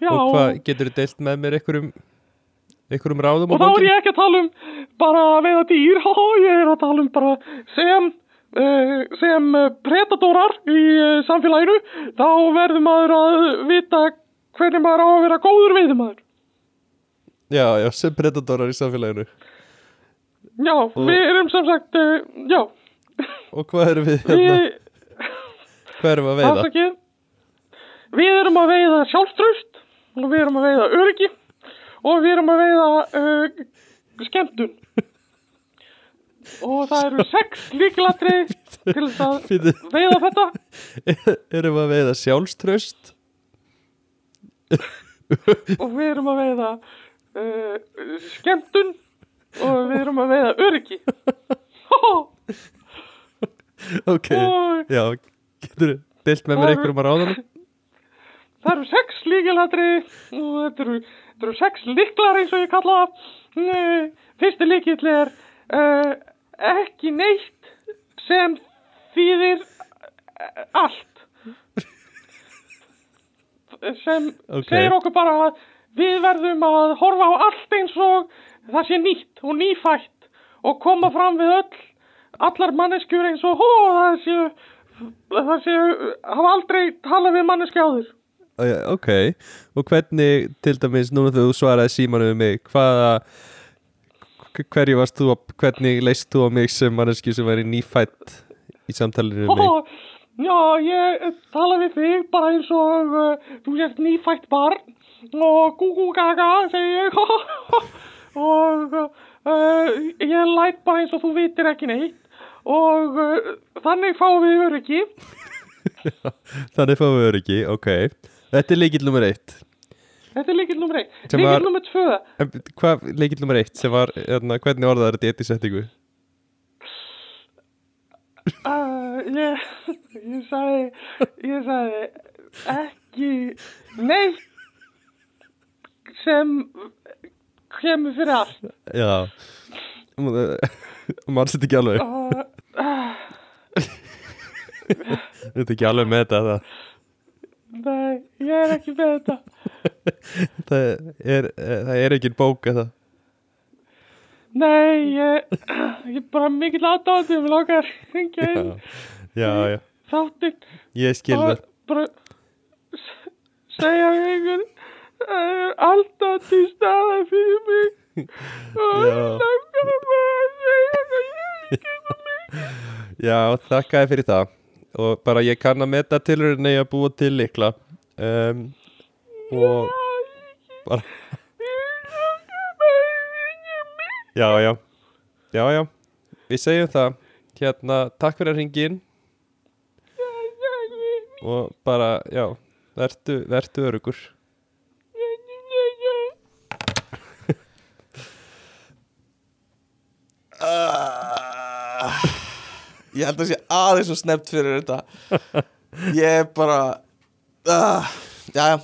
já, Og hvað, getur þú deilt með mér einhverjum einhverjum ráðum og þá er ég ekki að tala um bara veiða dýr, ha, ég er að tala um bara sem, sem uh, predatórar í uh, samfélaginu, þá verður maður að vita hvernig maður á að vera góður veiðumæður. Já, já, sem predatórar í samfélaginu Já, við erum sem sagt, já, Og hvað erum við hérna? við, Hvað erum við að veiða? afsakið, við erum að veiða sjálfströst og við erum að veiða öryggi og við erum að veiða uh, skemmtun. Og það eru sex líkilatri til þess að veiða þetta. erum við að veiða sjálfströst? og við erum að veiða uh, skemmtun og við erum að veiða öryggi Ok, og já, getur þú deilt með mér einhverjum að ráðunum? það eru sex líkilatri og þetta eru, þetta eru sex líklar eins og ég kalla það fyrsti líkill er uh, ekki neitt sem þýðir eh, allt sem Ok. segir okkur bara að við verðum að horfa á allt eins og það sé nýtt og nýfætt og koma fram við öll allar manneskjur eins og hó, það séu það séu, hafa aldrei talað við manneski áður. Ok, og hvernig til dæmis núna þú svaraði símanu við mig hvaða hverju varst þú, að- hvernig leist þú á mig sem manneski sem væri nýfætt í samtalinu við mig Ó, já, ég tala við þig bara eins og uh, þú sést nýfætt barn og gú-gú gaga, segi ég. og uh, ég læt bara eins og þú vitir ekki neitt. Og uh, þannig fáum við öryggi. Þannig fáum við öryggi, ok Þetta er leikill nummer eitt Þetta er líkil nummer eitt. Var- nummer tvö. En Hvað leikill nummer eitt sem var, hérna, hvernig orðaði þetta í eitt í settingu? Uh, ég, ég sagði, ég sagði ekki neitt sem kemur fyrir allt. Já Mann sitt ekki alveg Uh, uh, Þetta er ekki alveg með þetta það, nei, ég er ekki með þetta. það, er, það er ekki bók eða? Nei, ég, ég er bara aðdáðandi og við langar að Já, já, þáttinn. Ég skil það. bara segja við einhvern það er alltaf til staða fyrir mig og Já. langar að bara segja hvað ég ekki um mig. Já, þakkaði fyrir það og bara ég kann að meta tilröðinni að búa til likla um, og bara Já, já, já, já. Við segjum það. Hérna, takk fyrir að ringin og bara, já vertu, vertu örugur uh, Ég held að sé aðeins svo snemt fyrir þetta. Ég er bara uh, Já, já.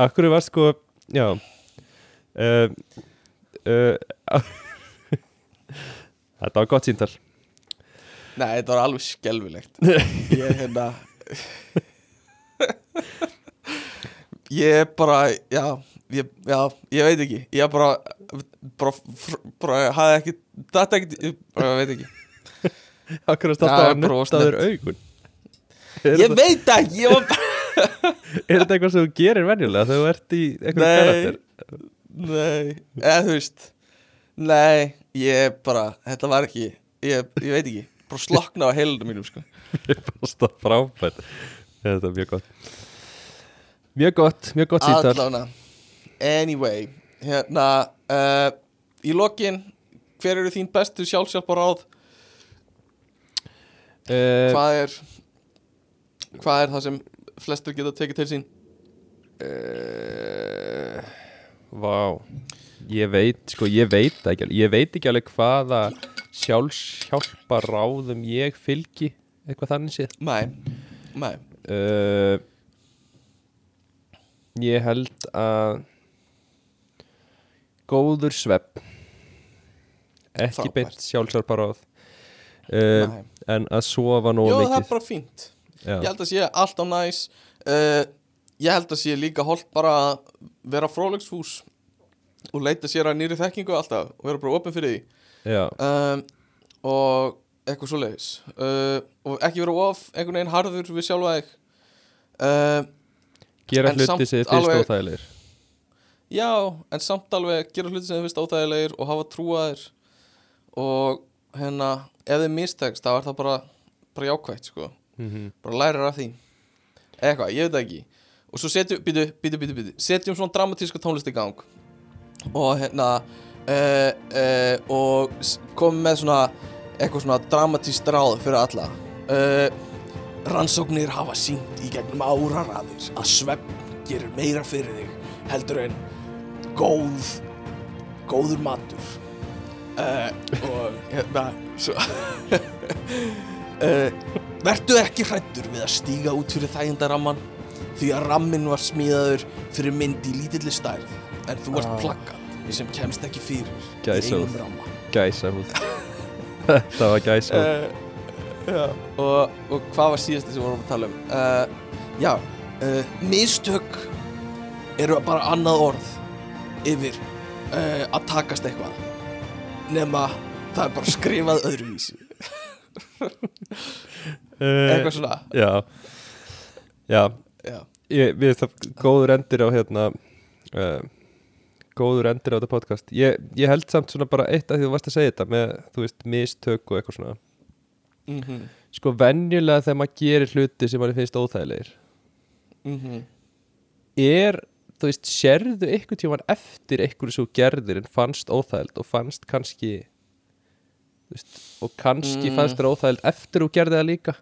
Akkur var sko, já uh, uh, Þetta var gott síntal Nei, þetta var alveg skelfilegt. Ég hérna Ég er bara Já, ég, já, ég veit ekki. Ég er bara bara, bara, bara hafði ekki Þetta ekki, ég bara veit ekki Akkur var Já, alltaf að bara nutta þér augun? Er Ég þetta- veit ekki, ég bara Er þetta eitthvað sem þú gerir venjulega þegar þú ert í einhverjum Nei. karakter? Nei, eða þú veist Nei, ég bara Þetta var ekki, ég, ég veit ekki Bara slokna á heilunum mínum sko. Ég fannst það frábært. Þetta er mjög gott. Mjög gott, mjög gott síntal Allána Anyway, hérna uh, Í lokin Hver eru þín bestu sjálfsjálparáð uh, Hvað er Hvað er það sem flestur geta tekið til sín? Uh, Vá. Ég veit, sko, ég veit ekki alveg. Ég veit ekki alveg hvaða sjálfshjálpa ráðum ég fylgi eitthvað þannig séð. Nei, nei. Uh, Ég held að góður svepp. Ekki beint sjálfsjálparáð uh, Nei. En að sofa nógu Jó, það er mikið. bara fínt. Já. Ég held að sé alltaf næs uh, Ég held að sé líka holdt bara að vera frólegsfús og leita sér að nýri þekkingu alltaf og vera bara opinn fyrir því. Já, um, og eitthvað svoleiðis. Uh, og ekki vera of einhvern veginn harður við sjálfa þig. Uh, gera hluti sem þið finnst óþægilegir. Já, en samt alveg gera hluti sem þið finnst óþægilegir og hafa trúaðir og hérna ef þið mistekst þá er það bara, bara jákvægt sko. Mm bara lærir af því. Eitthvað, ég veit ekki. Og svo setjum, býtu, býtu, býtu, býtu setjum svona dramatíska tónlist í gang. Og hérna uh, uh, og komum með svona eitthvað svona dramatíst ráð fyrir alla. Uh, rannsóknir hafa sínt í gegnum áraraðir að svefn gerir meira fyrir þig heldur en góð góður matur uh, og hérna svo uh, Vertu ekki hrættur við að stíga út fyrir þægindaramman því að rammin var smíðaður fyrir mynd í lítilli stærð en þú ert Ah. plaggat sem kemst ekki fyrir einum ramma. Gæsa húð Þetta var gæsa húð uh, já, og, og hvað var síðasta sem við vorum að tala um? Já, mistök eru bara annað orð yfir að takast eitthvað nema það er bara skrifað öðruvísi. Eitthvað svona. Já. Já, já, ég, við það góður endir á hérna uh, góður endir á þetta podcast. Ég, ég held samt svona bara eitt að því þú varst að segja þetta með, þú veist, mistök og eitthvað svona. Mhm, sko venjulega þegar maður gerir hluti sem manni finnst óþægilegir mhm. er, þú veist, sérðu eitthvað tíman eftir eitthvað svo gerðir en fannst óþægild og fannst kannski veist, og kannski Mm. fannst þér óþægild eftir þú gerði það líka.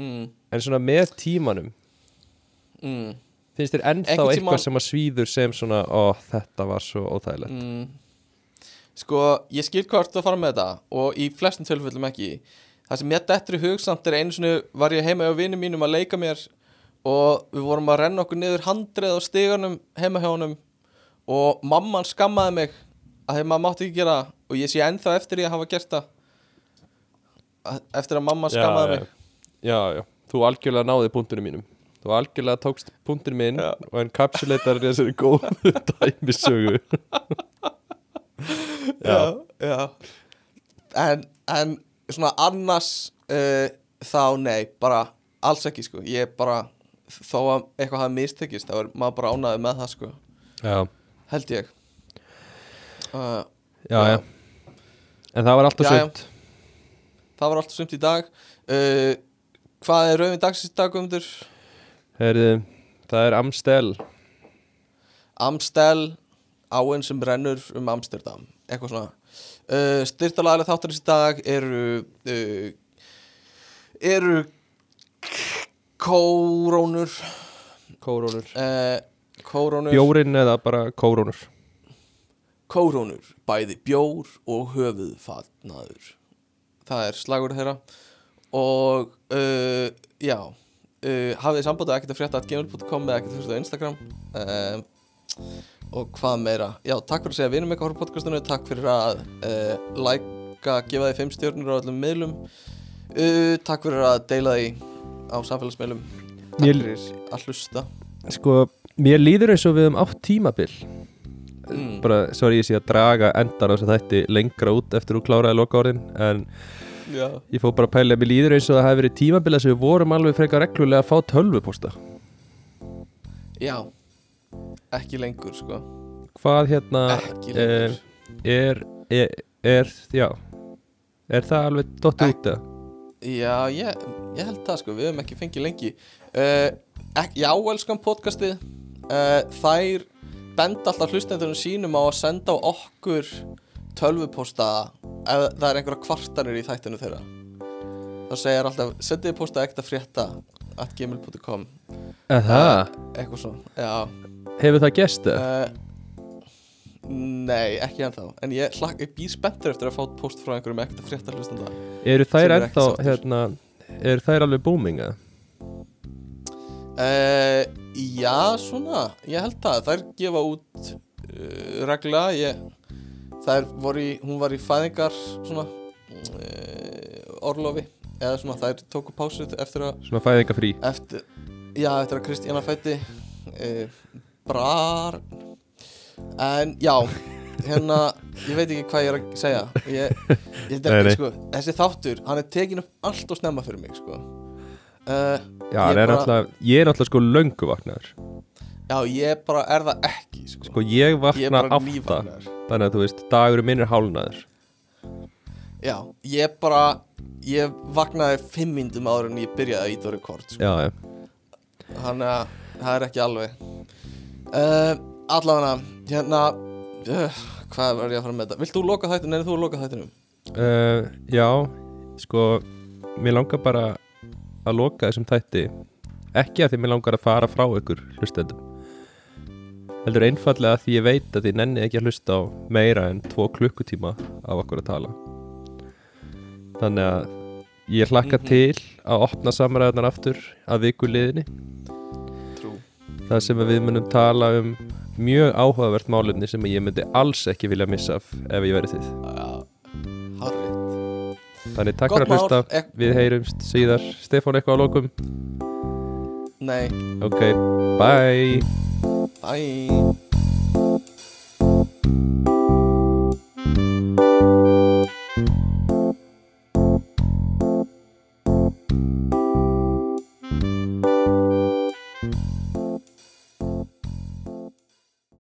Mm, en svona með tímanum mm, finnst þér ennþá Einhvern eitthvað tímann- sem að svíður sem svona, ó, þetta var svo óþægilegt. Mm. Sko, ég skil hvort að fara með þetta og í flestum tilfellum ekki. Það sem ég dettur í hug samt er einu sinni var ég heima hjá vinum mínum að leika mér og við vorum að renna okkur niður handrið á stiganum heima hjá honum og mamman skammaði mig að þegar maður mátti ekki gera og ég sé ennþá eftir ég að hafa gert það. Að- eftir að mamma skammaði mig. já, já, þú algjörlega náði punktunum mínum. Þú algjörlega tókst punktunum minn Já. og encapsulatar þessari góðu dæmisögu. Já, já. En, en svona annars uh, þá nei, bara alls ekki sko, ég bara þó að eitthvað hafi mistekist þá er maður bara ánaði með það sko. Já, held ég. Uh, já, já. En það var alltaf Já, já. sumt. Það var allt sumt í dag. Uh, hvað er rauðin dagsins í dag Guðmundur? Herði, það er Amstel. Amstel áinn sem rennur um Amsterdam. Eitthvað svona. Uh, styrtalaglega þáttarins í dag eru uh, eru kórónur. Kórónur. Uh, kórónur. Bjórin eða bara kórónur? Kórónur, bæði bjór og höfuðfatnaður. Það er slagur þeirra. Og uh, já uh, hafið samband og ekkert að frétta at gmail.com eða ekkert að frétta á Instagram? Og hvað meira? Já, takk fyrir að segja vinum eitthvað á podcastinu. Takk fyrir að læka gefa því fimm stjórnir á öllum miðlum. Uh, takk fyrir að deila því á Mér- fyrir að hlusta. Sko, mér líður eins og við um átt tímabil. Mm. bara, sorry ég sé að draga endan á þess að þætti lengra út eftir þú kláraði loka orðin en já. ég fór bara að pæla að mér líður eins og það hefði verið tímabil að við vorum alveg frekar reglulega að fá tölvuposta. Já. Ekki lengur sko. Hvað hérna ekki lengur. er, er, er já. Er það alveg dott út eða? Já, ég, ég held það sko, við höfum ekki fengið lengi. Uh, ek, Já, elskan podcastið. Uh, Þær benda alltaf hlustendunum sínum á að senda á okkur tölvuposta ef það er einhverja kvartanir í þættinu þeirra. Þá segir alltaf sendið posta ekkert að frétta at gmail.com Aha, eitthvað svona Já, hefur það gest það? uh, Nei, ekki ennþá. En ég, hlak, ég býr spenntur eftir að fá post frá einhverjum ekkert að frétta hlustenda eru þær ennþá hérna, eru þær alveg booming eða? Uh, já, svona, ég held það. Þær gefa út uh, regla. Ég, Þær voru í, hún var í fæðingar svona uh, orlofi. Eða svona þær tóku pásu eftir að svona fæðingafrí eftir, já, eftir að Kristíana fætti brar en já hérna, ég veit ekki hvað ég er að segja. Ég, ég Nei, nei. sko, þessi þáttur, hann er tekin upp allt og snemma fyrir mig sko. Uh, Já, Ég er, bara- náttúrulega, ég er náttúrulega sko löngu vaknaður. Já, ég bara er það ekki sko. Sko ég vakna átta Þannig að þú veist, dagur minn er hálnaður Já, ég bara Ég vaknaði fimm myndum áður en ég byrjaði að íta rekord sko. Þannig að það er ekki alveg. Uh, Allavega Hérna uh, Hvað var ég að fara með þetta? Vilt þú loka þættinu? Nei, þú loka þættinum uh, Já, sko Mér langar bara að loka þessum þætti Ekki að því mér langar að fara frá ykkur hlustendum Heldur einfallega að því ég veit að þið nenni ekki að hlusta á meira en tvo klukkutíma af okkur að tala Þannig að ég hlakka Mhm. til að opna samræðunar aftur að viku liðinni Trú Það sem við munum tala um mjög áhugavert málefni sem ég myndi alls ekki vilja missa af ef ég verið þið. Harrið Þannig takk fyrir að hlusta, ek- við heyrumst síðar. Stefán eitthvað á lokum? Nei, Ok, bye. Bye